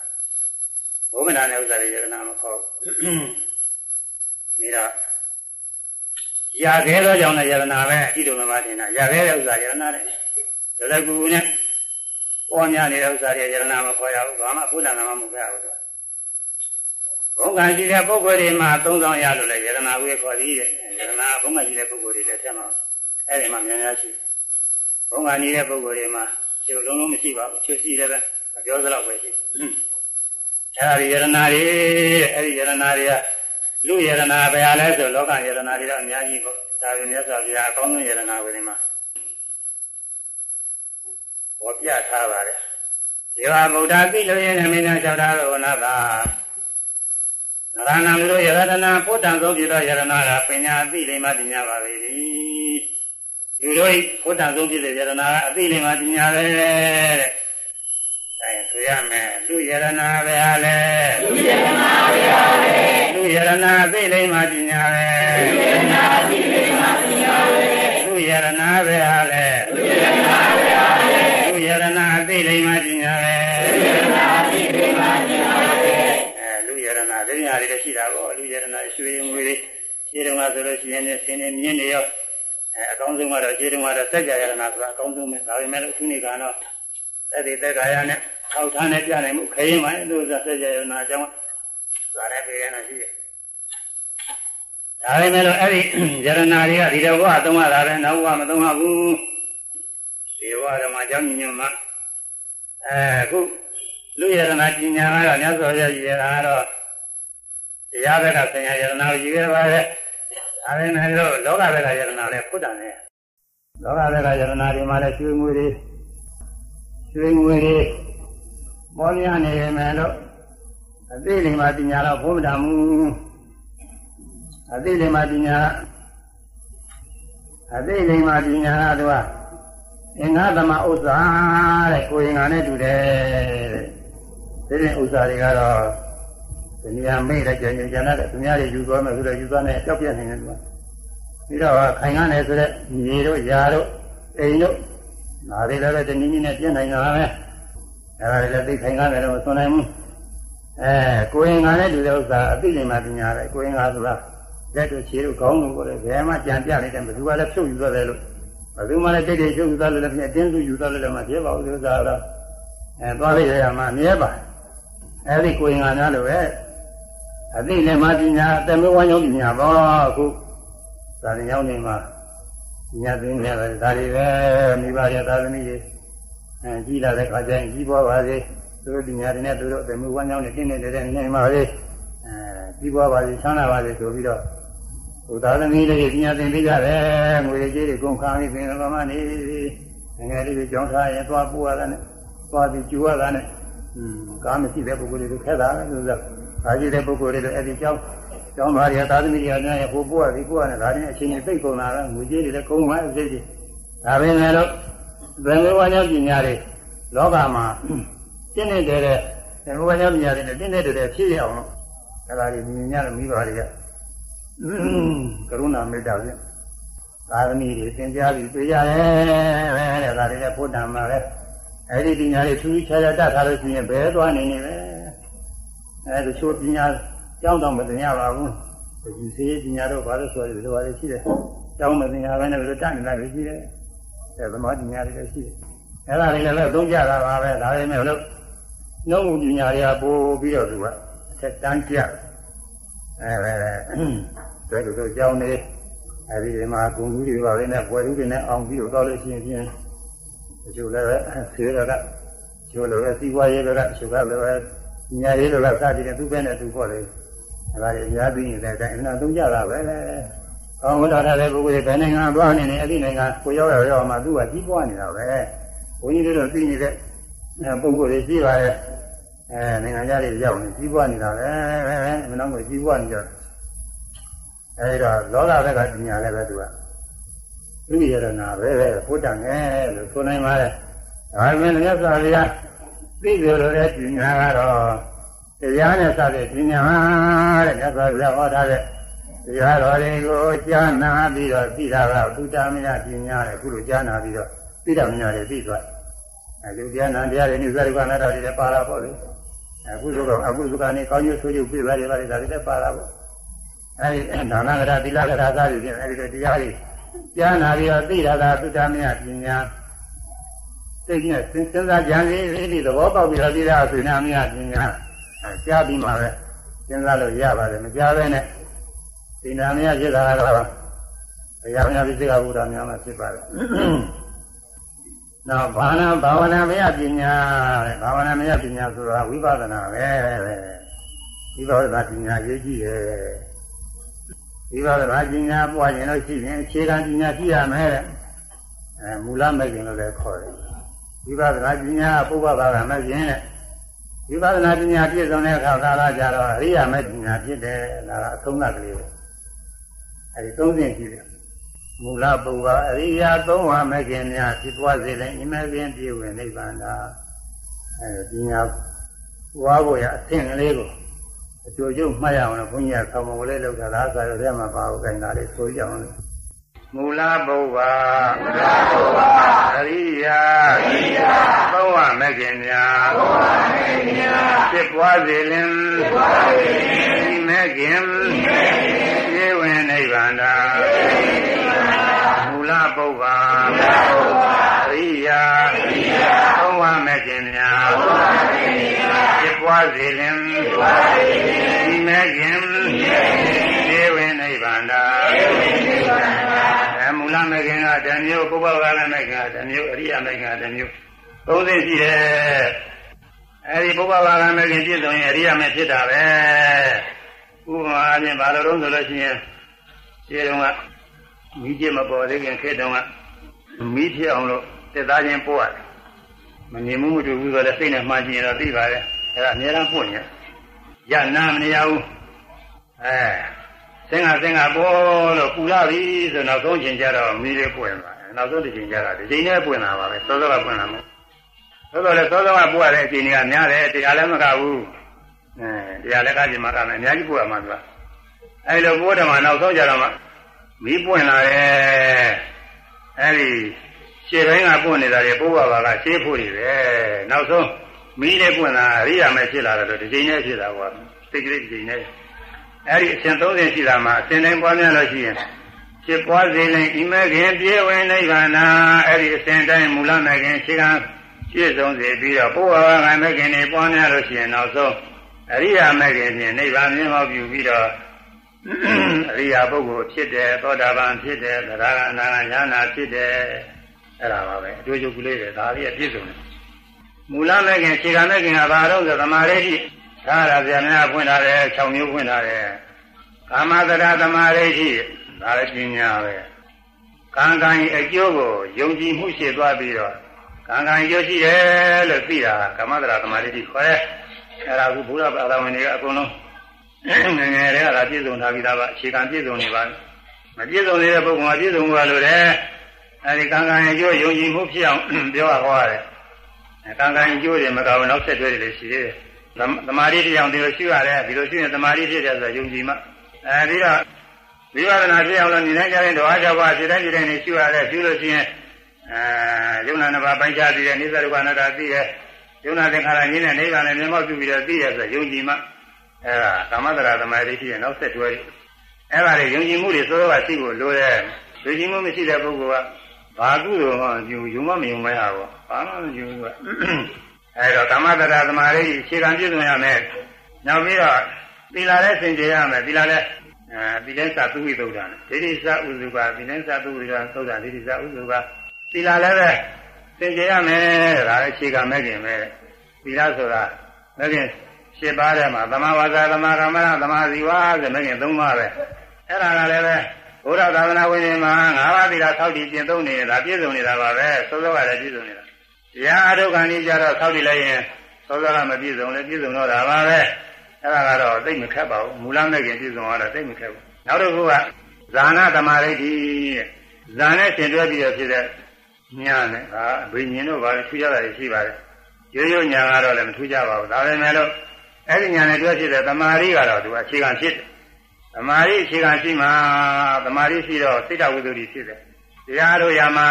ဘုမနာနဲ့ဥစ္စာတွေယရနာမခေါ်ဘူးဒါရခဲ့သောကြောင့်လည်းယရနာပဲအတိတုံမတင်တာရခဲ့တဲ့ဥစ္စာယရနာတဲ့ဒါလည်းကူနဲ့ ပေါ်များနေတဲ့ဥစ္စာတွေယရနာမခေါ်ရဘူးဘာမှဘုဒ္ဓနာမမခေါ်ရဘူးဘုံကံရှိတဲ့ပုဂ္ဂိုလ်တွေမှာသုံးဆောင်ရလို့လည်းယရနာဝေခေါ်သည်တဲ့ယရနာဘုံကံရှိတဲ့ပုဂ္ဂိုလ်တွေလည်းတက်မှာအဲ့ဒီမှာများများရှိဘုံကံနေတဲ့ပုဂ္ဂိုလ်တွေမှာကျိုးလုံးလုံးမရှိပါဘူးကျိုးရှိတယ်ပဲမပြောသလောက်ပဲရှိအဲဒီယရနာတွေအဲဒီယရနာတွေကလူယရနာပဲအားလဲဆိုလောကယရနာတွေတော့အများကြီးပေါ့ဒါပေမဲ့ဆိုပြအကောင်းဆုံးယရနာဝင်မှာ ဟောပြထားပါတယ်ဒီဟာဗုဒ္ဓသိလို့ရဲ့မင်းသားလျှောက်ထားလို့နာသာနရဏံလို့ယရနာပုဒ္ဒံသောပြတော့ယရနာကပညာသိလိမ္မာပညာပါပဲဒီလူတို့ပုဒ္ဒံဆုံးဖြစ်တဲ့ယရနာကအသိလိမ္မာပညာပဲတဲ့အဲဆိုရမယ်လူယရနာပဲဟာလေလူယရနာပဲဟာလေလူယရနာသိလိမ္မာပညာပဲလူယရနာသိလိမ္မာပညာပဲလူယရနာပဲဟာလေ ရှိတာပေါ့လူယရနာရွှေငွေတွေရှင်းတော့ဆိုလို့ရှိရင်ဆင်းနေမြင်းတွေရောအဲအကောင်းဆုံးကတော့ရှင်းတော့စัจ jaya ရနာဆိုတာအကောင်းဆုံးပဲဒါပေမဲ့အခုနေကတော့အဲ့ဒီသက်ကာယနဲ့ထောက်ထားနဲ့ပြနိုင်မှုခရင်ပါလို့ဆိုဆက်ကြရနာအကြောင်းသာရပေရနာရှိတယ်။ဒါပေမဲ့လို့အဲ့ဒီယရနာတွေကဒီတော့ဘဝသုံးရတာပဲနောက်ဘဝမသုံးရဘူး။ဒီဘဝဓမ္မအကြောင်းညွှန်မှာအဲခုလူယရနာပညာကတော့မြတ်စွာဘုရားကြီးရတာကတော့ တရားဘက်ကဆင်ညာယရနာကိုယူရပါရဲ့။ဒါပေမဲ့လို့လောကဘက်ကယရနာလည်းဖုတ်တယ်။လောကဘက်ကယရနာဒီမှာလည်းကျွေးငွေတွေရွှေငွေတွေပေါ်ပြနေမယ်လို့အသိလိမ္မာပညာတော့ဘုရားမူအသိလိမ္မာပညာအသိလိမ္မာပညာကသူကအင်္ဂါသမဥစ္စာတဲ့ကိုရင်္ဂါနဲ့တူတယ်တဲ့ဒီဥစ္စာတွေကတော့ ဒီနေရာမိတ်တဲ့ကျန်ကျန်တဲ့သူများတွေယူသွားမယ်ဆိုတော့ယူသွားနေကြောက်ပြနေတယ်သူကပြီးတော့ခိုင်ကားနေဆိုတဲ့ညီတို့ယာတို့အိမ်တို့ဒါတွေလည်းတနည်းနည်းနဲ့ပြည့်နိုင်တာပဲအဲဒါတွေလည်းသိခိုင်ကားတယ်လို့ဆိုနိုင်ဘူးအဲကိုရင်ကလည်းတူတဲ့ဥစ္စာအသိဉာဏ်မှပညာပဲကိုရင်ကဆိုတာလက်တို့ခြေတို့ခေါင်းတို့ကိုလည်းဘယ်မှကြံပြလိုက်တယ်ဘယ်သူမှလည်းဖြုတ်ယူသွားတယ်လို့ဘယ်သူမှလည်းတိတ်တိတ်ဖြုတ်ယူသွားလို့လည်းပြင်းတင်းစုယူသွားလို့လည်းမဖြစ်ပါဘူးဥစ္စာတော့အဲသွားလိုက်ရမှာမြဲပါအဲဒီကိုရင်ကများလို့ပဲ အသိဉာဏ်မှပညာအတမေဝါယောပညာပေါ့အခုသာရင်ရောက်နေမှာညသိနေတယ်ဒါတွေပဲမိဘရသာသမီတွေအဲကြီးလာတဲ့ခါကျရင်ကြီးပွားပါစေသူတို့ပညာတွေနဲ့သူတို့အမှုဝမ်းကြောင်းနဲ့တင်းနေတဲ့နေမှာလေအဲကြီးပွားပါစေချမ်းသာပါစေဆိုပြီးတော့ဟိုသာသမီလေးပညာသင်ပေးကြတယ်ငွေကြေးတွေကုန်ခါပြီးသင်တော်မှနေငယ်လေးတွေကြောင်းထားရင်သွားပူရတာနဲ့သွားပြီးကျူရတာနဲ့อืมကားမရှိတဲ့ပုဂ္ဂိုလ်တွေခက်တာလို့ဆို ကားရှိတဲ့ပုဂ္ဂိုလ်တွေလည်းအဲ့ဒီကြောင်းကျောင်းသားတွေကသာသမီတွေကများဟိုပို့ရဒီပို့ရနဲ့ဒါနဲ့အချိန်ကြီးသိကုန်လာတော့ငွေကြေးတွေလည်းကုန်မှအစိတ်ကြီးဒါပဲလေတော့ဘယ်လိုဝါကြောင့်ပညာတွေလောကမှာတင်းနေတဲ့တဲ့ဘယ်လိုဝါကြောင့်ပညာတွေနဲ့တင်းနေတဲ့ဖြစ်ရအောင်လို့ဒါကလေးမြင်ရလို့မိဘတွေကကရုဏာမေတ္တာဖြင့်သာသမီတွေသင်ကြားပြီးပြရတယ်ပဲတဲ့ဒါတွေလည်းဘုဒ္ဓမှာပဲအဲ့ဒီပညာတွေသူချာချာတတ်ထားလို့ရှိရင်ဘယ်သွားနေနေပဲ အဲ့ဒီချိုးပညာကျောင်းတော်မတင်ရပါဘူးဒီစေပညာတော့ဘာလို့ဆိုရလဲဒီလိုပါလေရှိတယ်ကျောင်းမတင်ရဘဲနဲ့ဘယ်လိုတတ်နေတာလဲရှိတယ်အဲသမားပညာတွေလည်းရှိတယ်အဲ့ဒါတွေလည်းသုံးကြတာပါပဲဒါပေမဲ့လို့နှုတ်ပညာတွေကပို့ပြီးတော့သူကအထက်တန်းကြအဲပဲဘယ်လိုဆိုကြောင်းနေအဲဒီဒီမှာဂုံလူတွေပါလေနဲ့ဘွယ်လူတွေနဲ့အောင်ပြီးတော့လို့ရှိရင်ဖြင့်ဒီလိုလည်းဆေးရကကျိုးလိုပဲစီးပွားရေးတွေကကျိုးကလည်းပဲ ညာရေးတွေကစသည်နဲ့သူ့ဘက်နဲ့သူ့ပေါ့လေအဲဒါတွေအများကြီးနေတဲ့အတိုင်းအနာသုံးကြတာပဲ။ကောင်းဝတ်ထားတဲ့ပုဂ္ဂိုလ်တွေဘယ်နိုင်ငံသွားနေနေအဲ့ဒီနိုင်ငံကိုရောက်ရောက်ရောက်မှသူကကြီးပွားနေတာပဲ။ဘုန်းကြီးတို့သိနေတဲ့ပုဂ္ဂိုလ်တွေရှိပါရဲ့။အဲနိုင်ငံခြားတွေရောက်နေကြီးပွားနေတာပဲ။မနှောင်းကိုကြီးပွားနေကြတယ်အဲဒီတော့လောကဘက်ကပညာလည်းပဲသူကဝိရဒနာပဲပဲဘုဒ္ဓငယ်လို့ဆိုနိုင်ပါတယ်ဒါပေမဲ့မြတ်စွာဘုရား သိကြလို့တဲ့ပညာကတော့တရားနဲ့စတဲ့ပညာတဲ့မြတ်စွာဘုရားဟောထားတဲ့တရားတော်တွေကိုကြားနာပြီးတော့သိတာကသုတ္တမယပညာတဲ့ခုလိုကြားနာပြီးတော့သိတာမညာတွေသိသွားအဲဒီတရားနာတရားတွေနိစ္စရိကနာတော်တွေလည်းပါတာပေါ့လေအခုဆိုတော့အခုဆိုကနေကောင်းကျိုးဆိုးကျိုးပြပါလေပါလေဒါတွေလည်းပါတာပေါ့အဲဒီဒါနကရာသီလကရာသာတွေဖြင့်အဲဒီတရားတွေကြားနာပြီးတော့သိတာသာသုတ္တမယပညာ သိတဲ့စဉ်းစားကြံစည်ဒီသဘောပေါက်ပြီးတော့သိတာသုတ္တမယပညာကြားပြီးမှပဲစဉ်းစားလို့ရပါတယ်မကြားဘဲနဲ့ဒီနာမယဖြစ်တာကတော့ဘုရားမြတ်ပြည့်ကဘုရားများမှာဖြစ်ပါတယ်နောက်ဘာနာဘာဝနာမယပညာတဲ့ဘာဝနာမယပညာဆိုတာဝိပဿနာပဲဝိပဿနာပညာရေးကြည့်ရဲ့ဒီပါကပညာပွားရင်လို့ရှိရင်အခြေခံပညာရှိရမယ်တဲ့အဲမူလမဲ့ခင်လို့လည်းခေါ်တယ် ဒီပါကပညာပုဗ္ဗဘာကမဲ့ခင်တဲ့ဒီပါဒနာပညာပြည့်စုံတဲ့အခါကာလကြတော့အရိယာမဲ့ပညာဖြစ်တယ်ဒါကအဆုံးသတ်ကလေးပဲအဲဒီသုံးစဉ်ရှိတယ်မူလပုဗ္ဗအရိယာသုံးဝမဲ့ခင်များဖြစ်သွားစေတဲ့အိမဲ့ခင်ပြည့်ဝင်နိဗ္ဗာန်သာအဲဒီပညာဝါဖို့ရအသင်ကလေးကိုအကျိုးကျုပ်မှတ်ရအောင်လို့ဘုန်းကြီးကဆောင်းမဝလေးလောက်တာလားဆိုတော့ထဲမှာပါဘူးခိုင်းတာလေးဆိုကြအောင်လို့ မူလဘုရားမူလဘုရားအရိယာအရိယာသုံးဝမဂ္ဂင်များသုံးဝမဂ္ဂင်များဖြစ်ပွားစေလင်ဖြစ်ပွားစေလင်ဒီမဂ္ဂင်ဒီမဂ္ဂင်ပြေဝင်နိဗ္ဗာန်သာမူလဘုရားမူလဘုရားအရိယာအရိယာသုံးဝမဂ္ဂင်များသုံးဝမဂ္ဂင်များဖြစ်ပွားစေလင်ဖြစ်ပွားစေလင်ဒီမဂ္ဂင်ဒီမဂ္ဂင်ပြေဝင်နိဗ္ဗာန်သာပြေဝင်နိဗ္ဗာန်သာအဲမူ လမဂ္ဂင်ကတမျိုးပုဗ္ဗဘာလမဂ္ဂင်ကတမျိုးအရိယာမဂ္ဂင်ကတမျိုးသုံးသိရှိတယ်အဲဒီပုဗ္ဗဘာလမဂ္ဂင်ပြည့်စုံရင်အရိယာမဖြစ်တာပဲဥပမာအပြင်ဘာလို့တော့ဆိုလို့ရှိရင်ခြေတုံးကမိကျမပေါ်သေးခင်ခေတုံးကမိဖြစ်အောင်လို့တက်သားချင်းပို့ရတယ်မမြင်မှုမတွေ့ဘူးဆိုတော့စိတ်နဲ့မှန်းကြည့်ရင်တော့သိပါတယ်အဲဒါအများအားပို့နေရနာမနေရဘူးအဲ စင်္ဂစင်္ဂပေါ်လို့ပူလာပြီဆိုတော့သုံးချိန်ကျတော့မိလေးပွင့်သွားတယ်နောက်ဆုံးတစ်ချိန်ကျတော့ဒီချိန်နဲ့ပွင့်လာပါပဲစောစောကပွင့်လာမှာသို့တော်လည်းစောစောကပွင့်ရတဲ့အချိန်ကများတယ်တရားလည်းမကဘူးအဲတရားလည်းကကြည့်မှကမယ်အများကြီးပွင့်ရမှာသူကအဲလိုဘုရားမှာနောက်ဆုံးကျတော့မှမီးပွင့်လာတယ်အဲဒီခြေတိုင်းကပွင့်နေတာတွေဘုရားဘာကရှေးဖို့တွေပဲနောက်ဆုံးမီးလေးပွင့်လာအရိယာမဲ့ဖြစ်လာတယ်လို့ဒီချိန်နဲ့ဖြစ်တာကွာစိတ်ကလေးဒီချိန်နဲ့ အဲ့ဒီအရှင်30ရှိတာမှာအရှင်တိုင်းပွားများလို့ရှိရင်ဖြစ်ပွားစေလင်ဤမဲ့ခင်ပြေဝင်နိဗ္ဗာန်အဲ့ဒီအရှင်တိုင်းမူလမဲ့ခင်ခြေကပြည့်စုံစေပြီးတော့ဘုရားကမဲ့ခင်တွေပွားများလို့ရှိရင်နောက်ဆုံးအရိယာမဲ့ခင်ဖြင့်နိဗ္ဗာန်မြင်မောက်ပြုပြီးတော့အရိယာပုဂ္ဂိုလ်ဖြစ်တယ်သောတာပန်ဖြစ်တယ်သရဂအနာဂညာနာဖြစ်တယ်အဲ့ဒါပါပဲအတူတူကလေးတွေဒါလေးအပြည့်စုံတယ်မူလမဲ့ခင်ခြေကမဲ့ခင်ကဘာတော့ဆိုသမာဓိရှိ ဒါရဗျာများဖွင့်ထားတယ်6မျိုးဖွင့်ထားတယ်ကာမတရာသမာဓိရှိဒါလည်းပညာပဲကံကံအကျိုးကိုယုံကြည်မှုရှိသွားပြီးတော့ကံကံအကျိုးရှိတယ်လို့သိတာကာမတရာသမာဓိရှိခေါ်တယ်အဲ့ဒါကဘုရားဘာသာဝင်တွေကအကုန်လုံးငယ်ငယ်တည်းကလာပြည့်စုံထားပြီးသားပါအခြေခံပြည့်စုံနေပါမပြည့်စုံသေးတဲ့ပုဂ္ဂိုလ်ကပြည့်စုံမှုလို့တယ်အဲဒီကံကံအကျိုးယုံကြည်မှုဖြစ်အောင်ပြောရဟောရတယ်ကံကံအကျိုးတွေမကောင်းနောက်ဆက်တွဲတွေလည်းရှိသေးတယ် သမာဓိတရားဒီလိုရှိရတယ်ဒီလိုရှိရင်သမာဓိဖြစ်တယ်ဆိုတော့ယုံကြည်မှအဲဒီတော့ဝိပဿနာဖြစ်အောင်လို့နေတိုင်းကြတဲ့ဓဝါ၆ပါးဖြစ်တိုင်းဖြစ်တိုင်းနေရှိရတယ်ပြုလို့ရှိရင်အဲယုံနာနှစ်ပါးပိုင်းခြားပြီးတဲ့နိစ္စဒုက္ခအနတ္တသိရဲ့ယုံနာသင်္ခါရငြင်းတဲ့နိဗ္ဗာန်နဲ့မြင်မောက်ပြုပြီးတော့သိရဆိုယုံကြည်မှအဲဒါကာမတရာသမာဓိရှိရင်နောက်ဆက်တွဲအဲ့ဒါတွေယုံကြည်မှုတွေစိုးစိုးကရှိဖို့လိုတယ်ယုံကြည်မှုမရှိတဲ့ပုဂ္ဂိုလ်ကဘာကုသိုလ်မှယူယုံမမယုံမရဘူးဘာမှမယူဘူးက အဲ့တော့ကာမတရာသမာဓိအခြေခံပြည့်စုံရမယ်နောက်ပြီးတော့သီလလည်းစင်ကြယ်ရမယ်သီလလည်းအဲဒီလဲသသုဝိသုဒ္ဓံဒိဋ္ဌိသဥစုပါဒီလဲသသုဝိသုဒ္ဓသုဒ္ဓဒိဋ္ဌိသဥစုပါသီလလည်းပဲစင်ကြယ်ရမယ်ဒါလည်းအခြေခံမဲ့ခင်ပဲသီလဆိုတာမဲ့ခင်ရှင်းပါးထဲမှာသမာဝါစာသမာကမ္မနာသမာဇီဝဆိုမဲ့ခင်သုံးပါပဲအဲ့ဒါကလည်းပဲဘုရားသာသနာဝင်တွေမှာငါးပါးသီလဆောက်တည်ကျင့်သုံးနေတာပြည့်စုံနေတာပါပဲသောသောကလည်းပြည့်စုံနေတာ တရားအထုတ်ခံကြီးကြတော့ဆောက်တည်လိုက်ရင်သောသောကမပြည့်စုံလည်းပြည့်စုံတော့တာပါပဲအဲ့ဒါကတော့သိမခက်ပါဘူးမူလမဲ့ခင်ပြည့်စုံတော့သိမခက်ဘူးနောက်တစ်ခုကဇာနာသမာဓိတိဇာနဲ့ရှင်တွဲပြီးတော့ဖြစ်တဲ့ညာနဲ့ဒါဘိညာဉ်တို့ဘာလဲထူးခြားတာရှိပါတယ်ရိုးရိုးညာကတော့လည်းမထူးခြားပါဘူးဒါပေမဲ့လို့အဲ့ဒီညာနဲ့တွဲဖြစ်တဲ့သမာဓိကတော့သူအခြေခံဖြစ်တယ်သမာဓိအခြေခံရှိမှသမာဓိရှိတော့စိတ်တဝိသုဒ္ဓိဖြစ်တယ်တရားတို့ရာမှာ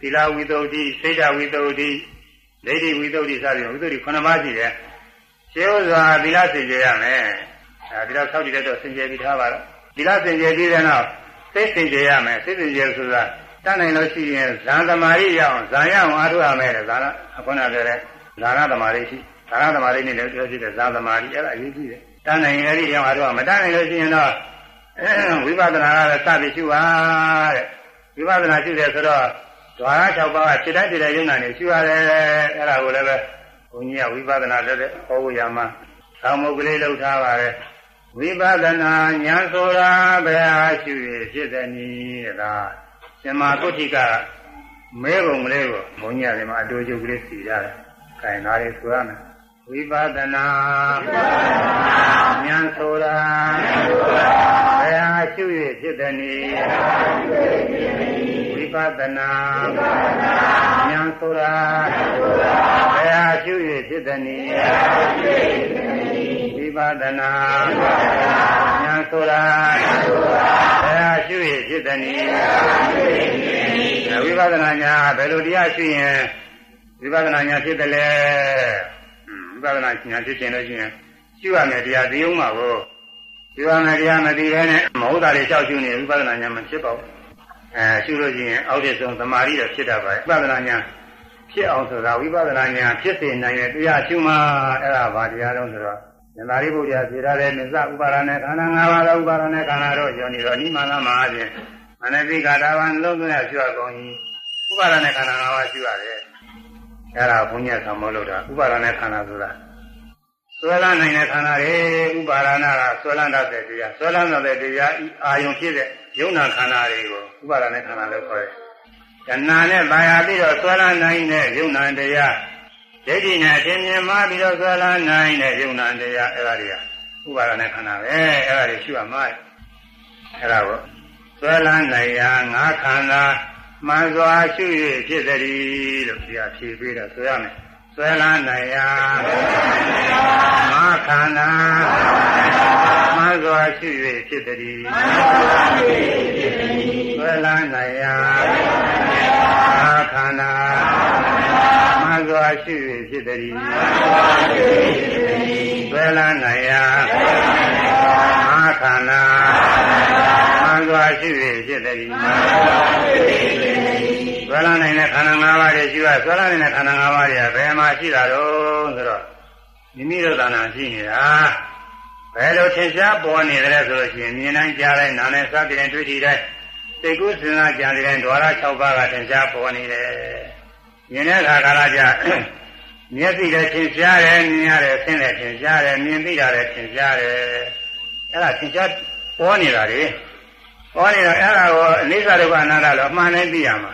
သီလဝိသုဒ္ဓိစိတ်တဝိသုဒ္ဓိဒိဋ္ဌိဝိသုဒ္ဓိစသည်ဝိသုဒ္ဓိ9ပါးရှိတယ်ရှင်းဥစွာသီလစင်ကြယ်ရမယ်အဲဒီတော့ဆောက်တည်တဲ့တော့စင်ကြယ်ပြီးထားပါတော့သီလစင်ကြယ်ပြီးတဲ့နောက်စိတ်စင်ကြယ်ရမယ်စိတ်စင်ကြယ်ဆိုတာတတ်နိုင်လို့ရှိရင်ဇာန်သမารိရအောင်ဇာန်ရအောင်အားထုတ်ရမယ်တဲ့ဇာန်အခုနပြောတဲ့ဇာနာသမารိရှိဇာနာသမารိနဲ့လည်းပြောရှိတဲ့ဇာန်သမารိအဲ့ဒါအရေးကြီးတယ်တတ်နိုင်ရင်အဲ့ဒီအောင်အားထုတ်ရမတတ်နိုင်လို့ရှိရင်တော့ဝိပဿနာကလည်းစပြီးရှုပါတဲ့ဝိပဿနာရှုတယ်ဆိုတော့ ဓဝါရ6ပါးကစိတ်တိုင်းစိတ်တိုင်းယုံနာနေရှုရတယ်အဲ့ဒါကိုလည်းပဲဘုန်းကြီးကဝိပဿနာတက်တဲ့ဟောဝရမှာသောင်းမုတ်ကလေးလှုပ်ထားပါတယ်ဝိပဿနာဉာဏ်ဆိုတာဘယ်ဟာရှိရဖြစ်တဲ့နည်းတဲ့လားရှင်မာကုဋ္ဌိကမဲပုံကလေးကိုဘုန်းကြီးကဒီမှာအတူတူကလေးစီရတယ်။ခိုင်သားလေးဆိုရမယ်ဝိပဿနာဉာဏ်ဆိုတာဘယ်ဟာရှိရဖြစ်တဲ့နည်းဝိ ပဿနာဉာဏ်ဆိုတာဘယ်ဟာရှိရဖြစ်တဲ့နည်းဝိပဿနာဉာဏ်ဆိုတာဘယ်ဟာရှိရဖြစ်တဲ့နည်းဝိပဿနာညာဘယ်လိုတရားရှိရင်ဝိပဿနာညာဖြစ်တယ်လဲဝိပဿနာညာဖြစ်ခြင်းလို့ရှိရင်ရှုရမယ်တရားသိအောင်ပါကိုရှုရမယ်တရားမသိဘဲနဲ့မဟုတ်တာတွေကြောက်ရှုနေဝိပဿနာညာမဖြစ်ပါဘူး အဲရှုလို့ရှိရင်အောက်တဲ့ဆုံးသမာဓိတော့ဖြစ်တတ်ပါတယ်ဝိပဿနာညာဖြစ်အောင်ဆိုတာဝိပဿနာညာဖြစ်စေနိုင်တဲ့တရားရှုမှအဲ့ဒါဘာတရားတော့ဆိုတော့ဉာဏ်ရိပုတ္တရာဖြေထားတဲ့မြစ္ဆဥပါဒနဲ့ခန္ဓာ၅ပါးသောဥပါဒနဲ့ခန္ဓာတို့ယောနေတော့နိမလာမဟာဖြင့်မနတိကာတာဝံလုံးသွင်းရရှုရကုန်၏ဥပါဒနဲ့ခန္ဓာ၅ပါးရှုရတယ်အဲ့ဒါဘုန်းကြီးကမောလို့တာဥပါဒနဲ့ခန္ဓာဆိုတာဆွဲလန်းနိုင်တဲ့ခန္ဓာတွေဥပါဒနာကဆွဲလန်းတတ်တဲ့တရားဆွဲလန်းတဲ့တရားအာယုံဖြစ်တဲ့ ယုံနာခန္ဓာတွေကိုဥပါဒနဲ့ခန္ဓာလို့ခေါ်တယ်။ဉာဏ်နဲ့ပါရပြီးတော့ဆွဲလန်းနိုင်တဲ့ယုံနာတရားဒိဋ္ဌိနဲ့အခြင်းမြင်မှပြီးတော့ဆွဲလန်းနိုင်တဲ့ယုံနာတရားအဲ့ဒါတွေကဥပါဒနဲ့ခန္ဓာပဲအဲ့ဒါတွေရှိရမှာအဲ့ဒါကိုဆွဲလန်းနိုင်ရာငါးခန္ဓာမှန်စွာရှိ၍ဖြစ်သည်လို့ဒီအဖြေပေးတော့ဆိုရမယ်ဆွဲလန်းနိုင်ရာငါးခန္ဓာ မှန်စွာရှိ၍ဖြစ်သည်ဆွဲလန်းနိုင်ရာငါးခန္ဓာမှန်စွာရှိ၍ဖြစ်သည်ဆွဲလန်းနိုင်ရာငါးခန္ဓာမှန်စွာရှိ၍ဖြစ်သည်ဆွဲလန်းနိုင်တဲ့ခန္ဓာ၅ပါးတွေရှိရဆွဲလန်းနိုင်တဲ့ခန္ဓာ၅ပါးတွေကဘယ်မှာရှိတာတော့ဆိုတော့မိမိတို့သာနာရှိနေတာ ဘယ်လိုထင်ရှားပေါ်နေတယ်ဆိုလို့ရှိရင်မြင်တိုင်းကြားတိုင်းနားနဲ့စသည်နဲ့တွေ့ထိတိုင်းစိတ်ကူးစဉ်းစားကြံတဲ့ဓဝရ6ပါးကထင်ရှားပေါ်နေတယ်မြင်တဲ့အခါကာလကြမျက်စိလည်းထင်ရှားတယ်မြင်ရတယ်ဆင်းလည်းထင်ရှားတယ်မြင်သိတာလည်းထင်ရှားတယ်အဲ့ဒါထင်ရှားပေါ်နေတာလေပေါ်နေတော့အဲ့ဒါကိုအနိစ္စဒုက္ခအနတ္တလို့အမှန်တိုင်းသိရမှာ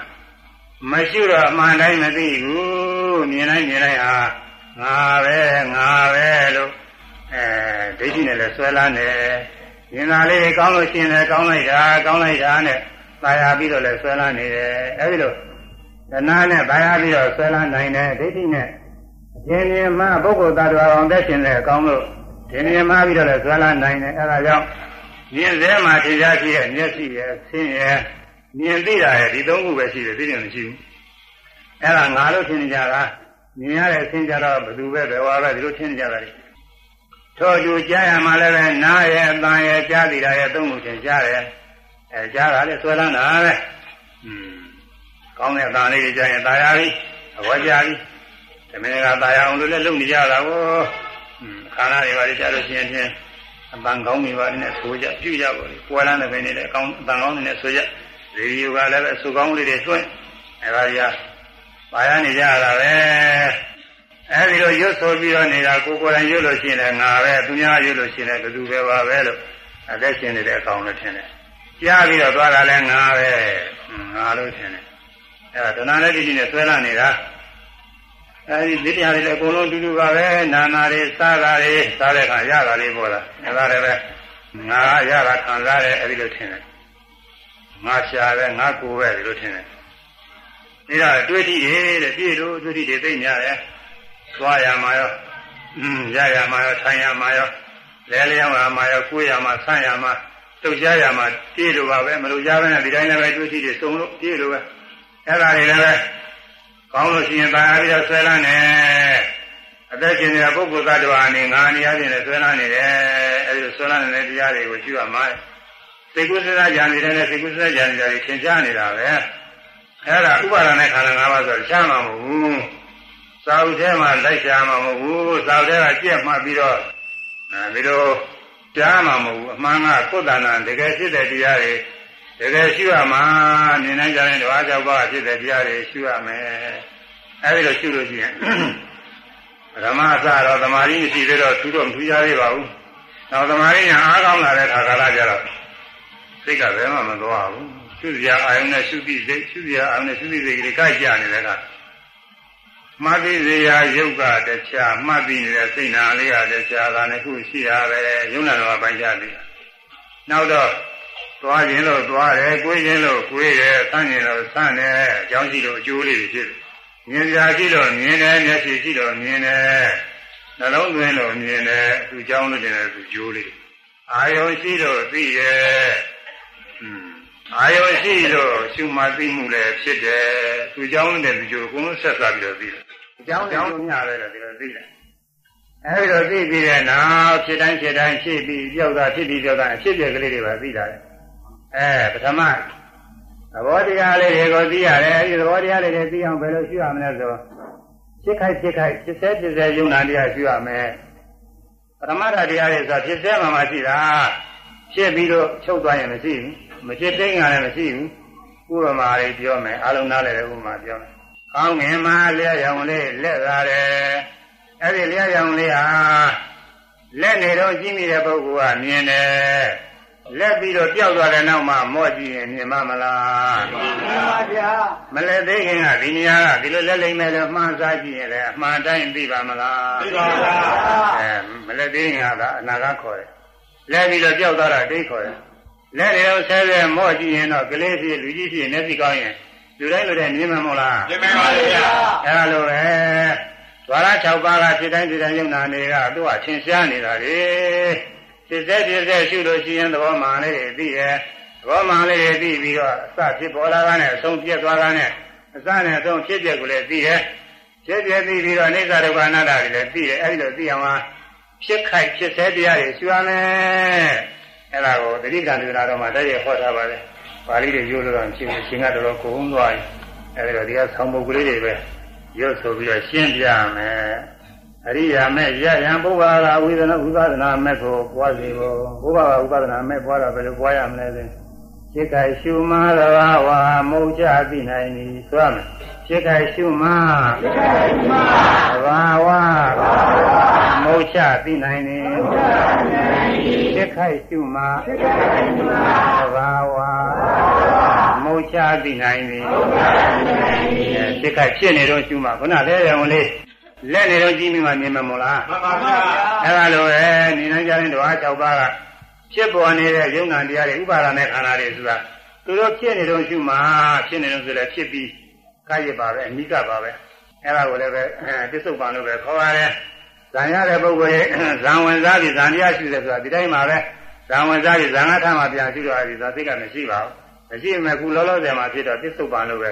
မရှိတော့အမှန်တိုင်းမသိဘူးမြင်တိုင်းမြင်တိုင်းဟာငါပဲငါပဲလို့ အဲဒိဋ္ဌိနဲ့လည်းဆွဲလန်းတယ်မြင်တာလေးကောင်းလို့ရှိရင်လည်းကောင်းလိုက်တာကောင်းလိုက်တာနဲ့ပါရပြီးတော့လည်းဆွဲလန်းနေတယ်အဲဒီလိုတဏှာနဲ့ပါရပြီးတော့ဆွဲလန်းနိုင်တယ်ဒိဋ္ဌိနဲ့အရင်ရင်မှပုဂ္ဂိုလ်သတ္တဝါအောင်သက်ရှင်တဲ့အကောင်းလို့ဒီမြင်မှပြီးတော့လည်းဆွဲလန်းနိုင်တယ်အဲဒါကြောင့်မြင်သေးမှထင်ရှားရှိတဲ့မျက်စိရဲ့ဆင်းရဲမြင်သိတာရဲ့ဒီသုံးခုပဲရှိတယ်သိတယ်မရှိဘူးအဲ့ဒါငါလို့ထင်ကြတာမြင်ရတဲ့ဆင်းကြတော့ဘယ်သူပဲဘယ်ဝါပဲဒီလိုထင်ကြတာလေ ထို့သူကြားရမှာလည်းပဲနားရဲ့အတန်ရဲ့ကြားသိတာရဲ့သုံးခုထင်ရှားတယ်အဲကြားတာလည်းဆွဲလန်းတာပဲอืมကောင်းတဲ့အတန်လေးကြားရင်ตายရပြီအဝကြပြီတမင်ကตายရအောင်လို့လည်းလုပ်နေကြတာကိုอืมခန္ဓာတွေပါလေကြားလို့ရှိရင်ဖြင့်အတန်ကောင်းနေပါနဲ့ဆိုကြပြုကြပါလေပွဲလန်းတဲ့ဘယ်နေလဲအကောင်းအတန်ကောင်းနေနဲ့ဆိုကြရေဒီယိုကလည်းပဲအဆူကောင်းလေးတွေတွင်းအဲဒါကြီးပါရနေကြတာပဲ အဲဒီလိုရွတ်ဆိုပြီးတော့နေတာကိုကိုယ်တိုင်ရွတ်လို့ရှိရင်လည်းငါပဲသူများရွတ်လို့ရှိရင်လည်းဘယ်သူပဲပါပဲလို့အသက်ရှင်နေတဲ့အကောင်လို့ထင်တယ်ကြားပြီးတော့သွားတာလည်းငါပဲငါလို့ထင်တယ်အဲဒါဒနာလည်းဒီကြီးနဲ့ဆွဲလာနေတာအဲဒီဒီတရားတွေလည်းအကုန်လုံးတူတူပါပဲနာနာတွေစားတာတွေစားတဲ့အခါရတာလေးပေါ်လာအဲဒါလည်းပဲငါရတာခံစားတယ်အဲဒီလိုထင်တယ်ငါရှာပဲငါကိုပဲဒီလိုထင်တယ်ဒါတော့တွေးကြည့်တယ်တဲ့ပြည့်လို့တွေးကြည့်တယ်သိညာတယ် သွားရမှာရောอืมရရမှာရောထိုင်ရမှာရောလဲလျောင်းရမှာရောကိုယ်ရမှာဆန့်ရမှာတုတ်ရှားရမှာပြည့်လို့ပါပဲမလို့ရပဲနဲ့ဒီတိုင်းလည်းပဲတွေးကြည့်တယ်စုံလို့ပြည့်လို့ပဲအဲ့ဒါတွေလည်းပဲကောင်းလို့ရှိရင်ตายပြီးတော့ဆွဲလန်းနေအသက်ရှင်နေတဲ့ပုဂ္ဂိုလ်သတ္တဝါအနေငါအနေအချင်းနဲ့ဆွဲလန်းနေတယ်အဲဒီလိုဆွဲလန်းနေတဲ့တရားတွေကိုကြည့်ရမှာစိတ်ကူးစရာကြံနေတဲ့နဲ့စိတ်ကူးစရာကြံနေတာတွေသင်ကြားနေတာပဲအဲ့ဒါဥပါဒနဲ့ခန္ဓာ၅ပါးဆိုရှားမှာမဟုတ်ဘူး စာအုပ်ထဲမှာလိုက်ရှားမှာမဟုတ်ဘူးစာအုပ်ထဲကကြက်မှတ်ပြီးတော့အဲဒီလိုကြားမှာမဟုတ်ဘူးအမှန်ကကုသနာတကယ်ဖြစ်တဲ့တရားတွေတကယ်ရှိရမှာမြင်နိုင်ကြတဲ့ဓဝါကြောက်ပါဖြစ်တဲ့တရားတွေရှိရမယ်အဲဒီလိုရှိလို့ရှိရင်ဓမ္မအစတော့သမာဓိမရှိသေးတော့သူတော့မထူးကြသေးပါဘူးနောက်သမာဓိညာအားကောင်းလာတဲ့ခါကာလကျတော့စိတ်ကဘယ်မှမသွားဘူးရှုစရာအာယုန်နဲ့ရှုတိစိတ်ရှုစရာအာယုန်နဲ့ရှုတိစိတ်တွေကကြနေတဲ့က မှတ်ပြီးစေရာယုတ်ကတခြားမှတ်ပြီးနေတဲ့စိတ်နာလေးကတခြားကလည်းခုရှိရပဲယုံနာတော်ပိုင်းကြပြီနောက်တော့သွားခြင်းလို့သွားတယ်၊ကိုယ်ခြင်းလို့ကိုယ်တယ်၊ဆန့်ခြင်းလို့ဆန့်တယ်အကြောင်းရှိလို့အကျိုးလေးတွေဖြစ်တယ်မြင်ကြရှိလို့မြင်တယ်မျက်စိရှိလို့မြင်တယ်နှလုံးသွင်းလို့မြင်တယ်သူကြောင်းလို့ကျင်တယ်သူကျိုးလေးအာယုံရှိလို့သိတယ်အာယုံရှိလို့ရှုမှတ်သိမှုလည်းဖြစ်တယ်သူကြောင်းတဲ့သူကျိုးကိုယ်လုံးဆက်စားပြီးတော့သိတယ် အကြောင်းကြောင့်ညပဲတော့ဒီလိုသိတယ်အဲဒီတော့သိပြီးတဲ့နောက်ဖြစ်တိုင်းဖြစ်တိုင်းဖြစ်ပြီးပြောက်တာဖြစ်ပြီးပြောက်တာအဖြစ်ပြက်ကလေးတွေပါသိတာလေအဲပထမသဘောတရားလေးတွေကိုသိရတယ်အဲဒီသဘောတရားလေးတွေသိအောင်ဘယ်လိုရှိရမလဲဆိုဖြစ်ခိုက်ဖြစ်ခိုက်ဖြစ်စေဖြစ်စေယုံနာတရားရှိရမယ်ပထမတရားတွေဆိုဖြစ်စေမှမှရှိတာဖြစ်ပြီးတော့ချုပ်သွားရင်မရှိဘူးမဖြစ်သိငါလည်းမရှိဘူးဥပမာလေးပြောမယ်အလုံးနားလည်းဥပမာပြောမယ် ကောင်းငင်မှာလျှက်ရောင်လေးလက်လာတယ်အဲ့ဒီလျှက်ရောင်လေးဟာလက်နေတော့ကြည့်မိတဲ့ပုဂ္ဂိုလ်ကမြင်တယ်လက်ပြီးတော့ပျောက်သွားတဲ့နောက်မှာမော့ကြည့်ရင်မြင်မမလားမြင်ပါဗျာမလက်သေးခင်ကဒီနေရာကဒီလိုလက်လိမ့်မယ်လို့မှန်းစားကြည့်ရင်လည်းအမှန်တိုင်းသိပါမလားသိပါဗျာအဲမလက်သေးခင်ကအနာကခေါ်တယ်လက်ပြီးတော့ပျောက်သွားတာဒိတ်ခေါ်တယ်လက်တွေတော့ဆဲဆဲမော့ကြည့်ရင်တော့ကလေးဖြစ်လူကြီးဖြစ်မျက်စိကောင်းရင် လူတိုင်းလူတိုင်းမြင်မှာမဟုတ်လားမြင်ပါပါဗျာအဲလိုပဲဒွါရ6ပါးကဖြစ်တိုင်းဖြစ်တိုင်းယုံနာတွေကသူကသင်ရှားနေတာလေဖြစ်စေဖြစ်စေရှုလို့ရှိရင်သဘောမှန်လေးတွေသိတယ်သဘောမှန်လေးတွေသိပြီးတော့အစဖြစ်ပေါ်လာတာနဲ့အဆုံးပြတ်သွားတာနဲ့အစနဲ့အဆုံးဖြစ်ပြက်ကိုလည်းသိတယ်ဖြစ်ပြက်သိပြီးတော့အိဋ္ဌဒုက္ခအနတ္တတွေလည်းသိတယ်အဲဒီလိုသိအောင်ဟာဖြစ်ခိုက်ဖြစ်စေတရားတွေရှုရမယ်အဲဒါကိုတတိကံဒေသနာတော်မှာတည်းရဟောထားပါတယ် ပါဠိတွေရိုးလို့တော့ရှင်ရှင်ကတော်တော်ကုန်သွားပြီအဲဒီတော့ဒီကဆောင်းပုဒ်ကလေးတွေပဲရွတ်ဆိုပြီးတော့ရှင်းပြမယ်အရိယာမဲ့ရရန်ဘုရားကဝိသနာဥပဒနာမဲ့ကိုပွားစီဖို့ဘုရားကဥပဒနာမဲ့ပွားတော့ဘယ်လိုပွားရမလဲသိစိတ်ကရှုမာရဝဝမုတ်ချသိနိုင်ပြီဆိုရမယ်ဖြစ်ခိုက်ရှုမှသဘာဝမုတ်ချသိနိုင်သည်ဖြစ်ခိုက်ရှုမှသဘာဝ မုတ်ချသိနိုင်သည်ဖြစ်ခိုက်ဖြစ်နေတော့ရှုမှခုနလဲတယ်ဝင်လေးလက်နေတော့ကြည့်မိမှမြင်မှာမို့လားမှန်ပါဗျာအဲ့ဒါလိုပဲနေနိုင်ကြတဲ့ဓဝါ၆ပါးကဖြစ်ပေါ်နေတဲ့ယုံနာတရားတွေဥပါဒနဲ့ခန္ဓာတွေဆိုတာသူတို့ဖြစ်နေတော့ရှုမှဖြစ်နေတော့ဆိုလည်းဖြစ်ပြီးကာယပါပဲအနိကပါပဲအဲ့ဒါကိုလည်းပဲတစ္ဆုတ်ပံလို့ပဲခေါ်ရတယ်ဇံရတဲ့ပုဂ္ဂိုလ်ရဲ့ဇံဝင်စားပြီးဇံတရားရှိတယ်ဆိုတာဒီတိုင်းပါပဲဇံဝင်စားပြီးဇံငါထမှာပြန်ရှိတော့ပြီသာသိကမရှိပါဘူး မရှိမှခုလောလောဆယ်မှာဖြစ်တော့တစ္ဆုတ်ပံလို့ပဲ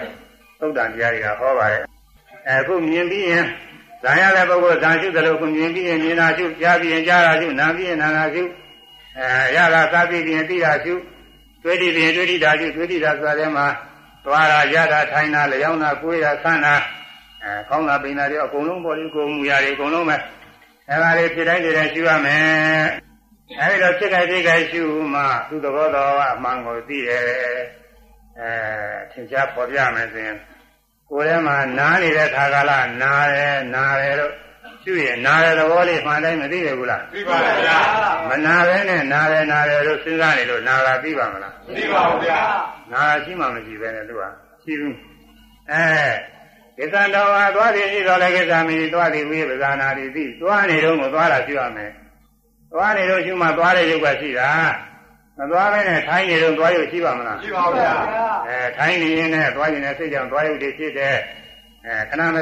သုတ်တန်တရားတွေကဟောပါတယ်အခုမြင်ပြီးရင်ဇာရတဲ့ပုဂ္ဂိုလ်ဇာရှုသလိုကိုမြင်ပြီးရင်မြင်တာရှုကြားပြီးရင်ကြားတာရှုနားပြီးရင်နားတာရှုအဲရတာစားပြီးရင်သိတာရှုတွေ့တိပြီးရင်တွေ့တိတာရှုတွေ့တိတာဆိုတဲ့မှာသွားတာရတာထိုင်တာလျောင်းတာကိုယ်တာဆန်းတာအဲကောင်းတာပိန်တာတွေအကုန်လုံးပေါ်ပြီးကိုယ်မူရာတွေအကုန်လုံးပဲအဲဒါလေးဖြစ်တိုင်းဖြစ်တိုင်းရှုရမယ် အဲဒီတော့ဖြစ်ကြဖြစ်ကြရှုမှသူ့သဘောတော်ကအမှန်ကိုသိတယ်အဲသင်္ချာပေါ်ပြမယ်ဆိုရင်ကိုယ်ထဲမှာနားနေတဲ့ခါကာလနားတယ်နားတယ်လို့ရှုရင်နားတဲ့သဘောလေးမှန်တိုင်းမသိရဘူးလားသိပါဗျာမနာပဲနဲ့နားတယ်နားတယ်လို့စဉ်းစားနေလို့နာတာသိပါမလားသိပါဗျာနာတာရှိမှမရှိပဲနဲ့သူကရှိဘူးအဲကိစ္စတော်ဟာသွားတယ်ရှိတော်လည်းကိစ္စမီသွားတယ်ဝိပဇာနာတိသိသွားနေတော့ကိုသွားတာရှိရမယ် သွားနေတော့ရှိမှသွားတဲ့ရုပ်ကရှိတာမသွားပဲနဲ့ထိုင်းနေတော့သွားရုပ်ရှိပါမလားသိပါဗျာအဲထိုင်းနေရင်လည်းသွားရင်လည်းစိတ်ကြောင့်သွားရုပ်တွေဖြစ်တယ်အဲခဏမ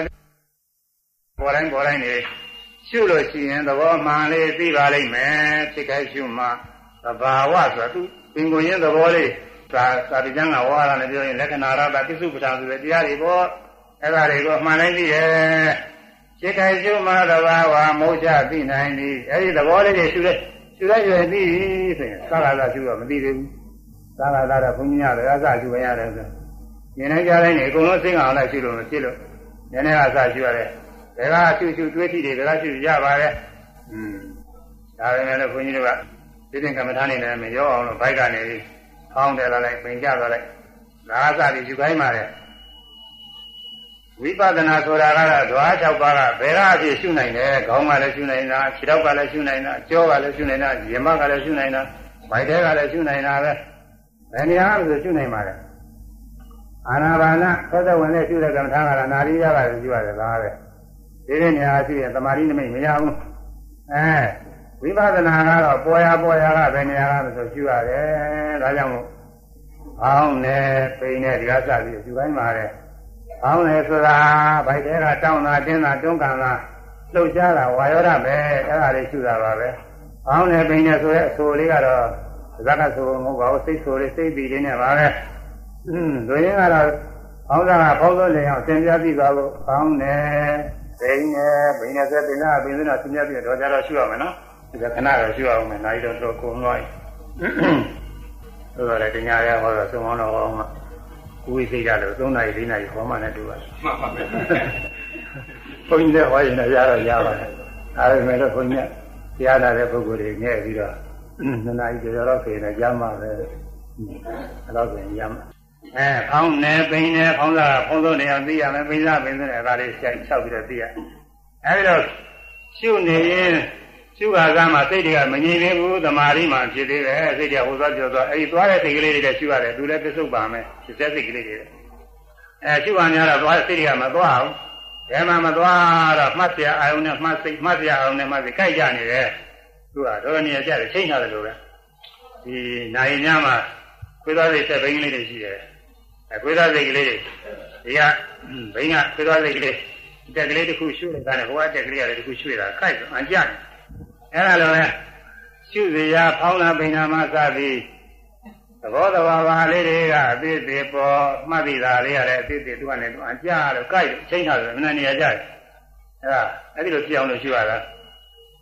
ပေါ်တိုင်းပေါ်တိုင်းနေရှုလို့ရှိရင်သဘောမှန်လေးသိပါလိမ့်မယ်ဖြစ်ခိုက်ရှုမှသဘာဝဆိုတာသူပင်ကိုရင်းသဘောလေးသာသာတိကျမ်းကဝါရနဲ့ပြောရင်လက္ခဏာရတာပိစုပ္ပထာဆိုတဲ့တရားတွေပေါ့အဲ့ဒါတွေကိုမှန်လိုက်သိရဲ့ ဖြစ်ခိုက်ရှုမှသဘာဝမုတ်ချသိနိုင်သည်အဲ့ဒီသဘောလေးတွေရှုလိုက်ရှုလိုက်ရသိပြီဆိုရင်သာသာသာရှုတော့မသိသေးဘူးသာသာသာတော့ဘုန်းကြီးများလည်းအစရှုဝင်ရတယ်ဆိုရင်နိုင်ကြတိုင်းနေအကုန်လုံးစိတ်အောင်လိုက်ရှုလို့မဖြစ်လို့နည်းနည်းအစရှုရတယ်ဒါကရှုရှုတွေးကြည့်တယ်ဒါကရှုရပါတယ်อืมဒါပဲလေဘုန်းကြီးတို့ကဒီတင်ကမ္မထာနေနဲ့မရောအောင်လို့ဘိုက်ကနေပြီးဖောင်းတယ်လာလိုက်ပင်ကြသွားလိုက်ဒါအစပြီးယူခိုင်းပါလေ ဝိပဿနာဆိုတာကတော့ဓဝါ၆ပါးကဘယ်ကအဖြစ်ရှုနိုင်တယ်ခေါင်းကလည်းရှုနိုင်တာခြေထောက်ကလည်းရှုနိုင်တာကြောကလည်းရှုနိုင်တာရင်မကလည်းရှုနိုင်တာဗိုက်တဲကလည်းရှုနိုင်တာပဲဘယ်နေရာမှဆိုရှုနိုင်ပါလဲအာနာပါနသောတဝင်နဲ့ရှုတဲ့ကမ္မထာကလည်းနာရီရပါလို့ရှုရတယ်ဒါပဲဒီနေ့နေရာရှိရင်သမာဓိနမိတ်မရဘူးအဲဝိပဿနာကတော့ပေါ်ရပေါ်ရကဘယ်နေရာကဆိုရှုရတယ်ဒါကြောင့်မို့အောင်းနဲ့ပိန်နဲ့ဒီကစပြီးရှုခိုင်းပါတယ် အောင်းနဲ့ဆိုတာဗိုက်တဲကတောင်းတာတင်းတာတွန်းကန်တာလှုပ်ရှားတာဝါယောဓပဲအဲ့ဒါလေးရှုတာပါပဲအောင်းနဲ့ပိန်နဲ့ဆိုရဲအဆိုလေးကတော့ဇက်ကဆိုမဟုတ်ပါဘူးစိတ်ဆိုလေးစိတ်ပြီးလေးနဲ့ပါပဲอืมဒွေရင်ကတော့အောင်းစားကဖောက်လို့လေအောင်သင်ပြပြီးသွားလို့အောင်းနဲ့ပိန်နဲ့ပိန်နဲ့ဆိုပိန်လားပိန်နဲ့သင်ပြပြီးတော့ကြတော့ရှုရမယ်နော်ဒီကခဏတော့ရှုအောင်မယ်နိုင်တော့တော့ကုန်သွားပြီဆိုတော့လည်းတရားရဟောတော့သုံးအောင်တော့ဟောမှာ ကိုယ်စိတ်ကြလို့3နာရီ4နာရီဟောမှလည်းတူပါမှန်ပါဗျာဘုန်းကြီးလည်းဟောရင်လည်းရတော့ရပါတယ်ဒါပေမဲ့လို့ဘုန်းကြီးတရားနာတဲ့ပုဂ္ဂိုလ်တွေငဲ့ပြီးတော့နှစ်နာရီကျော်တော့ဆိုရင်လည်းရမှာပဲအဲ့တော့ဆိုရင်ရမှာအဲဖောင်းနေပိန်နေဖောင်းစားဖောင်းစိုးနေအောင်သိရမယ်ပိန်စားပိန်စိုးနေဒါလေးဆက်လျှောက်ပြီးတော့သိရအဲဒီတော့ရှုနေရင် ရှုခါကမှစိတ်တွေကမငြိမ်သေးဘူးသမာဓိမှဖြစ်သေးတယ်စိတ်တွေကဟိုသွားပြောသွားအဲဒီသွားတဲ့စိတ်ကလေးတွေလည်းရှုရတယ်သူလည်းပြစ္ဆုတ်ပါမယ်စိတ်စိတ်ကလေးတွေအဲရှုပါများတော့သွားစိတ်တွေကမသွားဘူးဘယ်မှမသွားတော့မှတ်ပြအာယုန်နဲ့မှတ်စိတ်မှတ်ပြအာယုန်နဲ့မှတ်စိတ်ကြိုက်ကြနေတယ်သူကတော်နေရကြတယ်ချိန်ထားတယ်လို့ပဲဒီနိုင်ညမှာခွေးသားစိတ်ဆက်ဘိန်းကလေးတွေရှိတယ်အဲခွေးသားစိတ်ကလေးတွေဒီကဘိန်းကခွေးသားစိတ်ကလေးတက်ကလေးတစ်ခုရှုနေတာနဲ့ဟိုကတက်ကလေးကလည်းတစ်ခုရှုနေတာခိုက်အန်ကြတယ် အဲ့ဒါလိုပဲရှုစရာဖောင်းလာပိန်နာမှစပြီးသဘောတဘာဝလေးတွေကအသေးသေးပေါ်မှတ်သိတာလေးရတယ်အသေးသေးသူကလည်းသူအကြလို့ကြိုက်ချိန်ထားတယ်မနဲ့နေရာကြတယ်အဲ့ဒါအဲ့ဒီလိုဖြစ်အောင်လို့ရှုရတာ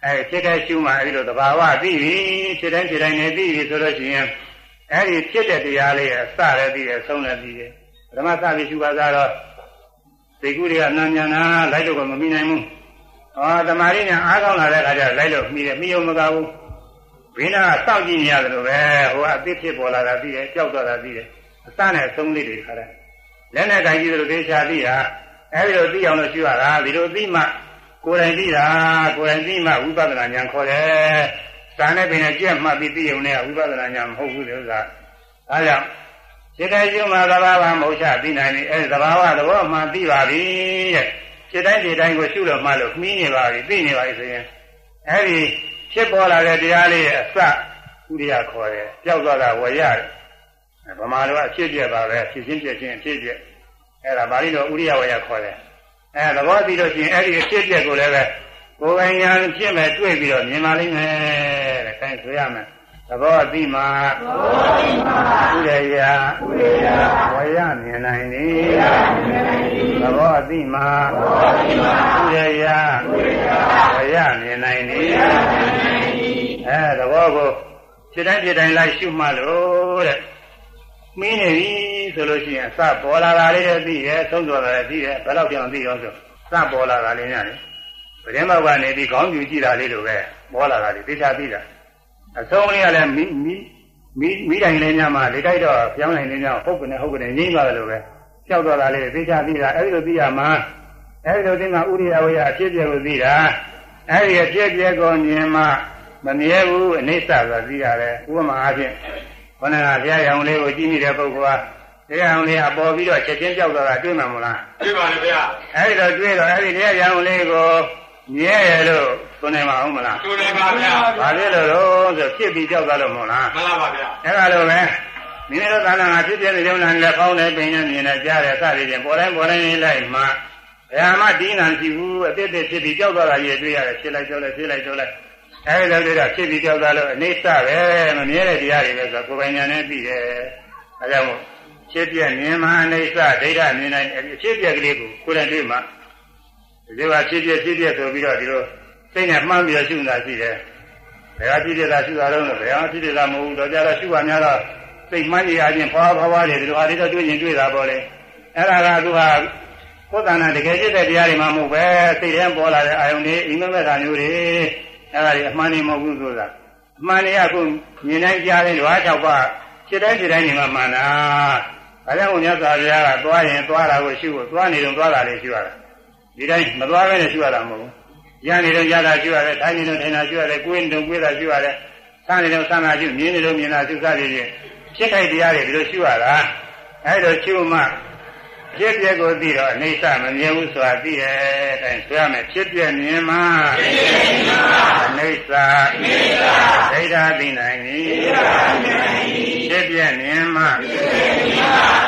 အဲဖြစ်တဲ့ရှုမှအဲ့ဒီလိုသဘာဝသိပြီဖြစ်တိုင်းဖြစ်တိုင်းနဲ့သိပြီဆိုလို့ရှိရင်အဲ့ဒီဖြစ်တဲ့တရားလေးရဲ့အစလည်းသိတယ်ဆုံးလည်းသိတယ်ပထမစပြီးရှုပါသားတော့သိကုတွေကနာညာနာလိုက်လို့ကမမိနိုင်ဘူး ဟောတမာရီညာအားကောင်းလာတဲ့အခါကျလိုက်လို့မိတယ်မိအောင်မကဘူးဘင်းနာစောင့်ကြည့်နေရတယ်လို့ပဲဟိုကအသစ်ဖြစ်ပေါ်လာတာသိတယ်ကြောက်သွားတာသိတယ်အစနဲ့အဆုံးလေးတွေခါတယ်လက်နဲ့ကြိုင်ကြည့်လို့သေချာသိတာအဲဒီလိုသိအောင်လို့ရှိရတာဒီလိုသိမှကိုယ်တိုင်သိတာကိုယ်တိုင်သိမှဝိပဿနာဉာဏ်ခေါ်တယ်။စာနဲ့ပင်နဲ့ကြက်မှတ်ပြီးသိုံနဲ့ဝိပဿနာဉာဏ်မဟုတ်ဘူးဒီဥစ္စာ။ဒါကြောင့်စိတ်တိုင်းကျုံမှာသဘာဝမဟုတ်ချသိနိုင်ပြီအဲဒီသဘာဝသဘောမှသိပါပြီတဲ့။ စိတ်တိုင်းစိတ်တိုင်းကိုရှုလို့မှလို့မှီးနေပါပြီသိနေပါပြီဆိုရင်အဲဒီဖြစ်ပေါ်လာတဲ့တရားလေးရဲ့အစဥရိယခေါ်တယ်။ကြောက်သွားတာဝယ်ရတယ်။ဗမာလိုကအဖြစ်ပြက်ပါပဲဖြစ်ချင်းပြက်ချင်းအဖြစ်ပြက်အဲ့ဒါပါဠိတော်ဥရိယဝေယခေါ်တယ်အဲသဘောသိလို့ရှိရင်အဲ့ဒီအဖြစ်ပြက်ကိုလည်းပဲကိုယ်ပိုင်ညာဖြစ်မဲ့တွေ့ပြီးတော့မြင်ပါလိမ့်မယ်တဲ့အဲဆိုရမယ် သဘောသိမှာသဘောသိမှာဥရိယဥရိယဝေယမြင်နိုင်သည်ဝေယမြင်နိုင်သည်သဘောသိမှာသဘောသိမှာဥရိယဥရိယဝေယမြင်နိုင်သည်ဝေယမြင်နိုင်သည်အဲသဘောကိုစိတ်တိုင်းစိတ်တိုင်းလိုက်ရှုမှလို့တဲ့မင်းနေပြီဆိုလို့ရှိရင်အစပေါ်လာတာလေးတည်းသိရဲ့သုံးတော်တာလည်းသိရဲ့ဘယ်တော့ကြောင်သိရောဆိုစပေါ်လာတာလေးညနေပရင်မောက်ကနေပြီးခေါင်းပြူကြည့်တာလေးလိုပဲပေါ်လာတာလေးသိချာသိတာ အဆုံးလေးကလည်းမိမိမိမိတိုင်းလေးညမှာလေတိုက်တော့ပြောင်းနိုင်လေးညဟုတ်ကနေဟုတ်ကနေငြိမ့်သွားတယ်လို့ပဲကြောက်တော့တာလေးသိချာသိတာအဲဒီလိုသိရမှာအဲဒီလိုသိမှဥရိယဝေယအဖြစ်ပြကိုသိတာအဲဒီအဖြစ်ပြကိုမြင်မှမမြဲဘူးအနိစ္စဆိုတာသိရတယ်ဥပမာအားဖြင့်ခန္ဓာဘုရားရောင်လေးကိုကြည့်နေတဲ့ပုဂ္ဂိုလ်ကတရားရောင်လေးအပေါ်ပြီးတော့ချက်ချင်းကြောက်သွားတာတွေ့မှာမလားတွေ့ပါလေဗျာအဲဒီတော့တွေ့တော့အဲဒီတရားရောင်လေးကို မြဲရလို့သွန်နေမှာဟုတ်မလားသွန်နေပါဗျာဘာဖြစ်လို့လို့ဆိုဖြစ်ပြီးကြောက်သွားလို့မဟုတ်လားမှန်ပါဗျာအဲဒါလိုပဲမိမိတို့သာနာမှာဖြစ်ပြတဲ့ယုံနာနဲ့ပေါင်းတဲ့ပင်နဲ့မြင်နဲ့ကြားတဲ့စသည်ဖြင့်ပေါ်တိုင်းပေါ်တိုင်းလိုက်မှဘယ်မှဒီနာကြည့်ဘူးအတိတ်ဖြစ်ပြီးကြောက်သွားတာကြီးတွေ့ရတယ်ဖြစ်လိုက်ကြောက်လိုက်ဖြစ်လိုက်ကြောက်လိုက်အဲဒီလိုတွေကဖြစ်ပြီးကြောက်သားလို့အိဋ္ဌပဲမမြဲတဲ့တရားတွေပဲဆိုကိုယ်ပိုင်ညာနဲ့ပြီးတယ်အဲကြောင့်မို့ဖြစ်ပြမြင်မှအိဋ္ဌဒိဋ္ဌမြင်နိုင်ဖြစ်ပြကလေးကိုကိုယ်တိုင်တွေ့မှ ဒီကဖြစ်ပြဖြစ်ပြဆိုပြီးတော့ဒီလိုစိတ်နဲ့မှန်းပြီးရှုနေတာရှိတယ်ဘယ်ဟာဖြစ်ပြတာရှုတာတော့ဘယ်ဟာဖြစ်ပြတာမဟုတ်ဘူးတော့ကြတော့ရှုပါများတော့စိတ်မှန်းနေရခြင်းဖွာဖွာဖွာတယ်ဒီလိုဟာတွေတော့တွေ့ရင်တွေ့တာပေါ့လေအဲ့ဒါကသူကကိုယ်တဏ္ဍတကယ်ဖြစ်တဲ့တရားတွေမှမဟုတ်ပဲစိတ်ထဲပေါ်လာတဲ့အာယုန်တွေအိမ်မက်မဲ့တာမျိုးတွေအဲ့ဒါကြီးအမှန်နေမဟုတ်ဘူးဆိုတာအမှန်နေရခုမြင်တိုင်းကြားတိုင်းဓဝါ၆ပါးစိတ်တိုင်းစိတ်တိုင်းနေမှမှန်တာဒါကြောင့်ဘုရားသာဘုရားကသွားရင်သွားတာကိုရှုဖို့သွားနေတော့သွားတာလေးရှုရတာ ဒီတိုင်းမသွားဘဲနဲ့ရှုရတာမဟုတ်ဘူးရနေတော့ရတာရှုရတယ်ထိုင်နေတော့ထိုင်တာရှုရတယ်ကိုယ်နေတော့ကိုယ်တာရှုရတယ်ဆန်းနေတော့ဆန်းတာရှုမြင်နေတော့မြင်တာရှုစသည်ဖြင့်ဖြစ်ခိုက်တရားတွေဒီလိုရှုရတာအဲ့လိုရှုမှဖြစ်ပြကိုသိတော့အိဋ္ဌမမြင်ဘူးဆိုတာသိရဲ့အဲဒါဆိုရမယ်ဖြစ်ပြမြင်မှဖြစ်ပြမြင်မှအိဋ္ဌအိဋ္ဌဒိဋ္ဌာသိနိုင်ပြီဒိဋ္ဌာသိနိုင်ပြီဖြစ်ပြမြင်မှဖြစ်ပြမြင်မှ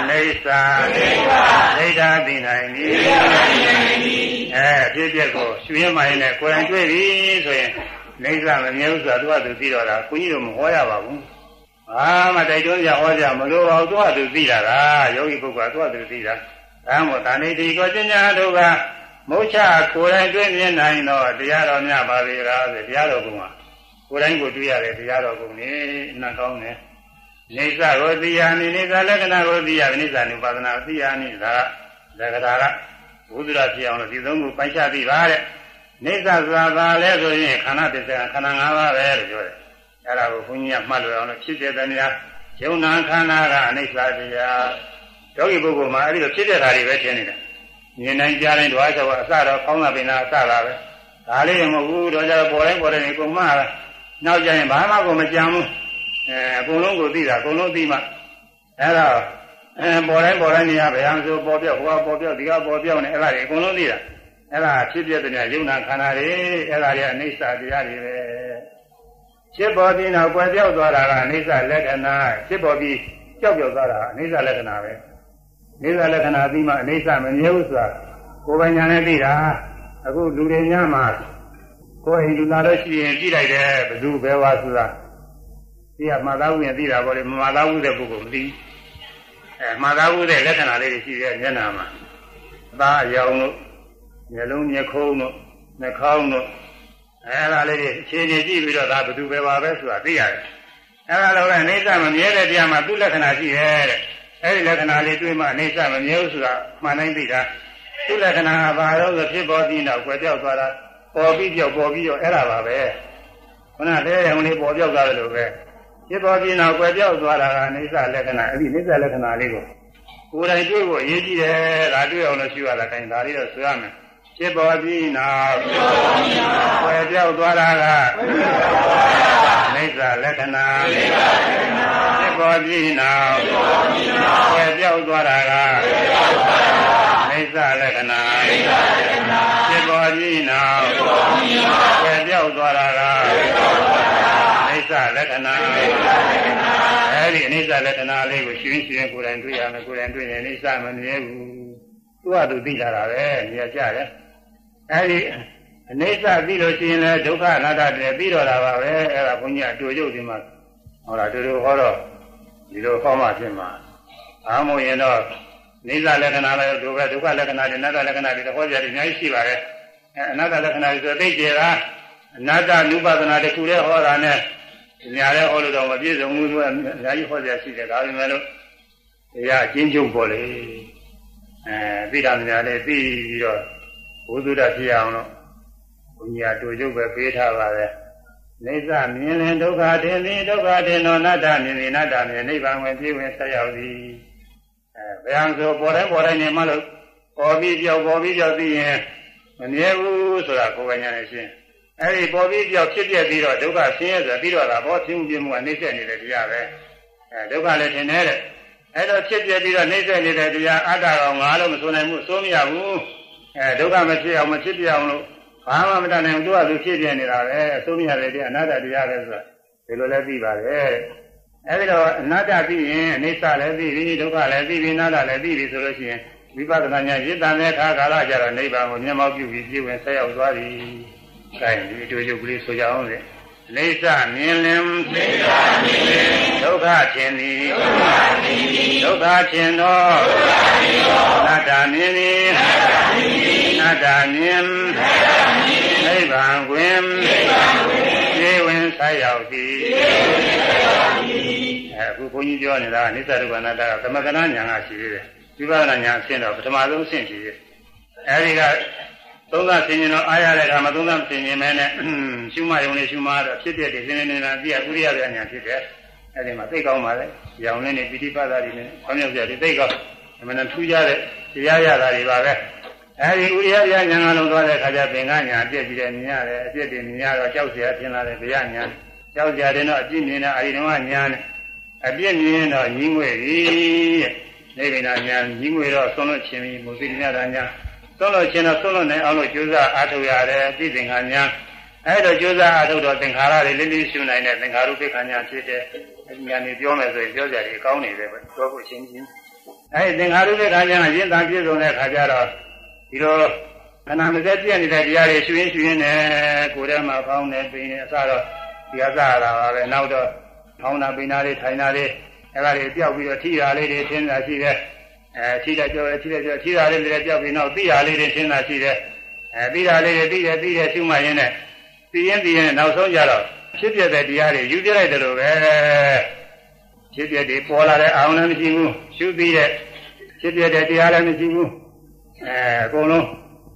အိဋ္ဌအိဋ္ဌဒိဋ္ဌာသိနိုင်ပြီဒိဋ္ဌာသိနိုင်ပြီ အဲဖြစ်ပြကိုရှုရင်းမှရင်လည်းကိုယ်တိုင်တွေ့ပြီဆိုရင်အိဋ္ဌမမြင်ဘူးဆိုတာသူကသူသိတော့တာဘုန်းကြီးတို့မဟောရပါဘူးအာမတိုက်တွန်းကြဟောကြမလို့ပါဘူးသူကသူသိတာကယောဂီပုဂ္ဂိုလ်ကသူကသူသိတာဒါမို့တဏိတိကိုကျင့်ကြတို့ကမုတ်ချကိုယ်တိုင်တွေ့မြင်နိုင်တော့တရားတော်များပါလေလားဆိုတရားတော်ကုံကကိုယ်တိုင်ကိုတွေ့ရတယ်တရားတော်ကုံနေနှံကောင်းတယ်နေသကိုသိရနိနေသလက္ခဏာကိုသိရနိစ္စနုပါဒနာသိရနိသာလက္ခဏာက ဘုဒ္ဓရာဖြစ်အောင်လို့ဒီသုံးခုပိုင်ချသိပါတဲ့နေသဆိုတာဘာလဲဆိုရင်ခန္ဓာပစ္စယခန္ဓာ၅ပါးပဲလို့ပြောတယ်အဲ့ဒါကိုဘုန်းကြီးကမှတ်လို့အောင်လို့ဖြစ်တဲ့တရားယုံနာခန္ဓာကအနိစ္စတရားယောဂီပုဂ္ဂိုလ်မှာအဲ့ဒီလိုဖြစ်တဲ့ဓာတ်တွေပဲထင်နေတာမြင်နိုင်ကြားတိုင်းဓဝါချက်ကအစတော့ကောင်းတာပင်နာအစတာပဲဒါလေးမဟုတ်ဘူးတော့ကြတော့ပေါ်တိုင်းပေါ်တိုင်းကိုမှနောက်ကျရင်ဘာမှကိုမကြံဘူးအဲအကုန်လုံးကိုသိတာအကုန်လုံးသိမှအဲ့တော့ အဲပေါ်တိုင်းပေါ်တိုင်းနေရဘယ်အောင်ဆိုပေါ်ပြောက်ဟိုကပေါ်ပြောက်ဒီကပေါ်ပြောက်နေအဲ့ဒါတွေအကုန်လုံးသိတာအဲ့ဒါဖြစ်ပြတဲ့ယုံနာခန္ဓာတွေအဲ့ဒါတွေအိဋ္ဌတရားတွေပဲဖြစ်ပေါ်ပြီးနောက်ကွယ်ပြောက်သွားတာကအိဋ္ဌလက္ခဏာဖြစ်ပေါ်ပြီးကြောက်ပြောက်သွားတာအိဋ္ဌလက္ခဏာပဲနေသလက္ခဏာပြီးမှအိဋ္ဌမမြဲဘူးဆိုတာကိုယ်ပိုင်ညာနဲ့သိတာအခုလူတွေများမှာကိုယ်အိမ်လူလာလို့ရှိရင်ကြည့်လိုက်တယ်ဘယ်သူဘယ်ဝါဆိုတာသိရမှတ်သားဘူးရင်သိတာပေါ့လေမမှတ်သားဘူးတဲ့ပုဂ္ဂိုလ်မသိ အဲမှတ်သားဘူးတဲ့လက္ခဏာလေးတွေရှိတဲ့မျက်နှာမှာသားအယောင်တို့မျက်လုံးမျက်ခုံးတို့နှာခေါင်းတို့အဲဒါလေးတွေအခြေအနေကြည့်ပြီးတော့ဒါဘယ်သူပဲပါပဲဆိုတာသိရတယ်အဲဒါလိုပဲအိဋ္ဌမမြဲတဲ့တရားမှာသူ့လက္ခဏာရှိရဲ့တဲ့အဲဒီလက္ခဏာလေးတွေ့မှအိဋ္ဌမမြဲဘူးဆိုတာမှန်တိုင်းသိတာသူ့လက္ခဏာကဘာလို့ဆိုဖြစ်ပေါ်ပြီးတော့ကွယ်ပြောက်သွားတာပေါ်ပြီးပြောက်ပေါ်ပြီးတော့အဲ့ဒါပါပဲခုနတဲရုံလေးပေါ်ပြောက်သွားတယ်လို့ပဲ ဖြစ်ပေါ်ပြီးတော့ကွယ်ပြောက်သွားတာကအိဋ္ဌလက္ခဏာအဲ့ဒီအိဋ္ဌလက္ခဏာလေးကိုကိုယ်တိုင်တွေ့ဖို့အရေးကြီးတယ်ဒါတွေ့အောင်လို့ရှိရတာခိုင်းဒါလေးတော့ဆိုရမယ်ဖြစ်ပေါ်ပြီးနောက်ဝယ်ပြောက်သွားတာကနိစ္စလက္ခဏာဖြစ်ပေါ်ပြီးနောက်ဝယ်ပြောက်သွားတာကနိစ္စလက္ခဏာဖြစ်ပေါ်ပြီးနောက်ဝယ်ပြောက်သွားတာကနိစ္စ လက္ခဏာအဲဒီအနိစ္စလက္ခဏာလေးကိုရှင်းရှင်းကိုယ်တိုင်တွေ့ရမယ်ကိုယ်တိုင်တွေ့ရင်အနိစ္စမမြဲဘူးသူကသူသိလာတာပဲနေရာကြတယ်အဲဒီအနိစ္စသိလို့ရှိရင်လည်းဒုက္ခအနတ္တတည်းပြီးတော့တာပါပဲအဲ့ဒါဘုန်းကြီးအတူတူဒီမှာဟောတာတူတူဟောတော့ဒီလိုဟောမှဖြစ်မှာအားမို့ရင်တော့နိစ္စလက္ခဏာလည်းဒုက္ခဒုက္ခလက္ခဏာတွေအနတ္တလက္ခဏာတွေဟောကြတယ်အများကြီးရှိပါတယ်အဲအနတ္တလက္ခဏာတွေဆိုသိကြတာအနတ္တနုပဒနာတစ်ခုတည်းဟောတာနဲ့ ညာလည်းဟောလို့တော့မပြည့်စုံဘူးသူကအများကြီးဟောကြရှိတယ်ဒါပေမဲ့လို့တရားအချင်းချုပ်ပေါ်လေအဲသိတာများလည်းသိပြီးတော့ဘုသူဒ္ဓဖြစ်အောင်လို့ဘုညာတူချုပ်ပဲပေးထားပါပဲနေသမြင်လင်ဒုက္ခတင်သည်ဒုက္ခတင်သောနတ္တမြင်သည်နတ္တမြင်နိဗ္ဗာန်ဝင်ပြည့်ဝင်ဆက်ရောက်သည်အဲဘယ်အောင်ဆိုပေါ်တိုင်းပေါ်တိုင်းနေမှလို့ပေါ်ပြီးပြောက်ပေါ်ပြီးပြောက်သိရင်မမြဲဘူးဆိုတာကိုယ်ကညာနေရှင်း အဲဒီပေါ်ပြီးပြောက်ဖြစ်ပြပြီးတော့ဒုက္ခဆင်းရဲဆိုပြီးတော့တာဘောဖြစ်မှုပြမှုကနှိမ့်ဆက်နေတဲ့တရားပဲအဲဒုက္ခလည်းထင်တယ်တဲ့အဲတော့ဖြစ်ပြပြီးတော့နှိမ့်ဆက်နေတဲ့တရားအတ္တကောင်ငါလို့မဆိုနိုင်ဘူးစိုးမရဘူးအဲဒုက္ခမဖြစ်အောင်မဖြစ်ပြအောင်လို့ဘာမှမတတ်နိုင်ဘူးသူကသူဖြစ်ပြနေတာပဲအစိုးမရတဲ့တရားအနာတ္တတရားပဲဆိုတာဒီလိုလည်းသိပါတယ်အဲဒီတော့အနာတ္တသိရင်အနိစ္စလည်းသိပြီဒုက္ခလည်းသိပြီအနာတ္တလည်းသိပြီဆိုလို့ရှိရင်ဝိပဿနာဉာဏ်ရစ်တန်တဲ့အခါကာလကြတော့နိဗ္ဗာန်ကိုမျက်မှောက်ပြုပြီးပြည့်ဝင်ဆက်ရောက်သွားပြီ။ အဲဒီအတူတူကလေးဆိုကြအောင်လေ။လိစ္စမြင်လင်လိစ္စမြင်လင်ဒုက္ခခြင်းသည်ဒုက္ခခြင်းသည်ဒုက္ခခြင်းသောဒုက္ခခြင်းသောအတ္တမြင်သည်အတ္တမြင်သည်အတ္တမြင်အတ္တမြင်နိဗ္ဗာန်တွင်နိဗ္ဗာန်တွင်ပြည့်ဝင်ဆက်ရောက်သည်ပြည့်ဝင်ဆက်ရောက်သည်အခုဘုန်းကြီးပြောနေတာအနိစ္စဒုက္ခအနတ္တကသမကနာညာကရှိသေးတယ်ဝိပဿနာညာအဆင့်တော့ပထမဆုံးအဆင့်ရှိသေးတယ်အဲဒီက သုံးသဆင်ရင်တော့အားရတဲ့အခါမှာသုံးသဆင်ရင်မဲနဲ့ရှုမှယုံနေရှုမှတော့ဖြစ်တဲ့ဒီစနေနေတာပြည့်ဥရိယပြညာဖြစ်တယ်အဲဒီမှာသိကောင်းပါလေရောင်နေနေပိဋိပတ်တာတွေနဲ့ဆောင်းရောက်ကြတယ်သိကောင်းအမှန်တထူးကြတဲ့တရားရတာတွေပါပဲအဲဒီဥရိယပြညာကလုံးသွားတဲ့အခါကျသင်္ကညာအပြည့်ကြီးတယ်မြင်ရတယ်အပြည့်တွေမြင်ရတော့ကြောက်เสียထင်လာတယ်ဗျာညာကြောက်ကြတယ်တော့အပြည့်မြင်တဲ့အာရိဓမ္မညာနဲ့အပြည့်မြင်တော့ညီးငွေပြီတဲ့နေဗိနာညာကြီးငွေတော့ဆုံးလို့ခြင်းပြီးမုသိညတာညာ ဆုံးလို့ခြင်းတော့ဆုံးလို့နိုင်အောင်လို့ကြိုးစားအားထုတ်ရတယ်သိသင်္ခါညာအဲ့တော့ကြိုးစားအားထုတ်တော့သင်္ခါရတွေလေးလေးရှုနိုင်တဲ့သင်္ခါရုပ္ပခညာဖြစ်တဲ့ညာနေပြောမယ်ဆိုရင်ပြောကြတယ်ကောင်းနေတယ်ပဲပြောဖို့ချင်းချင်းအဲ့ဒီသင်္ခါရုပ္ပခညာရင့်တာပြည့်စုံတဲ့အခါကျတော့ဒီလိုခဏမစက်ပြည့်နေတဲ့တရားတွေရှုရင်းရှုရင်းနဲ့ကိုယ်ထဲမှာဖောင်းနေပင်အစတော့ဒီအစရတာပါပဲနောက်တော့ဖောင်းတာပင်တာလေးထိုင်တာလေးအဲ့ဒါတွေပြောက်ပြီးတော့ထိတာလေးတွေထင်းတာရှိတယ် အဲထိတာကြောထိတာကြောထိတာလေးတွေပြောက်ပြီးနောက်သိတာလေးတွေထင်းတာရှိတယ်အဲသိတာလေးတွေသိတယ်သိတယ်ရှုမှရင်းနဲ့သိရင်သိရင်နောက်ဆုံးကြတော့ဖြစ်ပြတဲ့တရားတွေယူပြလိုက်တယ်လို့ပဲဖြစ်ပြတဲ့ပေါ်လာတဲ့အာရုံလည်းမရှိဘူးရှုပြီးတဲ့ဖြစ်ပြတဲ့တရားလည်းမရှိဘူးအဲအကုန်လုံး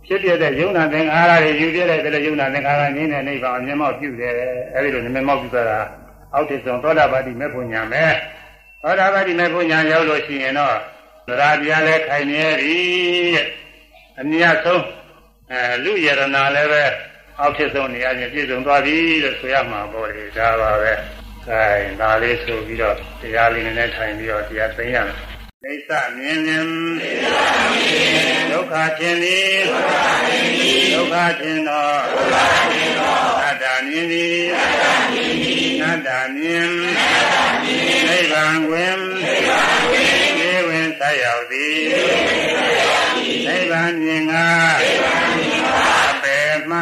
ဖြစ်ပြတဲ့ယုံနာသင်္ခါရတွေယူပြလိုက်တယ်လို့ယုံနာသင်္ခါရနင်းတဲ့နိဗ္ဗာန်မျက်မှောက်ပြုတယ်အဲဒီလိုမျက်မှောက်ပြုတာအောက်တဆုံးသောတာပတိမေဖို့ညာမယ်သောတာပတိမေဖို့ညာရောက်လို့ရှိရင်တော့ သရတရားလည်းခိုင်မြဲပြီတဲ့အမြတ်ဆုံးအဲလူယရနာလည်းပဲအောက်ထစ်ဆုံးနေရာချင်းပြည့်စုံသွားပြီလို့ဆိုရမှာပေါ့လေဒါပါပဲ။အဲဒါလေးဆိုပြီးတော့တရားလေးနဲ့ထိုင်ပြီးတော့တရားသိရမယ်။ဒိသမြင်မြင်ဒုက္ခခြင်းသည်ဒုက္ခခြင်းသောအတ္တမြင်သည်အတ္တမြင်နိဗ္ဗာန်တွင်နေဝင် ဆက်ရောက်သည်နိဗ္ဗာန်မြင်ငါအပေမှ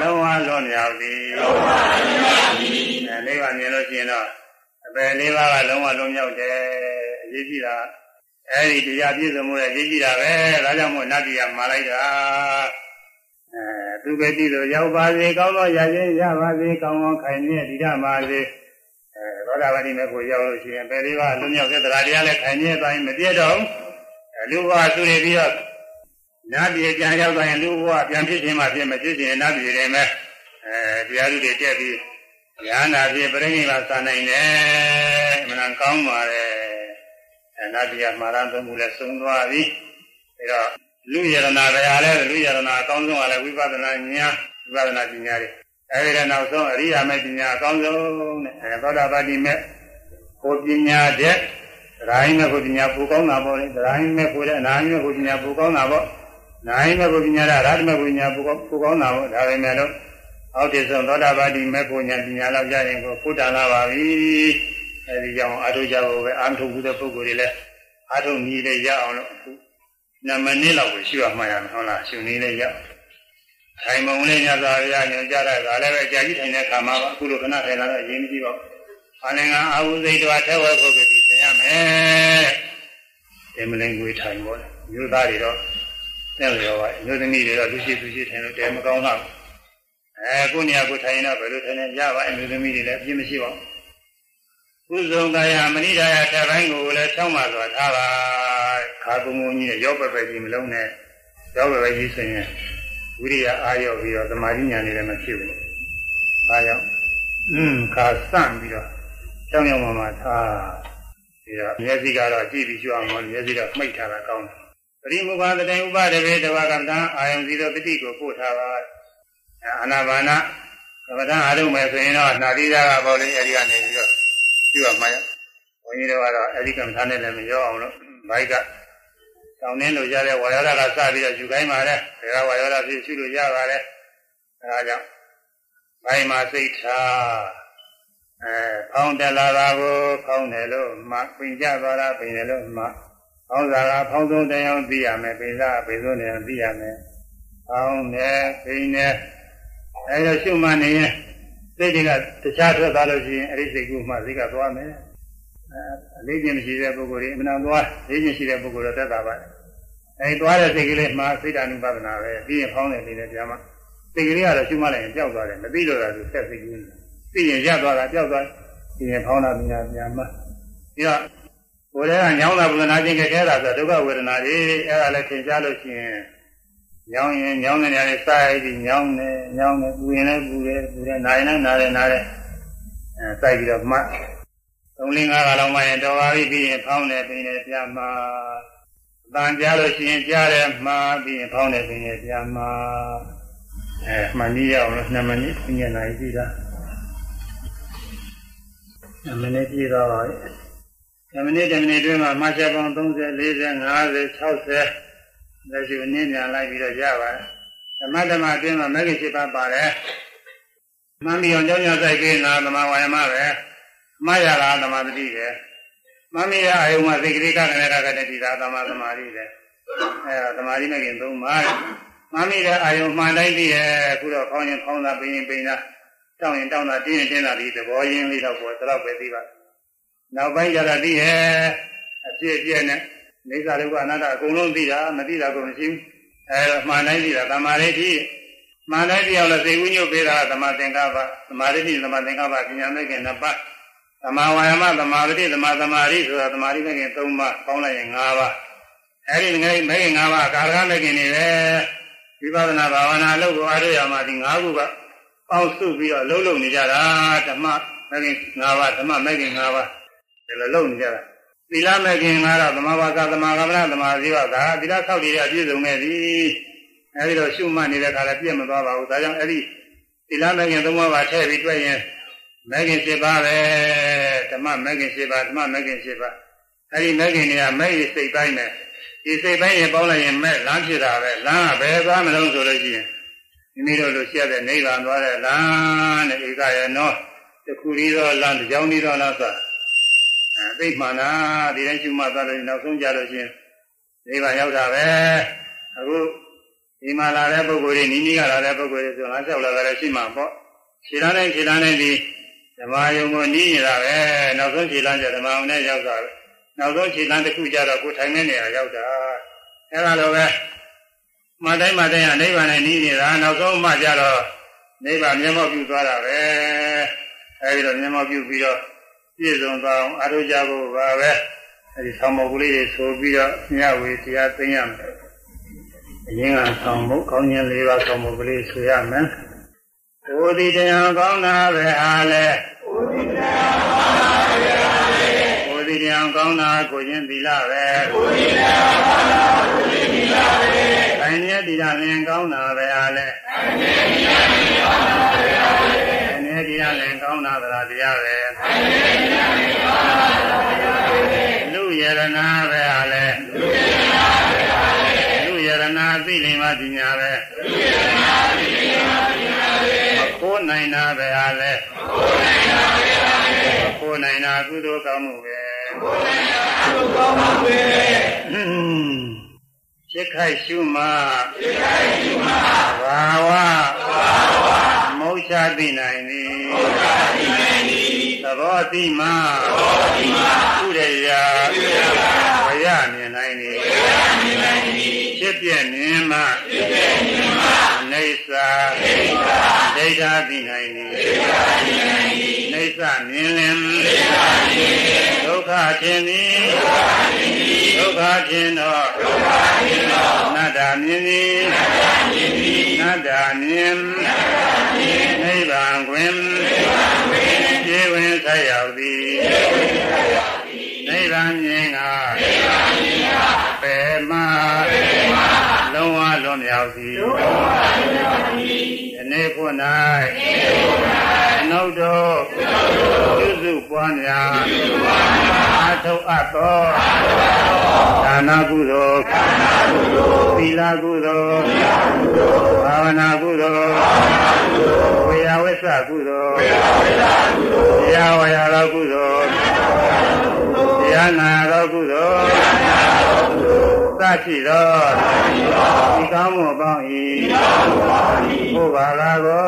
လုံးဝလွန်မြောက်သည်နိဗ္ဗာန်မြင်လို့ရှိရင်တော့အပေလေးပါးကလုံးဝလွန်မြောက်တယ်အရေးကြီးတာအဲဒီတရားပြည့်စုံမှုရဲ့ရေးကြည့်တာပဲဒါကြောင့်မို့နတ်ပြည်ကမှာလိုက်တာအဲသူပဲတည်လို့ရောက်ပါစေကောင်းသောရခြင်းရပါစေကောင်းကောင်းခိုင်မြဲတည်ရပါစေ အဲသောတာပတိမေဖို့ရောက်လို့ရှိရင်ဘယ်လေးပါလွန်မြောက်တဲ့တရားတရားလည်းခိုင်မြဲသွားရင်မပြည့်တော့ဘူးလူဘဝသူတွေပြီးတော့နတ်ပြည်ပြန်ရောက်သွားရင်လူဘဝပြန်ဖြစ်ခြင်းမှဖြစ်မဖြစ်ခြင်းနတ်ပြည်တွေမဲ့အဲတရားသူတွေတက်ပြီးဉာဏ်နာဖြစ်ပြိဋိနိဗ္ဗာန်စာနိုင်တယ်အမှန်ကောင်းပါလေနတ်တရားမှာရသုံးခုလည်းသုံးသွားပြီအဲတော့လူယရနာတရားလည်းလူယရနာအကောင်းဆုံးကလည်းဝိပဿနာဉာဏ်ဝိပဿနာပညာတွေ အဲဒီတော့နောက်ဆုံးအရိယာမေပညာအကောင်းဆုံးနဲ့အဲသောတာပတိမေကိုပညာတဲ့ဒရာဟိမေကိုပညာပူကောင်းတာပေါ့လေဒရာဟိမေကိုတဲ့အနာဟိမေကိုပညာပူကောင်းတာပေါ့နာဟိမေကိုပညာရရတမေကိုပညာပူကောင်းပူကောင်းတာပေါ့ဒါပဲမဲ့လို့အောက်တည်ဆုံးသောတာပတိမေကိုညာပညာလောက်ရရင်ကိုဖုတ္တလာပါပြီအဲဒီကြောင့်အာထုကြဖို့ပဲအာထုဘူးတဲ့ပုဂ္ဂိုလ်တွေလည်းအာထုနည်းလေးရအောင်လို့အခုနမနစ်လောက်ကိုရှိရမှရမယ်ဟုတ်လားရှင်နည်းလေးရ ထိုင်မုံလေးညသာရညွန်ကြတာကလည်းပဲကြာကြီးထိုင်တဲ့ခါမှာပါအခုလိုခဏထိုင်လာတော့အရင်မကြည့်ပါဘူး။အလင်္ဂအာဟုစိတ်တော်ထဲဝဲဖို့ကတိသင်ရမယ်။ဒီမလင်ကိုထိုင်ပေါ်တယ်။မြို့သားတွေတော့တဲ့လျောပါမြို့သမီးတွေတော့လူရှိသူရှိထိုင်လို့တဲမကောင်းတော့အဲကိုနေရာကိုထိုင်ရင်တော့ဘယ်လိုထိုင်နေကြပါအမျိုးသမီးတွေလည်းအပြင်းမရှိပါဘူး။ကုသံကာယမဏိဒါယထပိုင်းကိုလည်းဆောင်းပါစွာထားပါခါကုံကုံကြီးနဲ့ရောပပကြီးမလုံးနဲ့ရောပပကြီးဆိုရင် ဝိရိယအာရောပြီးတော့သမာဓိဉာဏ်တွေလည်းမဖြစ်ဘူး။အားကြောင့်อืมခါစန့်ပြီးတော့ကြောင်ကြောင်မှမှထားပြီးတော့မျက်စိကတော့ကြည့်ပြီးကြွအောင်လို့မျက်စိတော့မှိတ်ထားတာကောင်းတယ်ပရိမုခသတေဥပဒေဘေတဝကံတံအာယုံစီတော်တတိကိုပို့ထားပါအာနာဘာနာကမ္မဋ္ဌာန်းအားထုတ်မယ်ဆိုရင်တော့နာတိသားကပေါ့လေအဲဒီကနေပြီးတော့ပြုရမှာရဘုန်းကြီးတို့ကတော့အဲဒီကမ္မဋ္ဌာန်းနဲ့လည်းမရောအောင်လို့ဘိုက်က တောင်းနှင်းလို့ရတဲ့ဝါယောဓာကစပြီးတော့ယူခိုင်းပါလေဒါကဝါယောဓာဖြစ်ရှုလို့ရပါတယ်အဲဒါကြောင့်ဘိုင်းမှာစိတ်ထားအဲဖောင်းတက်လာတာကိုဖောင်းတယ်လို့မှပင်ကြသွားတာပင်တယ်လို့မှဖောင်းစားကဖောင်းဆုံးတရားသိရမယ်ပင်စားပင်ဆုံးတရားသိရမယ်ဖောင်းတယ်ပင်တယ်အဲဒါရှုမှနေရင်စိတ်တွေကတခြားထွက်သွားလို့ရှိရင်အဲ့ဒီစိတ်ကူမှစိတ်ကသွားမယ်အဲလေးခြင်းမရှိတဲ့ပုဂ္ဂိုလ်တွေအမှန်သွားလေးခြင်းရှိတဲ့ပုဂ္ဂိုလ်တော့တက်တာပါ အဲဒီသွားတဲ့စိတ်ကလေးမှစိတ်ဓာတ်နုပါဒနာပဲပြီးရင်ဖောင်းတယ်နေတယ်ပြန်မှစိတ်ကလေးကတော့ရှုမှလိုက်ရင်ကြောက်သွားတယ်မသိလို့လားသူဆက်စိတ်ကူးနေသိရင်ရသွားတာကြောက်သွားပြီးရင်ဖောင်းတာမြင်တာပြန်မှပြီးတော့ကိုယ်တည်းကညောင်းတာဝေဒနာချင်းကြခဲတာဆိုဒုက္ခဝေဒနာတွေအဲ့ဒါလည်းသင်ကြားလို့ရှိရင်ညောင်းရင်ညောင်းတဲ့နေရာလေးစရိုက်ပြီးညောင်းတယ်ညောင်းတယ်ပူရင်လည်းပူတယ်ပူတယ်နာရင်လည်းနာတယ်နာတယ်အဲစိုက်ပြီးတော့မှသုံးလင်းငါးကလောက်မှရင်တော်ပါပြီပြီးရင်ဖောင်းတယ်ပြီးရင်ပြန်မှ တန်ကြားလို့ရှိရင်ကြားတယ်မှားပြီးရင်ဖောင်းတယ်ပြီးရင်ပြန်မှအဲမှန်ကြီးရအောင်လို့2မိနစ်ပြင်ရနိုင်ပြီလား2မိနစ်ပြည့်တော့ပါပြီ2မိနစ်2မိနစ်တွင်းမှာမှတ်ချက်ပေါင်း30 40 50 60လက်ရှိနည်းမြန်လိုက်ပြီးတော့ရပါတယ်ဓမ္မဓမ္မအတွင်းမှာမဂ္ဂင်7ပါးပါတယ်မှန်ပြီးအောင်ကြောင်းကြဆိုင်ပြီးနာသမာဝါယမပဲမှားရတာသမာဓိပဲ မမရအယုံမှာသိကလေးကကနေရကတဲ့ဒီသာသမာသမာဓိပဲအဲဒါသမာဓိမဂ္ဂင်3ပါးမမိတဲ့အာယုံမှန်တိုင်းသိရဲ့အခုတော့ခေါင်းရင်ခေါင်းသာပင်ရင်ပင်သာတောင်းရင်တောင်းတာတင်းရင်တင်းတာဒီသဘောရင်းလေးတော့ပေါ်တော့ပဲသိပါနောက်ပိုင်းကျတော့သိရဲ့အဖြစ်အပျက်နဲ့နေသာဒုက္ခအနတ္တအကုန်လုံးသိတာမသိတာကိုမရှိဘူးအဲတော့မှန်တိုင်းသိတာသမာဓိတိမှန်တိုင်းသိအောင်လို့သိဝိညုတ်ပေးတာသမာသင်္ကပ္ပသမာဓိတိသမာသင်္ကပ္ပပညာမဲ့ခင်နှစ်ပါး သမာဝါယမသမာဓိသမာသမာဓိဆိုတာသမာဓိမဲ့ခင်၃ပါးပေါင်းလိုက်ရင်၅ပါးအဲဒီငယ်မဲ့ခင်၅ပါးကာရကမဲ့ခင်နေပဲဝိပဿနာဘာဝနာလုပ်ကိုအားထုတ်ရမှာဒီ၅ခုကပေါင်းစုပြီးတော့လုံးလုံးနေကြတာဓမ္မမဲ့ခင်၅ပါးဓမ္မမဲ့ခင်၅ပါးဒီလိုလုံးနေကြတာသီလမဲ့ခင်ကတော့သမာဝါကသမာကမ္မနာသမာဇီဝကသီလဆောက်တည်ရပြည့်စုံနေသည်အဲဒီတော့ရှုမှတ်နေတဲ့ခါလည်းပြည့်မသွားပါဘူးဒါကြောင့်အဲဒီသီလမဲ့ခင်သုံးပါးထည့်ပြီးတွေ့ရင် မဲ့ခင်7ပါးပဲဓမ္မမဲ့ခင်7ပါးဓမ္မမဲ့ခင်7ပါးအဲဒီမဲ့ခင်တွေကမဲ့ရစိတ်ပိုင်းနဲ့ဒီစိတ်ပိုင်းရင်ပေါင်းလိုက်ရင်မဲ့လမ်းဖြစ်တာပဲလမ်းကဘယ်သွားမလို့ဆိုလို့ရှိရင်မိမိတို့လိုရှိရတဲ့နိဗ္ဗာန်သွားတဲ့လမ်းနဲ့ဧကရနောတခုလေးသောလမ်းတစ်ကြောင်းလေးသောလမ်းဆိုအဲသိမှန်တာဒီတိုင်းရှုမှတ်သွားလို့နောက်ဆုံးကြလို့ရှိရင်နိဗ္ဗာန်ရောက်တာပဲအခုဒီမှာလာတဲ့ပုဂ္ဂိုလ်တွေနီးနီးကလာတဲ့ပုဂ္ဂိုလ်တွေဆိုငါလျှောက်လာကြတယ်ရှိမှာပေါ့ခြေလမ်းတိုင်းခြေလမ်းတိုင်းဒီ ဓမ္မယုံကိုနီးနေတာပဲနောက်ဆုံးခြေလမ်းကျဓမ္မအောင်နဲ့ရောက်တာပဲနောက်ဆုံးခြေလမ်းတစ်ခုကျတော့ကိုထိုင်နေနေရရောက်တာအဲလိုပဲမတိုင်းမတိုင်းကနိဗ္ဗာန်နဲ့နီးနေတာနောက်ဆုံးမှကျတော့နိဗ္ဗာန်မျက်မှောက်ပြုသွားတာပဲအဲဒီတော့မျက်မှောက်ပြုပြီးတော့ပြည့်စုံသွားအောင်အားထုတ်ကြဖို့ပါပဲအဲဒီဆောင်းမုတ်ကလေးတွေဆိုပြီးတော့ညဝေတရားသိရမယ်အရင်ကဆောင်းမုတ်ကောင်းခြင်း၄ပါးဆောင်းမုတ်ကလေးဆိုရမယ် ဘုဒ္ဓတရားကောင်းတာပဲအားလဲဘုဒ္ဓတရားကောင်းတာပဲအားလဲဘုဒ္ဓတအောင်ကောင်းတာကိုချင်းသီလပဲကိုချင်းအောင်ကောင်းတာကိုချင်းသီလပဲခိုင်မြဲသီလလင်ကောင်းတာပဲအားလဲခိုင်မြဲသီလလင်ကောင်းတာပဲအားလဲခိုင်မြဲသီလလင်ကောင်းတာသလားတရားပဲခိုင်မြဲသီလလင်ကောင်းတာသလားတရားပဲလူယရနာပဲအားလဲလူယရနာပဲအားလဲလူယရနာသိလိမ္မာပညာပဲလူ နိုင်တာပဲအားလဲကိုယ်နိုင်တာပဲအားလဲကိုယ်နိုင်တာကုသိုလ်ကောင်းမှုပဲကိုယ်နိုင်တာကုသိုလ်ကောင်းမှုပဲဖြစ်ခိုက်ရှုမှဖြစ်ခိုက်ရှုမှဘာဝဘာဝမௌချသိနိုင်သည်မௌချသိနိုင်သည်သဘောတိမှသဘောတိမှဥရရာဥရရာဝရမြင်နိုင်သည်ဝရမြင်နိုင်သည်ဖြစ်ပြမြင်မှဖြစ်ပြမြင်မှ နေသာနေသာဒိဋ္ဌာသိနိုင်သည်ဒိဋ္ဌာသိနိုင်သည်နေသာမြင်လင်နေသာမြင်လင်ဒုက္ခခြင်းသည်ဒုက္ခခြင်းသည်ဒုက္ခခြင်းသောဒုက္ခခြင်းသောနတ္တမြင်သည်နတ္တမြင်သည်နတ္တမြင်နတ္တမြင်နိဗ္ဗာန်တွင်နိဗ္ဗာန်တွင်ခြေဝင်ဆက်ရောက်သည်ခြေဝင်ဆက်ရောက်သည်နိဗ္ဗာန်မြင်ကနိဗ္ဗာန်မြင်ကပေမပေမ လုံးဝလွန်မြောက်သည်လုံးဝလွန်မြောက်သည်ဒီနေ့ခု၌ဒီနေ့ခု၌အနုတ္တောပြုစုပွားများပြုစုပွားများအာထုအပ်သောအာထုအပ်သောဒါနကုသိုလ်ဒါနကုသိုလ်သီလကုသိုလ်သီလကုသိုလ်ဘာဝနာကုသိုလ်ဘာဝနာကုသိုလ်ဝေယဝိသကုသိုလ်ဝေယဝိသကုသိုလ်တရားဝေယသောကုသိုလ်တရားနာသောကုသိုလ်တရားနာ သောကုသိုလ်သရှိသောဒီကောင်းမှုပေါင်း၏ဘုရားလာကို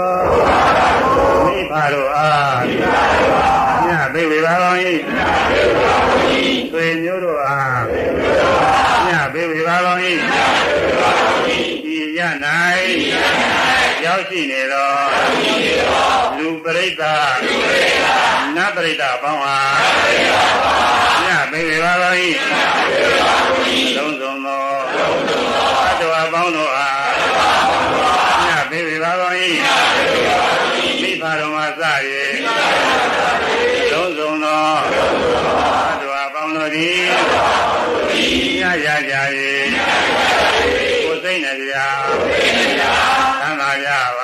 မိဖတို့အားညဘေဝေပါကောင်း၏သွေမျိုးတို့အားညဘေဝေပါကောင်း၏ဒီရ၌ရောက်ရှိနေ သောလူပရိသတ်နတ်ပရိသတ်ပေါင်းအားညဘေဝေပါကောင်း၏လုံးစုံသောအတ္တဝပေါင်းတို့အားညဘေဝေပါကောင်း၏မိဖတော်မှာစ၍လုံးစုံသောအတ္တဝပေါင်းတို့သည်ညရကြ၍ကိုယ်စိတ်နှပြသံသာကြပါစေ